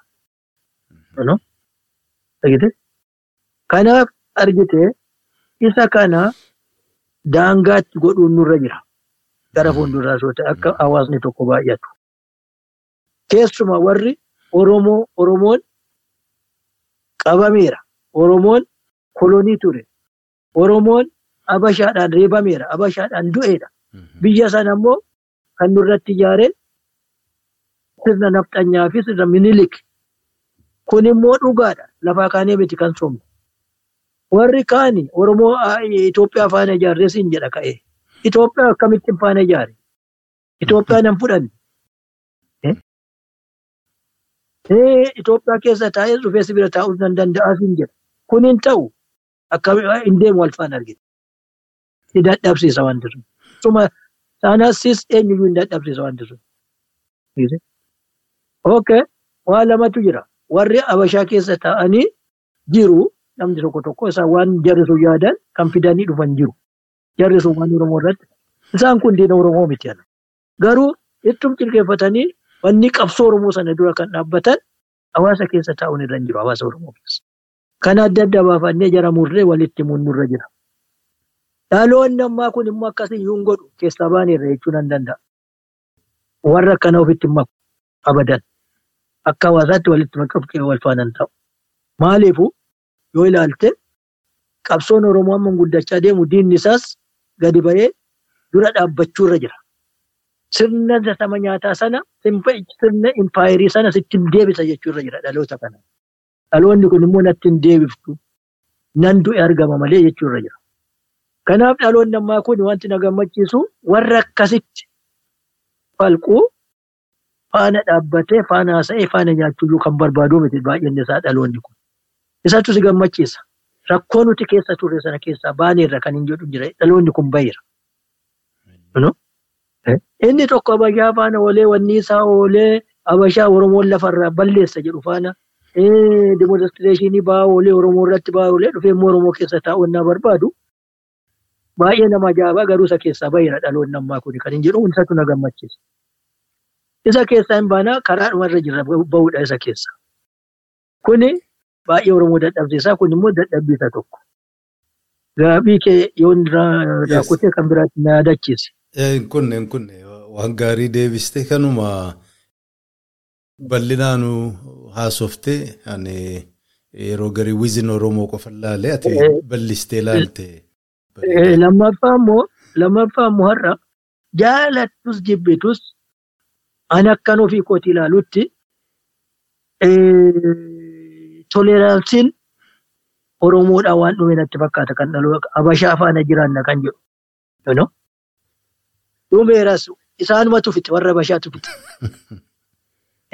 Speaker 3: Kanaaf argite isa kana daangaatti godhuun nurra jira. Gara fuulduraas yoo ta'e akka hawaasni tokko baay'atu. Keessumaa warri Oromoo Oromoon qabameera. Oromoon kolonii ture. Oromoon Abashaadhaan reebameera. Abashaadhaan du'eedha. Biyya sana immoo kan nurratti ijaare sirna nafxanyaa fi sirna minilik. Kun immoo dhugaadha. Lafaa kaanee miti kan soomne. Warri kaani Oromoo Itoophiyaa faana ijaarree siin jedha ka'ee. Itoophiyaa akkamittiin faana ijaare? Itoophiyaan hin fudhanne. Itoophiyaa keessa taa'ee dhufee si bira taa'uu nan danda'a siin jedha. Kun hin ta'u akka hin deemu wal faana argite. Si dadhabsiisa wanti sun. Suma saanasis eenyuyyuu hin dadhabsiisa wanti sun. Okay, waa lamatu jira. Warri Abashaa keessa taa'anii jiru namni tokko tokko isaan waan jarri sun yaadan kan fidanii dhufan jiru. Jarri sun waan Oromoo irratti. Isaan kun diina Oromoo miti. Garuu ittum qilqeeffatanii wanni qabsoo Oromoo sana dura kan dhaabbatan hawaasa keessa taa'uun irra hin jiru hawaasa Oromoo keessa. Kana adda adda baafannee jara murree walitti himuun nurra jira. Dhaloonni ammaa kun immoo akkasii yuun godhu keessaa baaneerra jechuu nan danda'a. Warra akkana ofitti hin maku abadan. Akka hawaasaatti walitti makaaf wal faana hin ta'u. Maaliifuu yoo ilaalte qabsoon Oromoo amma guddachaa deemu diinni isaas gadi ba'ee dura dhaabbachuu irra jira. sirna sama nyaataa sana sirna impaayirii sana sitti deebisa jechuurra jira dhaloota kana. Dhaloonni kun immoo natti hin deebiftu nan du'e argama malee jechuurra jira. Kanaaf dhaloonni ammaa kun wanti na gammachiisu warra akkasitti falquu faana dhaabbatee faana haasa'ee faana nyaachuyyuu kan barbaadu miti baay'inni isaa dhaloonni kun. Isatu si gammachiisa. Rakkoo nuti keessa turre sana keessaa baaneerra kan hin jedhu jira dhaloonni kun baheera. Inni tokko Abashaa faana oolee wanni isaa oolee Abashaa Oromoon lafarraa balleessa jedhu faana demonstireeshinii ba'aa oolee Oromoo irratti ba'aa oolee dhufee immoo Oromoo keessa taa'unnaa barbaadu. Baay'ee nama ajaa'ibaa garuu isa keessaa baheera dhaloonni ammaa kun kan hin jedhu isatu na gammachiisa. Isa keessaa hin baanaa karaadhuma irra jirra bahuudha isa keessa. Kuni baay'ee Oromoo dadhabsiisaa kun immoo dadhabbii isa tokko. Gaabii kee yoo raakutee kan biraatti na yaadachiise.
Speaker 1: Kunne kunne waan gaarii deebiste kanuma bal'inaan haasoftee yeroo garii wiizin Oromoo qofa ilaalee ati bal'istee ilaalte.
Speaker 3: Lammaffaa immoo lammaffaa immoo har'a jaalattus jibbitus an akkan ofii kooti ilaalutti toleeraansiin Oromoodhaa waan dhume natti fakkaata kan dhaloo Abashaa faana jiraanna kan jedhu. Dhumeeras isaanumatu fite warra Abashaatu fite.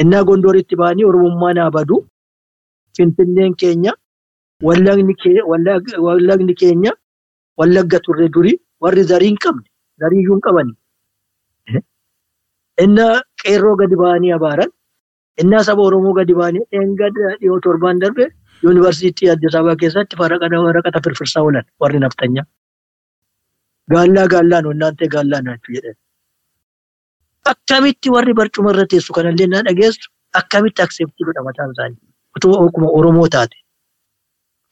Speaker 3: Innaa gondoritti ba'anii Oromummaa naa badu. Finfinneen keenya wallagni keenya wallagga turre durii warri zarii hin qabne zarii iyyuu hin qabani. Innaa qeerroo gadi ba'anii abaaran. Innaa saba Oromoo gadi ba'anii eeggadda dhiyoo torbaan darbe yuunivarsiitii Addis Ababaa keessatti waraqata firfirsaa oolan warri naftanyaa. Gaallaa gaallaan onnaan ta'e gaallaa naachuu jedhan. Akkamitti warri barcuma irra teessu kanallee na dhageessu akkamitti akseeptii godha mataan isaanii otoo akkuma Oromoo taate.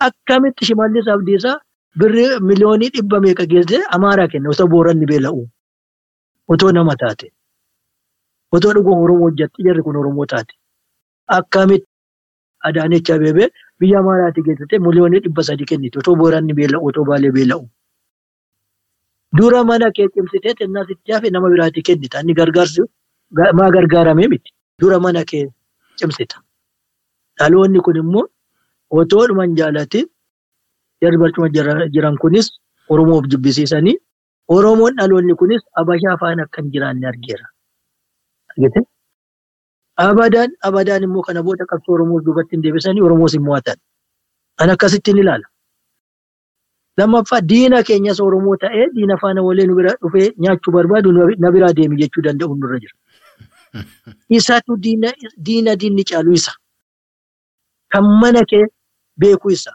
Speaker 3: Akkamitti shimallis abdiisaa birrii miliyoonii dhibba meeqa geessee Amaaraa kenna osoo booranni beela'u. Otoo nama taate. Otoo dhuguma Oromoo hojjatti jarri kun Oromoo taate. Akkamitti Adaanech Abeebee biyya Amaaraatti geessitee miliyoonii dhibba sadii kenniti otoo booranni beela'u otoo baalee beela'u. Dura mana kee cimsitee xinnaa sitti hafe nama biraatti kennita. Inni gargaarsi maa gargaaramee miti. Dura mana kee cimsita. Dhaloonni kun immoo otoo dhuman jaalatiin jarri barcuma jiran kunis Oromoof jibbisiisanii Oromoon dhaloonni kunis Abashaa faana akka hin jiraanne argeera. Abadaan abadaan immoo kana booda qabsoo Oromoo duubatti hin deebisanii Oromoos hin mo'atan. An akkasittiin ilaala. Lammaffaa diina keenyas Oromoo ta'ee diina faana walee nu bira dhufee nyaachuu barbaadu na biraa deemi jechuu danda'u nurra jira. Isaatu diina diinni caalu isa. Kan mana kee beeku isa.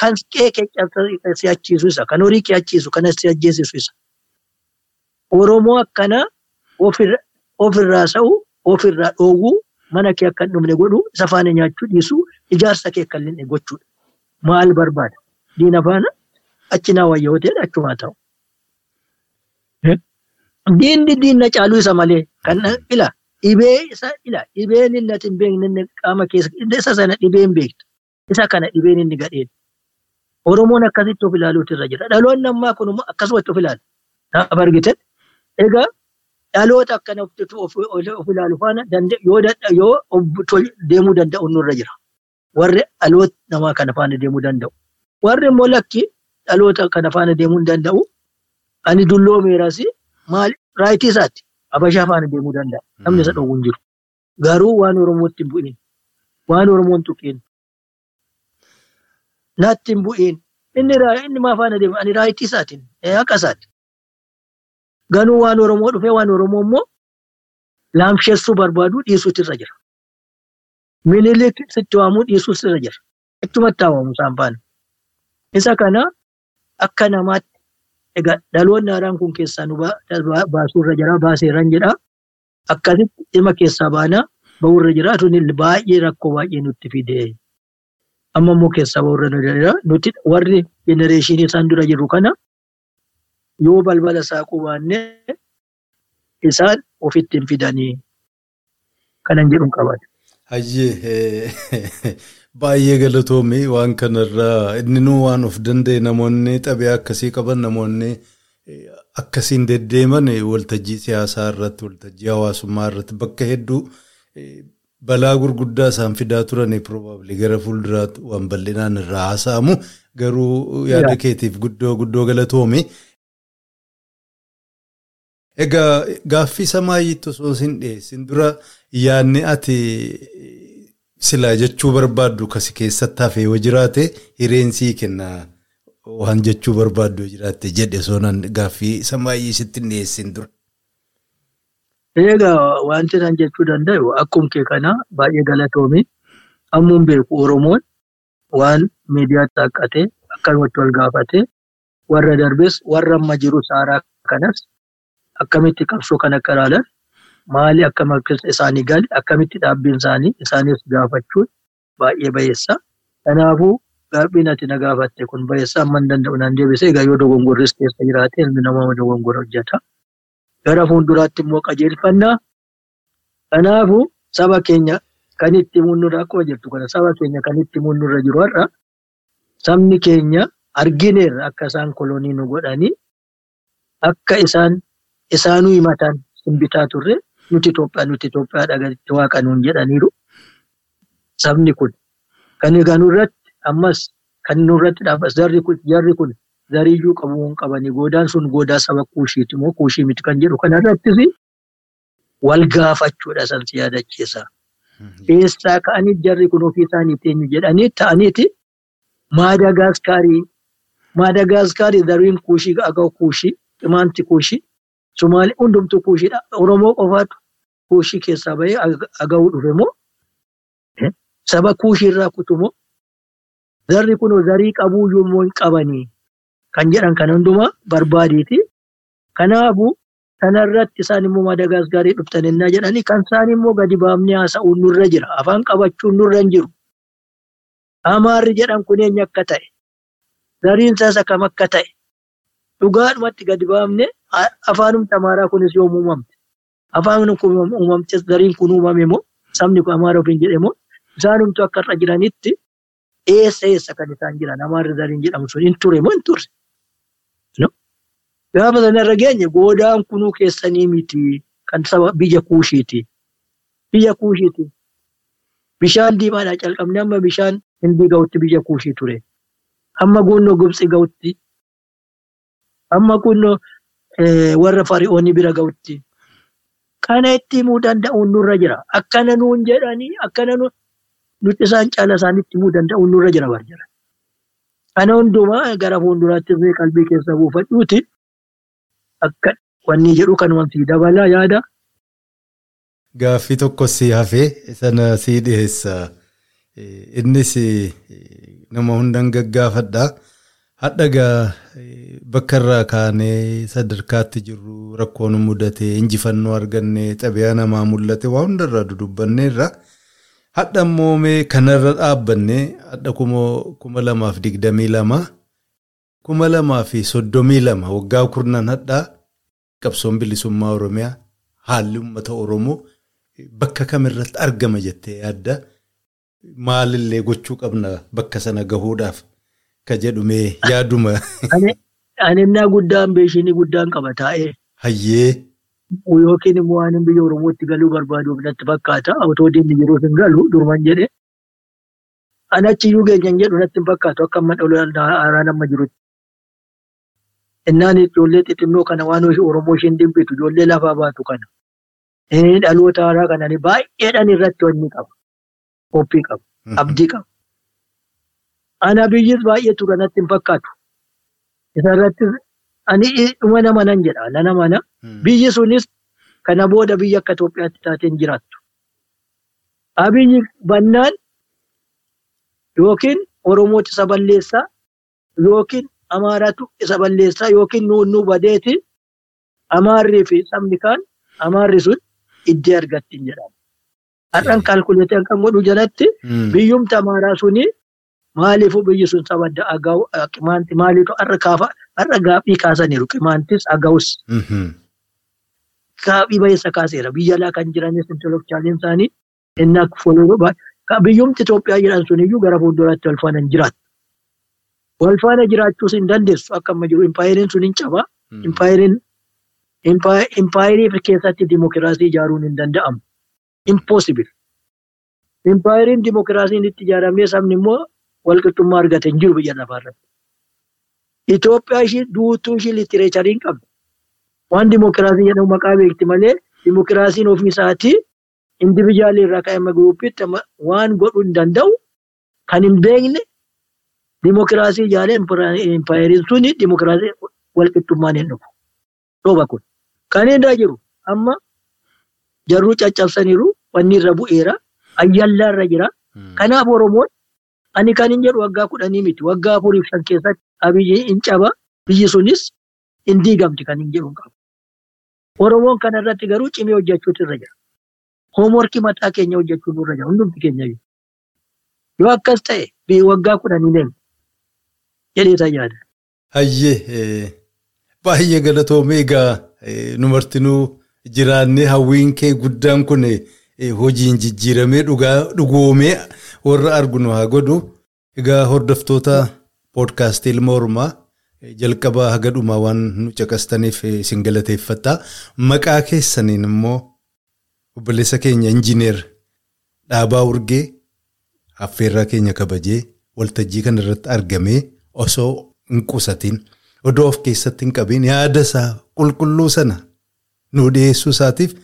Speaker 3: Kan qe'ee kee si achiisu isa. Kan horii kee achiisu kan si ajjeesisu isa. Oromoo akkana ofirraa sa'u ofirraa dhoowwuu mana kee akka hin dhumne godhu isa faana nyaachuu dhiisuu ijaarsa kee akka hin gochuudha. Maal barbaada? Diina faana achi naa wayya hoteela achumaa ta'u. Diinni diinna caaluu isa malee kan ila dhibee isa ila dhibeen inni ati hin beekne qaama keessa isa sana dhibee hin beektu. Isa kana dhibeen inni gadheen. Oromoon akkasitti of ilaaluutu irra jira. Dhaloonni ammaa kun akkasumatti of ilaala. Naaf argite. Egaa dhaloota akkana of ilaalu faana yoo deemuu danda'u nurra jira. Warri dhaloota namaa kana faana deemuu danda'u. Warri immoo lakki dhaloota kana faana deemuu hin danda'u. Ani dulloomeeras maal raayitii isaati. Abashaa faana deemuu danda'a. Namni isa dhowwu hin jiru. Garuu waan Oromootti hin bu'iin. Waan Oromoon tuqiin. Naatti hin bu'iin. Inni maa faana deema? Ani raayitii isaatiin. Haqa isaati. Ganuu waan Oromoo dhufee waan Oromoo immoo laamsheessuu barbaadu dhiisuutu irra jira. Minilik sitti waamuu dhiisuutu irra jira. Achumatti haamamu isaan faana. Isa kana akka namaatti egaa dhaloonni haaraan kun keessaa nu baasuu irra jira baaseerran jedha. Akkasitti dhimma keessaa baanaa bahuu irra jira. Tuni baay'ee rakkoo baay'ee nutti fide. Amma immoo keessaa bahuu irra jira. Nuti warri jenereeshinii isaan dura jiru kana yoo balbala saaquu baannee isaan ofitti hin fidanii kanan jedhuun qabaate.
Speaker 1: Hayyee baay'ee galatoomii waan kanarraa inni nuu waan of danda'e namoonni xabi'aa akkasii qaban namoonni akkasiin deddeeman waltajjii siyaasaa irratti waltajjii hawaasummaa irratti bakka hedduu balaa gurguddaa isaan fidaa turan probably gara fuulduraatti waan bal'inaan irraa haasa'amu garuu yaada keetiif guddoo guddoo galatoome. Egaa gaaffii samaayitti osoo hin dhiyeessin dura yaadni ati silaa jechuu barbaaddu kasi keessatti hafee yoo jiraate hireensii kenna waan jechuu barbaaddu yoo jiraatte jedhe soonaan gaaffii samaayii sitti hin dhiyeessin dura.
Speaker 3: Egaa wanti nan jechuu danda'u akkuma kee kana baay'ee galatoomi. Ammuun beeku Oromoon waan miidiyaatti haqqate akkanumatti wal gaafate warra darbes warra amma jiru saaraa kanas akkamitti qabsoo kana akka ilaalan maali akkam isaanii gali akkamitti dhaabbiin isaanii isaanis gaafachuun baay'ee bayeessa. Kanaafuu gaaffiin ati na gaafatte kun bayeessa amma hin danda'u nan deebisee egaa yoo dogongorris keessa jiraate ilmi namaa dogongora hojjeta. Gara fuulduraatti immoo qajeelfannaa. Kanaafuu saba keenya kan itti munnurra akkuma jirtu kana saba keenya kan itti munnurra jiru har'a sabni keenya argineerra akka isaan kolonii nu godhanii akka isaan isaanuu himatan simbitaa turre nuti Itoophiyaa nuti Itoophiyaa dhagatti waaqa nuun jedhaniiru. Sabni kun kan egaa nurratti ammas kan nurratti dhaabas jarri kun zariyyuu qabuu hin qabanii goodaan sun goodaa saba kuushiiti moo kuushii miti kan jedhu kanarrattis wal gaafachuudha san si yaadachiisa. Eessaa ka'anii jarri kun ofii isaanii teenyu jedhanii ta'aniiti Maadagaaskaarii Maadagaaskaarii zariin kuushii agaw kuushii imaanti kuushii Sumaalee hundumtuu kuushiidha. Oromoo qofaatu kuushii keessaa bahee agawuu dhufe moo saba kuushii irraa kutu moo zarri kun zarii qabuu yommuu hin qabanii kan jedhan kan hundumaa barbaadeeti. Kanaafuu kanarratti isaan immoo Maadagaaskaarii dhuftan ennaa jedhanii kan isaan immoo gadi baafnee haasa'uun nurra jira. Afaan qabachuun nurra hin jiru. Amaarri jedhan kun eenyu akka ta'e zariin isaas akkam akka ta'e dhugaadhumatti gadi baafnee afaanumti amaaraa kunis yoom uumamte afaan kun uumamte zariin kun uumame moo sabni kun amaara ofiin jedhe moo isaanumtu akka irra jiranitti eessa eessa kan isaan jiran amaarri zariin jedhamu sun hin ture moo hin turre. Gaafa sanarra geenye goodaan kunuu keessanii miti kan saba biyya kuushiiti. Biyya kuushiiti. Bishaan diimaadhaa calqabne amma bishaan hindii ga'utti biyya kuushii ture. Amma guunnoo Gibxi ga'utti. Amma kunnoo warra fari'oonni bira ga'utti. Kana itti himuu danda'uun nurra jira. Akkana nuun jedhanii akkana nuti isaan caala isaanitti himuu danda'uun nurra jira barjara. Kana hundumaa gara fuulduraatti qalbii keessa buufachuuti akka wanni jedhu kanumatti dabalaa yaada.
Speaker 1: Gaaffii tokko si hafee sana si dhiyeessa. Innis nama hundaan gaggaafadha. Hadhagaa bakka irraa kaanee sadarkaatti jirru rakkoon mudatee injifannoo argannee xabiyaa namaa mul'ate waa hundarraa dudubbanneerra. Hadha immoo mee kanarra dhaabbannee hadha kuma lamaaf digdamii lama kuma lamaa fi soddomii lama waggaa kurnan hadhaa qabsoon bilisummaa Oromiyaa haalli uummata Oromoo bakka kamirratti argama jettee yaadda. Maalillee gochuu qabna bakka sana gahuudhaaf ka jedhumee yaaduma.
Speaker 3: Anennaa guddaan beeshinii guddaan qaba taa'ee.
Speaker 1: Hayyee.
Speaker 3: Yookiin immoo waan biyya Oromootti galuu barbaaduuf natti fakkaata. Otoo diinni jiruuf hin galu durman jedhe. Ani achiyyuu geenyaan jedhu natti hin fakkaatu akka amma haaraan amma jirutti. Innaan ijoollee xixinnoo kana waan Oromoo isheen dimbitu ijoollee lafaa baatu kana. Dhaloota haaraa kananii baay'eedhaan irratti wanni qaba. Qophii qaba. Abdii qaba. Ana biyyis baay'ee tura natti hin fakkaatu. Isarrattis ani dhuma nama nan jedha. Nana mana. Biyyi sunis kana booda biyya akka Itoophiyaatti taateen jiraattu. Abiyyi bannaan yookiin Oromooti isa balleessaa yookiin Amaaraatu isa balleessaa yookiin nuunuu badeeti Amaarrii fi sabni kaan Amaarri sun iddee argatti hin jedhamu. Har'an kaalkuleetii kan godhu jalatti biyyumti Amaaraa suni maaliifuu biyyi sun saba agaa'u qimaanti maaliitu har'a kaafa har'a gaaffii kaasaniiru qimaantis aga'us. Gaaffii baay'isa kaaseera biyya alaa kan jiranis intelektuwaaliin isaanii inni akka foloo biyyumti Itoophiyaa jedhan suniyyuu gara fuulduraatti wal faana hin jiraattu. Wal faana jiraachuus hin dandeessu akka amma jiru impaayeriin sun hin cabaa Impaayiriin impaayirii keessatti dimokiraasii ijaaruun hin danda'amu. Impossible. Impaayiriin dimokiraasiin itti ijaaramee sabni immoo walqixxummaa argate hin jiru biyya lafaarratti. Itoophiyaa ishii duutuu ishii litireecharii hin qabdu. Waan dimokiraasii jedhamu maqaa beekti malee dimokiraasiin ofii isaatii indiviijaalii irraa ka'e guruupiitti waan godhuu hin danda'u kan hin beekne dimokiraasii ijaaree impaayiriin suni dimokiraasii walqixxummaan hin dhufu. Dhooba kun. Kan irra jiru amma jarruu caccabsaniiru wanni irra bu'eera ayyallaa irra jira. Kanaaf Oromoon ani kan hin jedhu waggaa kudhanii miti waggaa afuriif san keessatti abiyyi hin caba biyyi sunis hin diigamti kan hin jedhu qabu. Oromoon kana irratti garuu cimee hojjechuutu irra jira. Hoomworkii mataa keenya hojjechuun irra jira hundumti keenya yoo akkas ta'e waggaa kudhanii deemu jedhee tajaajila.
Speaker 1: Hayyee baay'ee galatoomee egaa nu martinuu jiraannee hawwiin kee guddaan kun hojiin jijjiiramee dhugoomee warra argu nu haa godhu. Egaa hordoftoota poodkaastii ilma Oromaa jalqabaa haga dhumaa waan nu caqastaniif isin galateeffadha. Maqaa keessaniin immoo obboleessa keenya injiineer Dhaabaa Urgee affeerraa keenya kabajee waltajjii kana irratti argamee osoo hin qusatiin odoo of keessatti hin qabiin yaada isaa qulqulluu sana nu dhiyeessuu isaatiif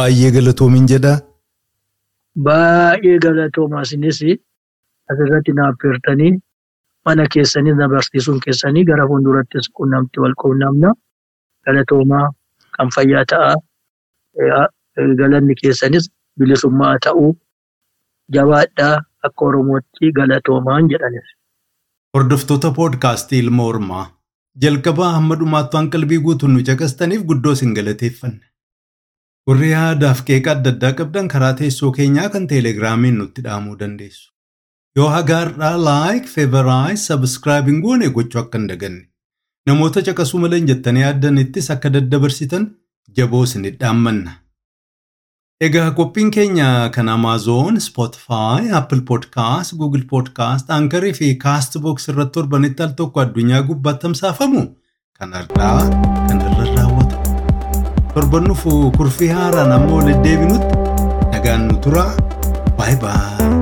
Speaker 1: baay'ee galatoomin jedhaa.
Speaker 3: Baay'ee galatoomaa isinis asirratti na affeertanii mana keessanii na barsiisuun keessanii gara fuuldurattis quunnamti wal quunnamna. Galatoomaa kan fayyaa ta'a. Galanni keessanis bilisummaa ta'uu jabaadhaa akka Oromootti galatoomaan jedhanis.
Speaker 1: Hordoftoota poodkaastii ilma Oromaa jalqabaa hamma dhumaatti waan qalbii guutuun nu caqastaniif guddoo isin galateeffanna. Warri yaadaaf qeeqa adda addaa qabdan karaa teessoo keenyaa kan teelegiraamiin nutti dhaamuu dandeessu. Yoo hagaarraa laayik, feevaraayit, sabskraayibiin goone gochuu akka hin daganne. Namoota caqasuu malee jettanii yaaddanittis akka daddabarsitan jaboo isin dhaammanna. Egaa qophiin keenya kan Amaazoon, Spotify, Apple Podcast, Google Podcast, Ankarii fi Castbox irratti torbanitti al tokko addunyaa gubbaatti tamsaafamu kan har'aa kan irra. Torbannuuf kurfii haaraan ammoo deddeebinutti nagaan nu tura. Baay'ee baay'ee.